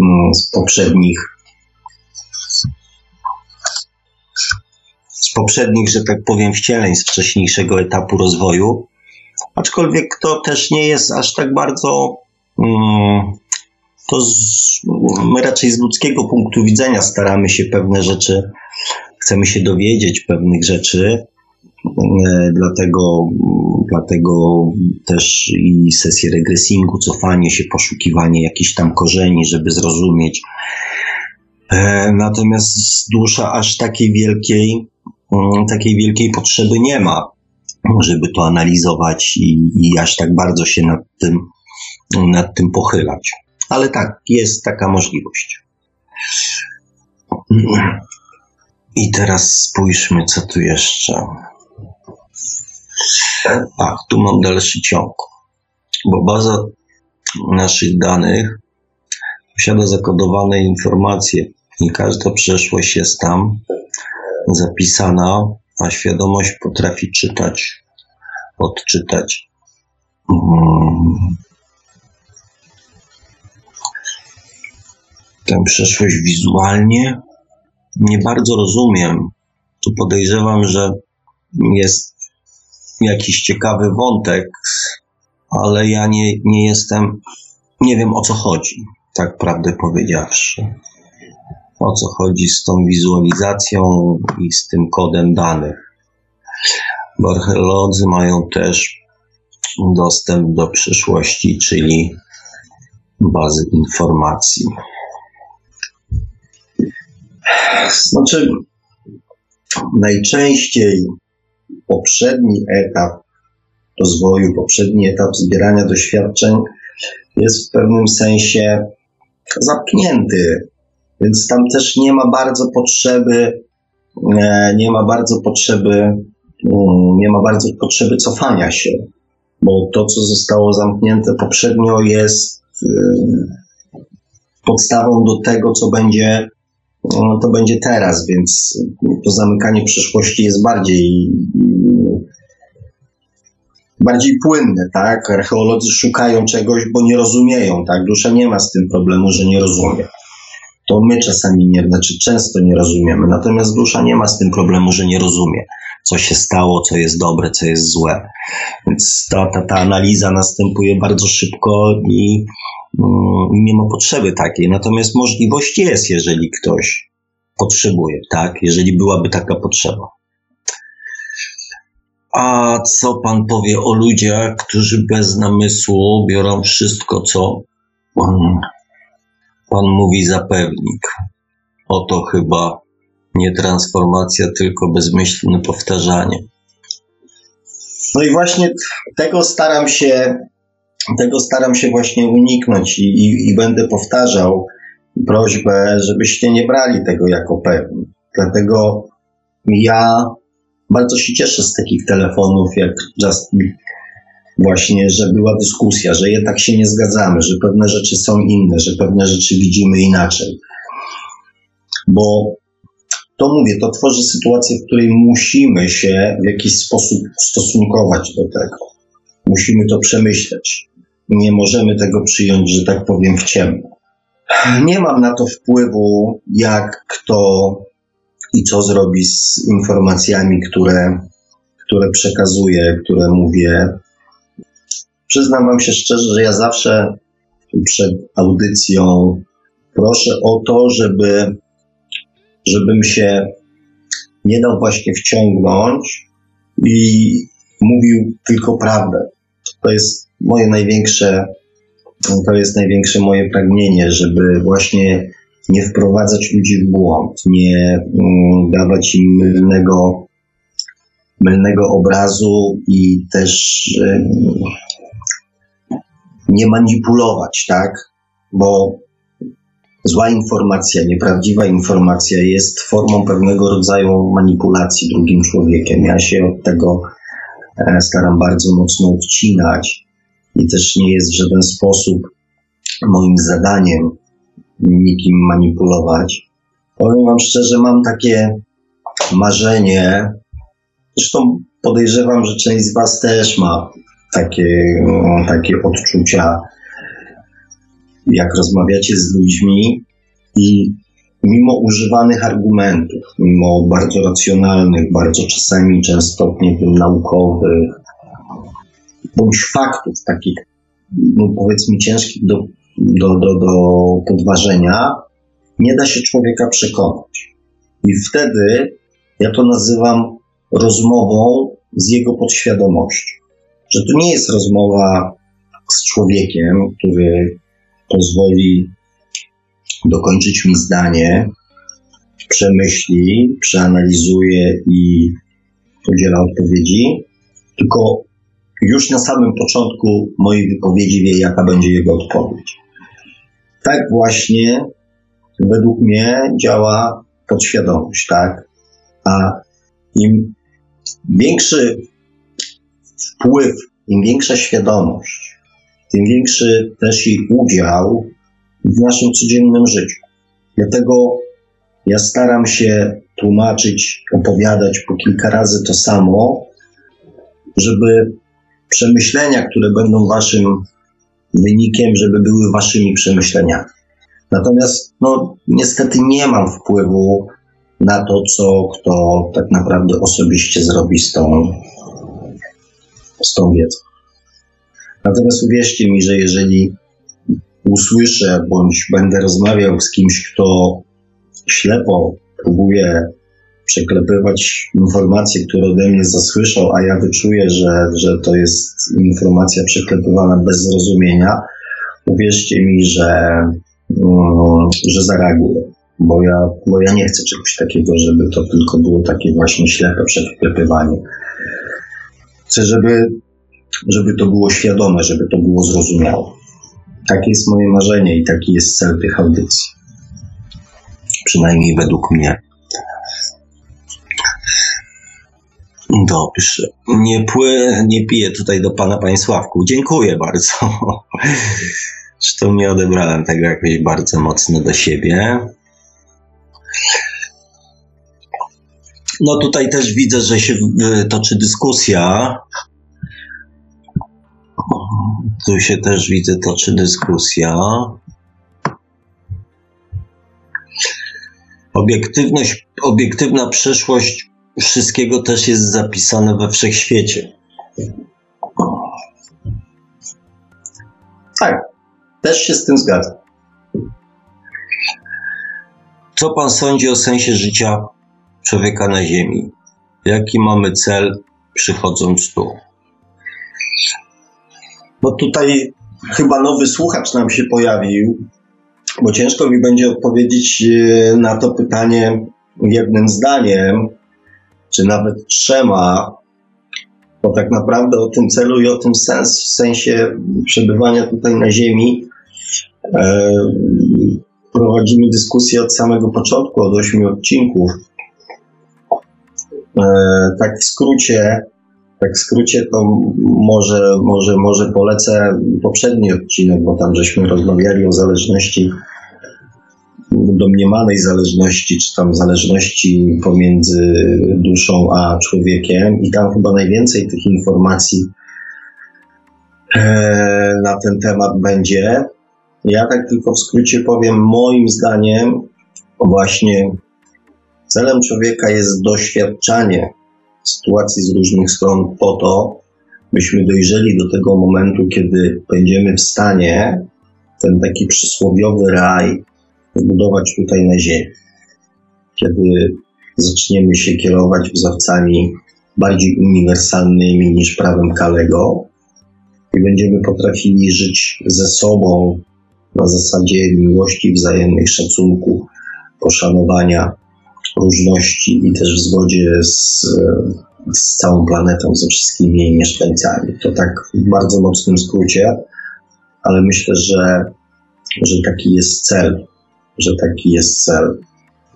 Speaker 2: mm, z poprzednich z poprzednich, że tak powiem, wcieleń z wcześniejszego etapu rozwoju. Aczkolwiek to też nie jest aż tak bardzo. Mm, to z, my raczej z ludzkiego punktu widzenia staramy się pewne rzeczy, chcemy się dowiedzieć pewnych rzeczy. E, dlatego, dlatego też i sesje regresingu, cofanie się, poszukiwanie jakichś tam korzeni, żeby zrozumieć. E, natomiast dusza aż takiej wielkiej, mm, takiej wielkiej potrzeby nie ma, żeby to analizować i, i aż tak bardzo się nad tym, nad tym pochylać. Ale tak, jest taka możliwość. I teraz spójrzmy, co tu jeszcze. Ach, tu mam dalszy ciąg. Bo baza naszych danych posiada zakodowane informacje i każda przeszłość jest tam zapisana, a świadomość potrafi czytać, odczytać. Hmm. Tę przeszłość wizualnie nie bardzo rozumiem. Tu podejrzewam, że jest jakiś ciekawy wątek, ale ja nie, nie jestem, nie wiem o co chodzi, tak prawdę powiedziawszy. O co chodzi z tą wizualizacją i z tym kodem danych. Bo archeolodzy mają też dostęp do przyszłości, czyli bazy informacji. Znaczy, najczęściej poprzedni etap rozwoju, poprzedni etap zbierania doświadczeń jest w pewnym sensie zamknięty, więc tam też nie ma bardzo potrzeby, e, nie ma bardzo potrzeby, mm, nie ma bardzo potrzeby cofania się, bo to, co zostało zamknięte poprzednio, jest e, podstawą do tego, co będzie to będzie teraz, więc to zamykanie przyszłości jest bardziej bardziej płynne, tak? Archeolodzy szukają czegoś, bo nie rozumieją, tak? Dusza nie ma z tym problemu, że nie rozumie. To my czasami nie, znaczy często nie rozumiemy, natomiast dusza nie ma z tym problemu, że nie rozumie, co się stało, co jest dobre, co jest złe. Więc ta, ta, ta analiza następuje bardzo szybko i Mm, nie ma potrzeby takiej, natomiast możliwość jest, jeżeli ktoś potrzebuje, tak? Jeżeli byłaby taka potrzeba. A co pan powie o ludziach, którzy bez namysłu biorą wszystko, co pan mówi za pewnik? Oto chyba nie transformacja, tylko bezmyślne powtarzanie. No i właśnie tego staram się tego staram się właśnie uniknąć i, i, i będę powtarzał prośbę, żebyście nie brali tego jako pewni. Dlatego ja bardzo się cieszę z takich telefonów jak Just właśnie, że była dyskusja, że jednak się nie zgadzamy, że pewne rzeczy są inne, że pewne rzeczy widzimy inaczej. Bo to mówię, to tworzy sytuację, w której musimy się w jakiś sposób ustosunkować do tego. Musimy to przemyśleć nie możemy tego przyjąć, że tak powiem, w ciemno. Nie mam na to wpływu, jak kto i co zrobi z informacjami, które, które przekazuję, które mówię. Przyznam Wam się szczerze, że ja zawsze przed audycją proszę o to, żeby, żebym się nie dał właśnie wciągnąć i mówił tylko prawdę. To jest moje największe, to jest największe moje pragnienie, żeby właśnie nie wprowadzać ludzi w błąd, nie mm, dawać im mylnego, mylnego obrazu i też nie manipulować, tak? Bo zła informacja, nieprawdziwa informacja jest formą pewnego rodzaju manipulacji drugim człowiekiem. Ja się od tego e, staram bardzo mocno odcinać i też nie jest w żaden sposób moim zadaniem nikim manipulować. Powiem Wam szczerze, mam takie marzenie, zresztą podejrzewam, że część z Was też ma takie, no, takie odczucia, jak rozmawiacie z ludźmi i mimo używanych argumentów, mimo bardzo racjonalnych, bardzo czasami często, nie wiem, naukowych, bądź faktów takich, no powiedzmy, ciężkich do, do, do, do podważenia, nie da się człowieka przekonać. I wtedy ja to nazywam rozmową z jego podświadomością. Że to nie jest rozmowa z człowiekiem, który pozwoli dokończyć mi zdanie, przemyśli, przeanalizuje i udziela odpowiedzi, tylko już na samym początku mojej wypowiedzi wie, jaka będzie jego odpowiedź. Tak właśnie według mnie działa podświadomość, tak? A im większy wpływ, im większa świadomość, tym większy też jej udział w naszym codziennym życiu. Dlatego ja staram się tłumaczyć, opowiadać po kilka razy to samo, żeby przemyślenia, które będą waszym wynikiem, żeby były waszymi przemyśleniami. Natomiast, no, niestety nie mam wpływu na to, co kto tak naprawdę osobiście zrobi z tą, z tą wiedzą. Natomiast uwierzcie mi, że jeżeli usłyszę bądź będę rozmawiał z kimś, kto ślepo próbuje przeklepywać informacje, które ode mnie zasłyszał, a ja wyczuję, że, że to jest informacja przeklepywana bez zrozumienia, uwierzcie mi, że, um, że zareaguję. Bo ja, bo ja nie chcę czegoś takiego, żeby to tylko było takie właśnie ślepe przeklepywanie. Chcę, żeby żeby to było świadome, żeby to było zrozumiałe. Takie jest moje marzenie i taki jest cel tych audycji. Przynajmniej według mnie. Dobrze. Nie, pły, nie piję tutaj do pana Panie Sławku. Dziękuję bardzo. Zresztą nie odebrałem tego jakoś bardzo mocno do siebie. No tutaj też widzę, że się toczy dyskusja tu się też widzę, toczy dyskusja. Obiektywność, obiektywna przeszłość wszystkiego też jest zapisane we wszechświecie. Tak, też się z tym zgadzam. Co pan sądzi o sensie życia człowieka na Ziemi? Jaki mamy cel przychodząc tu? No tutaj chyba nowy słuchacz nam się pojawił, bo ciężko mi będzie odpowiedzieć e, na to pytanie jednym zdaniem, czy nawet trzema, bo tak naprawdę o tym celu i o tym sens, w sensie przebywania tutaj na Ziemi e, prowadzimy dyskusję od samego początku, od ośmiu odcinków. E, tak w skrócie, tak w skrócie to może, może, może polecę poprzedni odcinek, bo tam żeśmy rozmawiali o zależności, domniemanej zależności, czy tam zależności pomiędzy duszą a człowiekiem i tam chyba najwięcej tych informacji e, na ten temat będzie. Ja tak tylko w skrócie powiem, moim zdaniem właśnie celem człowieka jest doświadczanie sytuacji z różnych stron po to, byśmy dojrzeli do tego momentu, kiedy będziemy w stanie ten taki przysłowiowy raj zbudować tutaj na Ziemi. Kiedy zaczniemy się kierować wzorcami bardziej uniwersalnymi niż prawem Kalego i będziemy potrafili żyć ze sobą na zasadzie miłości, wzajemnych szacunku, poszanowania różności i też w zgodzie z, z całą planetą, ze wszystkimi jej mieszkańcami. To tak w bardzo mocnym skrócie, ale myślę, że, że taki jest cel, że taki jest cel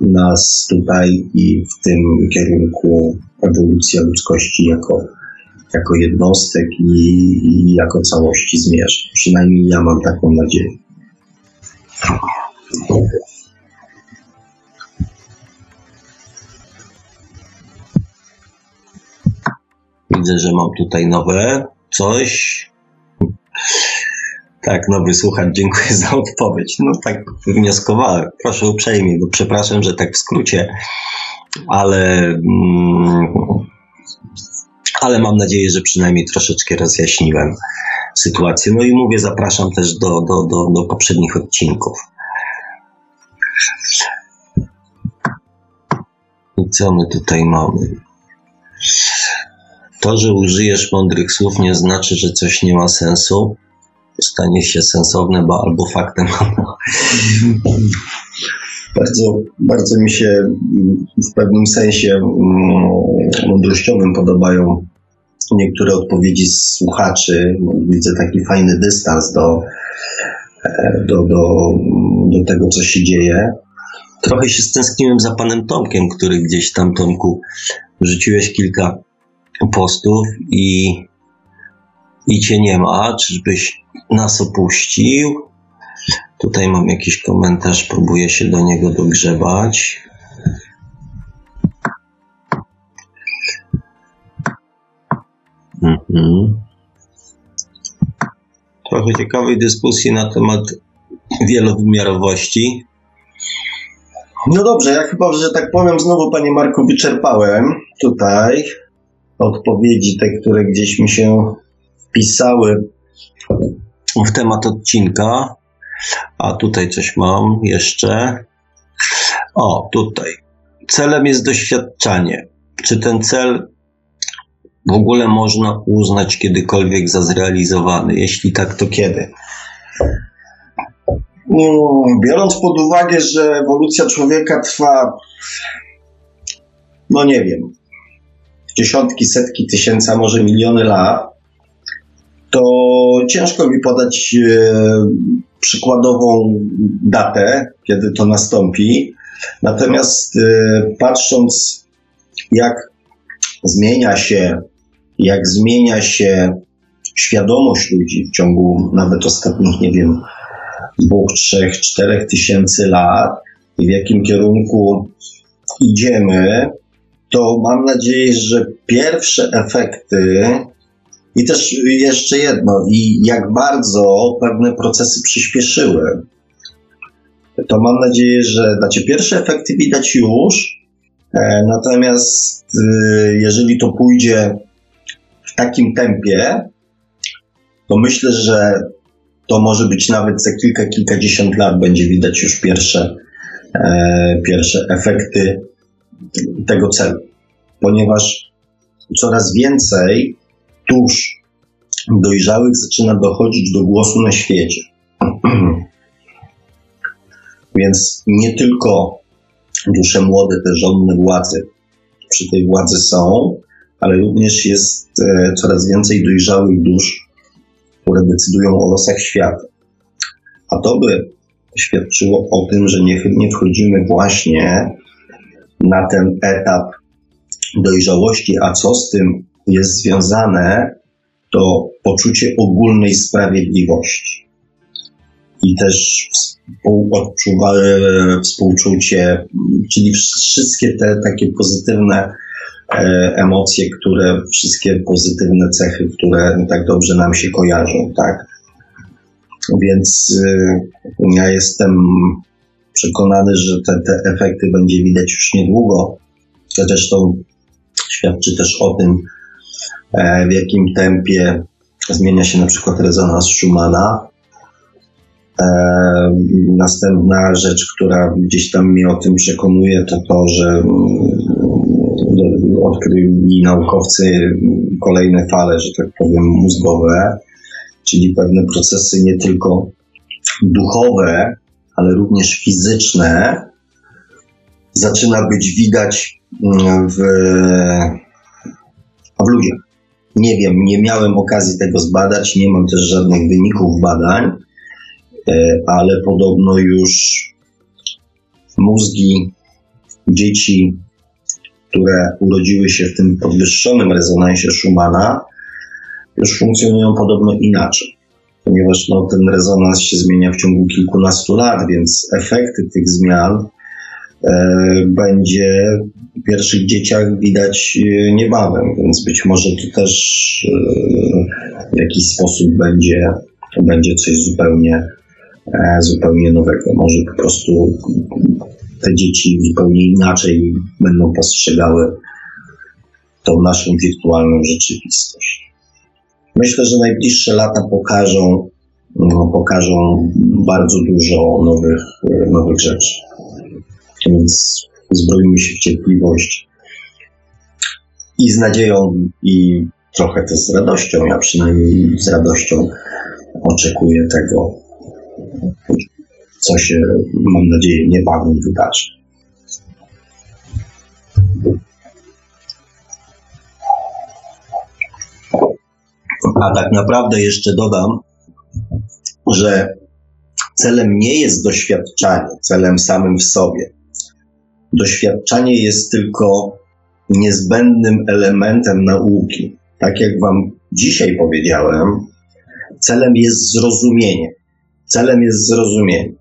Speaker 2: nas tutaj i w tym kierunku ewolucja ludzkości jako, jako jednostek i, i jako całości zmierza. Przynajmniej ja mam taką nadzieję. Widzę, że mam tutaj nowe coś. Tak, nowy słuchacz, dziękuję za odpowiedź. No tak wnioskowałem. Proszę uprzejmie, bo przepraszam, że tak w skrócie, ale, mm, ale mam nadzieję, że przynajmniej troszeczkę rozjaśniłem sytuację. No i mówię, zapraszam też do, do, do, do poprzednich odcinków. I co my tutaj mamy? To, że użyjesz mądrych słów, nie znaczy, że coś nie ma sensu. Stanie się sensowne, bo albo faktem. *laughs* bardzo, bardzo mi się w pewnym sensie mm, mądrościowym podobają niektóre odpowiedzi słuchaczy. Widzę taki fajny dystans do, e, do, do, do tego, co się dzieje. Trochę się stęskniłem za panem Tomkiem, który gdzieś tam, Tomku, wrzuciłeś kilka postów i, i cię nie ma. Czyżbyś nas opuścił? Tutaj mam jakiś komentarz, próbuję się do niego dogrzebać. Mhm. Trochę ciekawej dyskusji na temat wielowymiarowości. No dobrze, ja chyba, że tak powiem, znowu Panie Marku wyczerpałem tutaj odpowiedzi, te, które gdzieś mi się wpisały w temat odcinka. A tutaj coś mam jeszcze. O, tutaj. Celem jest doświadczanie. Czy ten cel w ogóle można uznać kiedykolwiek za zrealizowany? Jeśli tak, to kiedy? Mm, biorąc pod uwagę, że ewolucja człowieka trwa, no nie wiem, dziesiątki, setki tysięcy, a może miliony lat, to ciężko mi podać e, przykładową datę, kiedy to nastąpi. Natomiast e, patrząc, jak zmienia się, jak zmienia się świadomość ludzi w ciągu nawet ostatnich, nie wiem, dwóch, trzech, czterech tysięcy lat i w jakim kierunku idziemy, to mam nadzieję, że pierwsze efekty i też jeszcze jedno, i jak bardzo pewne procesy przyspieszyły. To mam nadzieję, że znaczy pierwsze efekty widać już, e, natomiast e, jeżeli to pójdzie w takim tempie, to myślę, że to może być nawet za kilka, kilkadziesiąt lat będzie widać już pierwsze, e, pierwsze efekty tego celu, ponieważ coraz więcej dusz dojrzałych zaczyna dochodzić do głosu na świecie. *clears throat* Więc nie tylko dusze młode, te żonne władzy przy tej władzy są, ale również jest e, coraz więcej dojrzałych dusz, które decydują o losach świata. A to by świadczyło o tym, że niechybnie wchodzimy właśnie na ten etap dojrzałości, a co z tym jest związane, to poczucie ogólnej sprawiedliwości. I też współczucie, czyli wszystkie te takie pozytywne e, emocje, które, wszystkie pozytywne cechy, które tak dobrze nam się kojarzą, tak? Więc e, ja jestem przekonany, że te, te efekty będzie widać już niedługo. Zresztą świadczy też o tym, e, w jakim tempie zmienia się na przykład rezonans Schumana. Następna rzecz, która gdzieś tam mnie o tym przekonuje, to to, że mm, odkryli naukowcy kolejne fale, że tak powiem, mózgowe, czyli pewne procesy nie tylko duchowe, ale również fizyczne, zaczyna być widać mm, w, w ludziach. Nie wiem, nie miałem okazji tego zbadać, nie mam też żadnych wyników badań, e, ale podobno już mózgi dzieci, które urodziły się w tym podwyższonym rezonansie Schumana, już funkcjonują podobno inaczej ponieważ no, ten rezonans się zmienia w ciągu kilkunastu lat, więc efekty tych zmian e, będzie w pierwszych dzieciach widać e, niebawem, więc być może to też e, w jakiś sposób będzie, będzie coś zupełnie, zupełnie nowego. Może po prostu te dzieci zupełnie inaczej będą postrzegały tą naszą wirtualną rzeczywistość. Myślę, że najbliższe lata pokażą, no, pokażą bardzo dużo nowych, nowych rzeczy. Więc zbrojmy się w cierpliwość i z nadzieją, i trochę też z radością. Ja przynajmniej z radością oczekuję tego, co się, mam nadzieję, niebawem wydarzy. A tak naprawdę jeszcze dodam, że celem nie jest doświadczanie, celem samym w sobie. Doświadczanie jest tylko niezbędnym elementem nauki. Tak jak Wam dzisiaj powiedziałem, celem jest zrozumienie. Celem jest zrozumienie,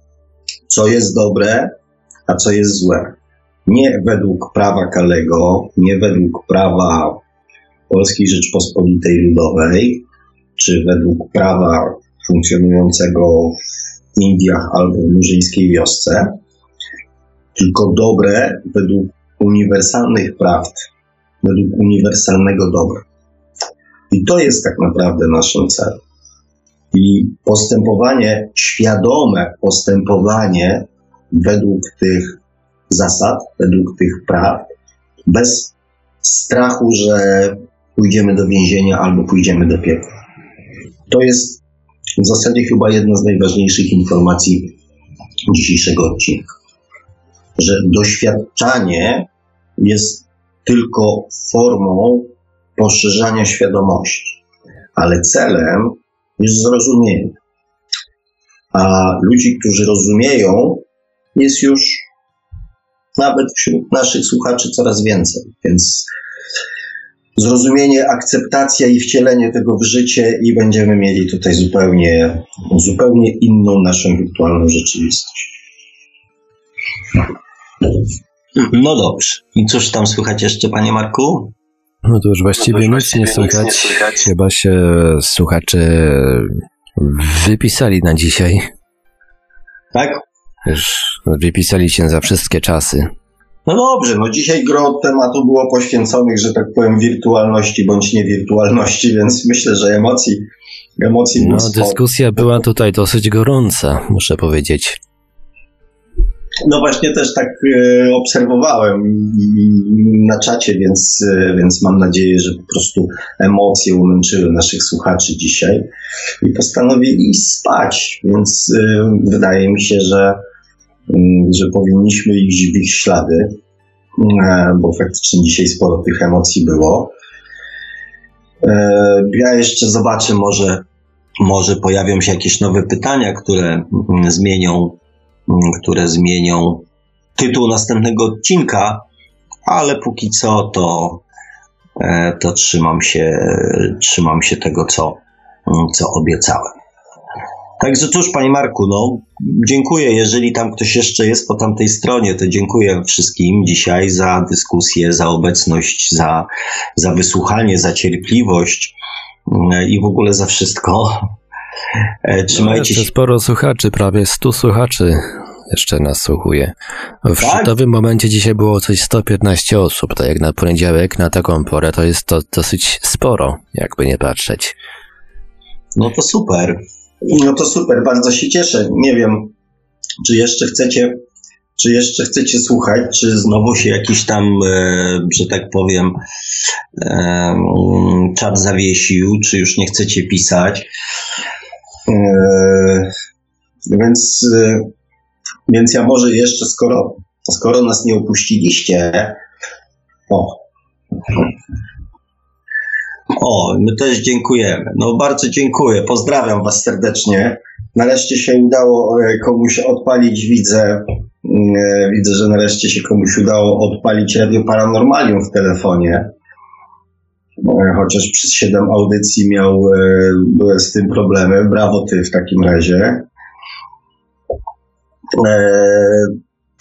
Speaker 2: co jest dobre, a co jest złe. Nie według prawa Kalego, nie według prawa Polskiej Rzeczpospolitej Ludowej, czy według prawa funkcjonującego w Indiach albo w murzyńskiej wiosce, tylko dobre według uniwersalnych prawd, według uniwersalnego dobra. I to jest tak naprawdę naszym celem. I postępowanie, świadome postępowanie według tych zasad, według tych praw, bez strachu, że pójdziemy do więzienia albo pójdziemy do piekła. To jest w zasadzie chyba jedna z najważniejszych informacji dzisiejszego odcinka. Że doświadczanie jest tylko formą poszerzania świadomości, ale celem jest zrozumienie. A ludzi, którzy rozumieją, jest już nawet wśród naszych słuchaczy coraz więcej. Więc zrozumienie, akceptacja i wcielenie tego w życie i będziemy mieli tutaj zupełnie, zupełnie inną naszą wirtualną rzeczywistość. No dobrze. I cóż tam słychać jeszcze, panie Marku?
Speaker 1: No to już właściwie no nic nie słychać. Chyba się słuchacze wypisali na dzisiaj.
Speaker 2: Tak?
Speaker 1: Już wypisali się za wszystkie czasy.
Speaker 2: No dobrze, no dzisiaj gro tematu było poświęconych, że tak powiem, wirtualności bądź niewirtualności, *laughs* więc myślę, że emocji, emocji
Speaker 1: No, dyskusja była tutaj dosyć gorąca, muszę powiedzieć.
Speaker 2: No właśnie też tak e, obserwowałem na czacie, więc, e, więc mam nadzieję, że po prostu emocje umęczyły naszych słuchaczy dzisiaj i postanowili spać, więc e, wydaje mi się, że że powinniśmy iść w ich ślady, e, bo faktycznie dzisiaj sporo tych emocji było. E, ja jeszcze zobaczę, może, może pojawią się jakieś nowe pytania, które mm, zmienią, mm, które zmienią tytuł następnego odcinka, ale póki co to, e, to trzymam się, trzymam się tego, co, co obiecałem. Także cóż, Panie Marku, no dziękuję. Jeżeli tam ktoś jeszcze jest po tamtej stronie, to dziękuję wszystkim dzisiaj za dyskusję, za obecność, za, za wysłuchanie, za cierpliwość mm, i w ogóle za wszystko.
Speaker 1: E, trzymajcie no, się. sporo słuchaczy, prawie 100 słuchaczy jeszcze nas słuchuje. W tak? szczytowym momencie dzisiaj było coś 115 osób, tak jak na poniedziałek, na taką porę, to jest to dosyć sporo, jakby nie patrzeć.
Speaker 2: No to super. No to super, bardzo się cieszę. Nie wiem, czy jeszcze chcecie, czy jeszcze chcecie słuchać, czy znowu się jakiś tam, e, że tak powiem, e, czat zawiesił, czy już nie chcecie pisać. E, więc, e, więc ja może jeszcze, skoro, skoro nas nie opuściliście, o, o, my też dziękujemy. No bardzo dziękuję. Pozdrawiam Was serdecznie. Nareszcie się udało e, komuś odpalić, widzę, mm, e, widzę, że nareszcie się komuś udało odpalić Radio Paranormalium w telefonie. E, chociaż przez 7 audycji miał z tym problemy. Brawo ty w takim razie.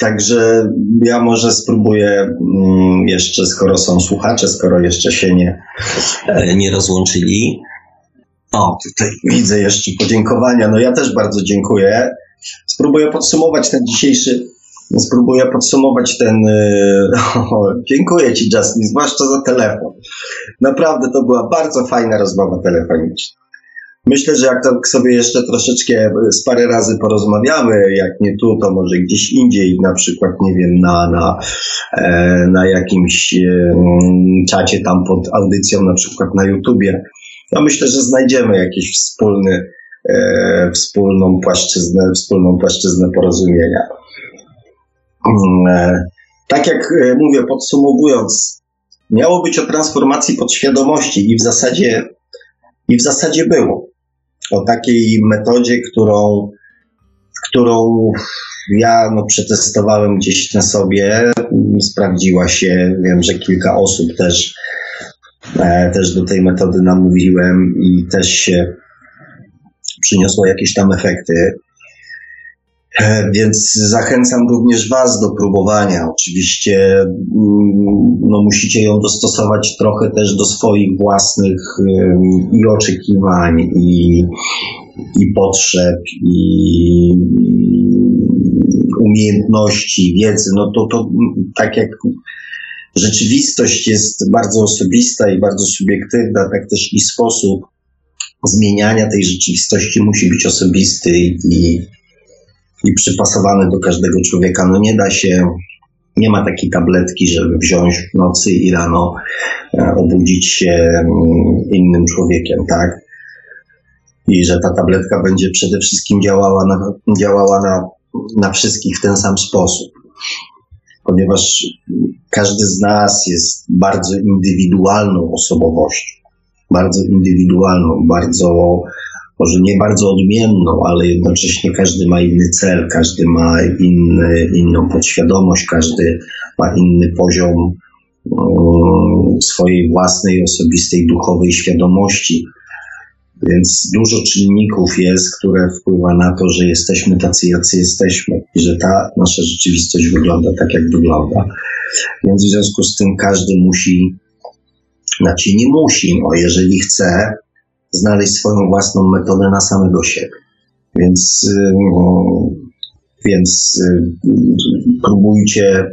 Speaker 2: Także ja może spróbuję mm, jeszcze, skoro są słuchacze, skoro jeszcze się nie, e, nie rozłączyli. O, tutaj widzę jeszcze podziękowania. No ja też bardzo dziękuję. Spróbuję podsumować ten dzisiejszy, spróbuję podsumować ten. E, *laughs* o, dziękuję Ci, Justin, zwłaszcza za telefon. Naprawdę to była bardzo fajna rozmowa telefoniczna. Myślę, że jak tak sobie jeszcze troszeczkę z parę razy porozmawiamy, jak nie tu, to może gdzieś indziej, na przykład, nie wiem, na, na, e, na jakimś czacie tam pod audycją, na przykład na YouTubie, ja myślę, że znajdziemy jakiś wspólny, e, wspólną płaszczyznę, wspólną płaszczyznę porozumienia. Mm, e, tak jak mówię, podsumowując, miało być o transformacji podświadomości i w zasadzie i w zasadzie było o takiej metodzie, którą, którą ja no, przetestowałem gdzieś na sobie, sprawdziła się. Wiem, że kilka osób też, e, też do tej metody namówiłem i też się przyniosło jakieś tam efekty. E, więc zachęcam również Was do próbowania. Oczywiście mm, no, musicie ją dostosować trochę też do swoich własnych i oczekiwań, i, i potrzeb, i umiejętności, wiedzy. No to, to tak jak rzeczywistość jest bardzo osobista i bardzo subiektywna, tak też i sposób zmieniania tej rzeczywistości musi być osobisty i i przypasowany do każdego człowieka. No nie da się, nie ma takiej tabletki, żeby wziąć w nocy i rano e, obudzić się mm, innym człowiekiem, tak? I że ta tabletka będzie przede wszystkim działała na, działała na, na wszystkich w ten sam sposób. Ponieważ każdy z nas jest bardzo indywidualną osobowością. Bardzo indywidualną, bardzo może nie bardzo odmienną, ale jednocześnie każdy ma inny cel, każdy ma inny, inną podświadomość, każdy ma inny poziom swojej własnej, osobistej, duchowej świadomości. Więc dużo czynników jest, które wpływa na to, że jesteśmy tacy, jacy jesteśmy i że ta nasza rzeczywistość wygląda tak, jak wygląda. Więc w związku z tym każdy musi, znaczy nie musi, no jeżeli chce, znaleźć swoją własną metodę na samego siebie. Więc, y, więc y, próbujcie,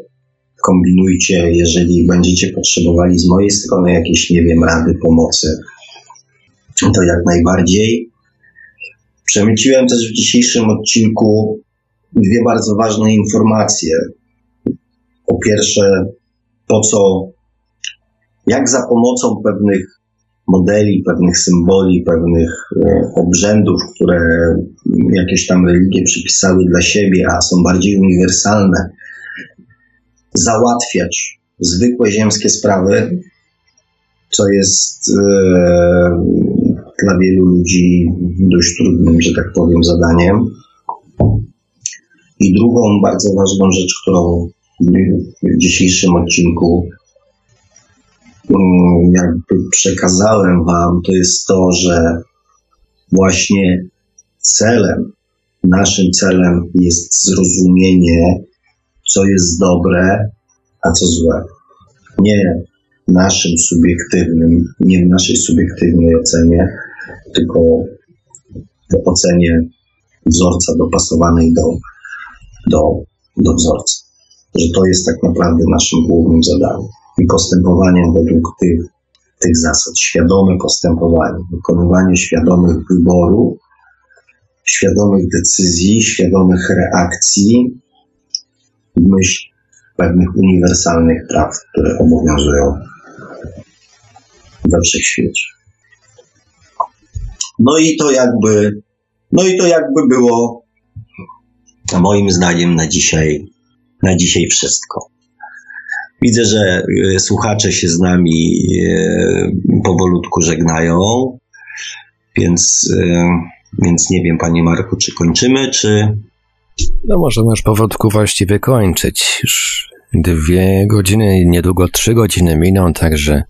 Speaker 2: kombinujcie, jeżeli będziecie potrzebowali z mojej strony jakieś, nie wiem, rady, pomocy, to jak najbardziej. Przemyciłem też w dzisiejszym odcinku dwie bardzo ważne informacje. Po pierwsze, to co, jak za pomocą pewnych modeli, pewnych symboli, pewnych e, obrzędów, które jakieś tam religie przypisały dla siebie, a są bardziej uniwersalne, załatwiać zwykłe ziemskie sprawy, co jest e, dla wielu ludzi dość trudnym, że tak powiem, zadaniem. I drugą bardzo ważną rzecz, którą w dzisiejszym odcinku jakby przekazałem Wam, to jest to, że właśnie celem, naszym celem jest zrozumienie, co jest dobre, a co złe. Nie naszym subiektywnym, nie w naszej subiektywnej ocenie, tylko w ocenie wzorca dopasowanej do, do, do wzorca. Że to jest tak naprawdę naszym głównym zadaniem i postępowaniem według tych, tych zasad. Świadome postępowanie, wykonywanie świadomych wyborów świadomych decyzji, świadomych reakcji w myśl pewnych uniwersalnych praw, które obowiązują we wszechświecie. No i to jakby, no i to jakby było moim zdaniem na dzisiaj, na dzisiaj wszystko. Widzę, że e, słuchacze się z nami e, powolutku żegnają, więc, e, więc nie wiem, panie Marku, czy kończymy, czy.
Speaker 1: No może masz powodku właściwie kończyć. Już dwie godziny, niedługo trzy godziny miną, także.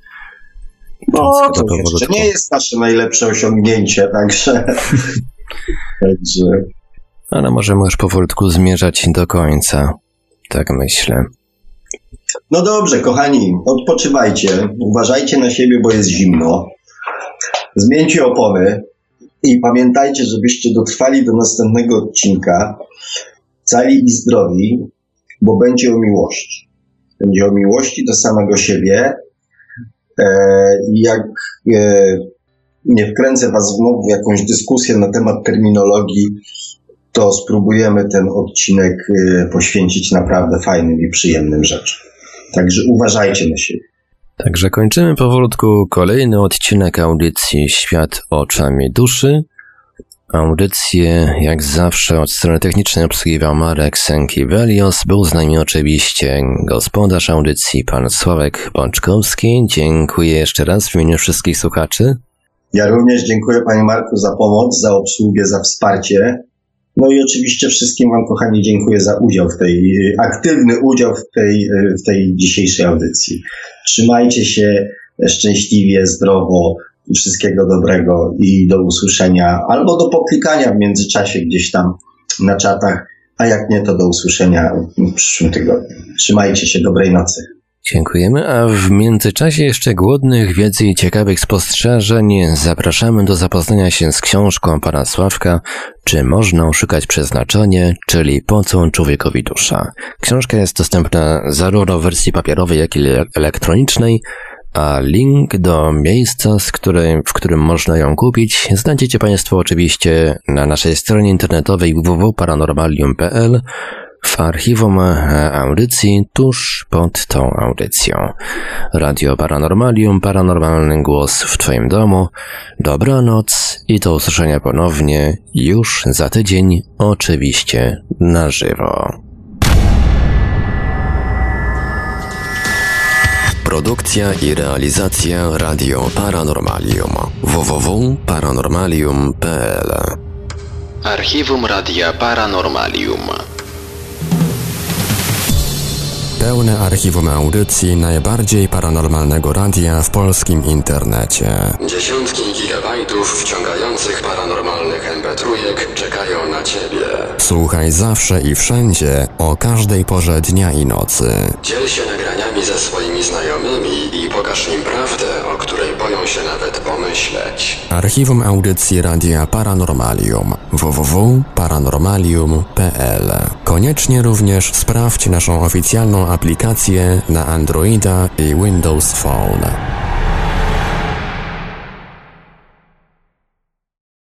Speaker 2: No, to jeszcze nie jest nasze najlepsze osiągnięcie, także. *laughs* także.
Speaker 1: Ale może możesz powolutku zmierzać do końca. Tak myślę.
Speaker 2: No dobrze, kochani, odpoczywajcie, uważajcie na siebie, bo jest zimno. Zmieńcie opony i pamiętajcie, żebyście dotrwali do następnego odcinka cali i zdrowi, bo będzie o miłości. Będzie o miłości do samego siebie. E, jak e, nie wkręcę Was znowu w jakąś dyskusję na temat terminologii, to spróbujemy ten odcinek e, poświęcić naprawdę fajnym i przyjemnym rzeczom. Także uważajcie na siebie.
Speaker 1: Także kończymy powolutku kolejny odcinek audycji Świat oczami duszy. Audycję, jak zawsze, od strony technicznej obsługiwał Marek Sęki-Velios. Był z nami oczywiście gospodarz audycji, pan Sławek Bączkowski. Dziękuję jeszcze raz w imieniu wszystkich słuchaczy.
Speaker 2: Ja również dziękuję panie Marku za pomoc, za obsługę, za wsparcie. No i oczywiście wszystkim Wam, kochani, dziękuję za udział w tej, aktywny udział w tej, w tej dzisiejszej audycji. Trzymajcie się szczęśliwie, zdrowo, wszystkiego dobrego i do usłyszenia, albo do poklikania w międzyczasie gdzieś tam na czatach, a jak nie, to do usłyszenia w przyszłym tygodniu. Trzymajcie się, dobrej nocy.
Speaker 1: Dziękujemy, a w międzyczasie jeszcze głodnych wiedzy i ciekawych spostrzeżeń zapraszamy do zapoznania się z książką pana Sławka Czy można oszukać przeznaczenie, czyli Po co człowiekowi dusza. Książka jest dostępna zarówno w wersji papierowej, jak i elektronicznej, a link do miejsca, z którym, w którym można ją kupić, znajdziecie Państwo oczywiście na naszej stronie internetowej www.paranormalium.pl w archiwum e, audycji tuż pod tą audycją. Radio Paranormalium, paranormalny głos w Twoim domu. Dobranoc i do usłyszenia ponownie już za tydzień, oczywiście na żywo. Produkcja i realizacja Radio Paranormalium www.paranormalium.pl Archiwum Radia Paranormalium Pełne archiwum audycji najbardziej paranormalnego radia w polskim internecie. Dziesiątki gigabajtów wciągających paranormalnych mp czekają na Ciebie. Słuchaj zawsze i wszędzie, o każdej porze dnia i nocy. Dziel się nagraniami ze swoimi znajomymi i pokaż im prawdę, się nawet pomyśleć. Archiwum audycji Radia Paranormalium www.paranormalium.pl Koniecznie również sprawdź naszą oficjalną aplikację na Androida i Windows Phone.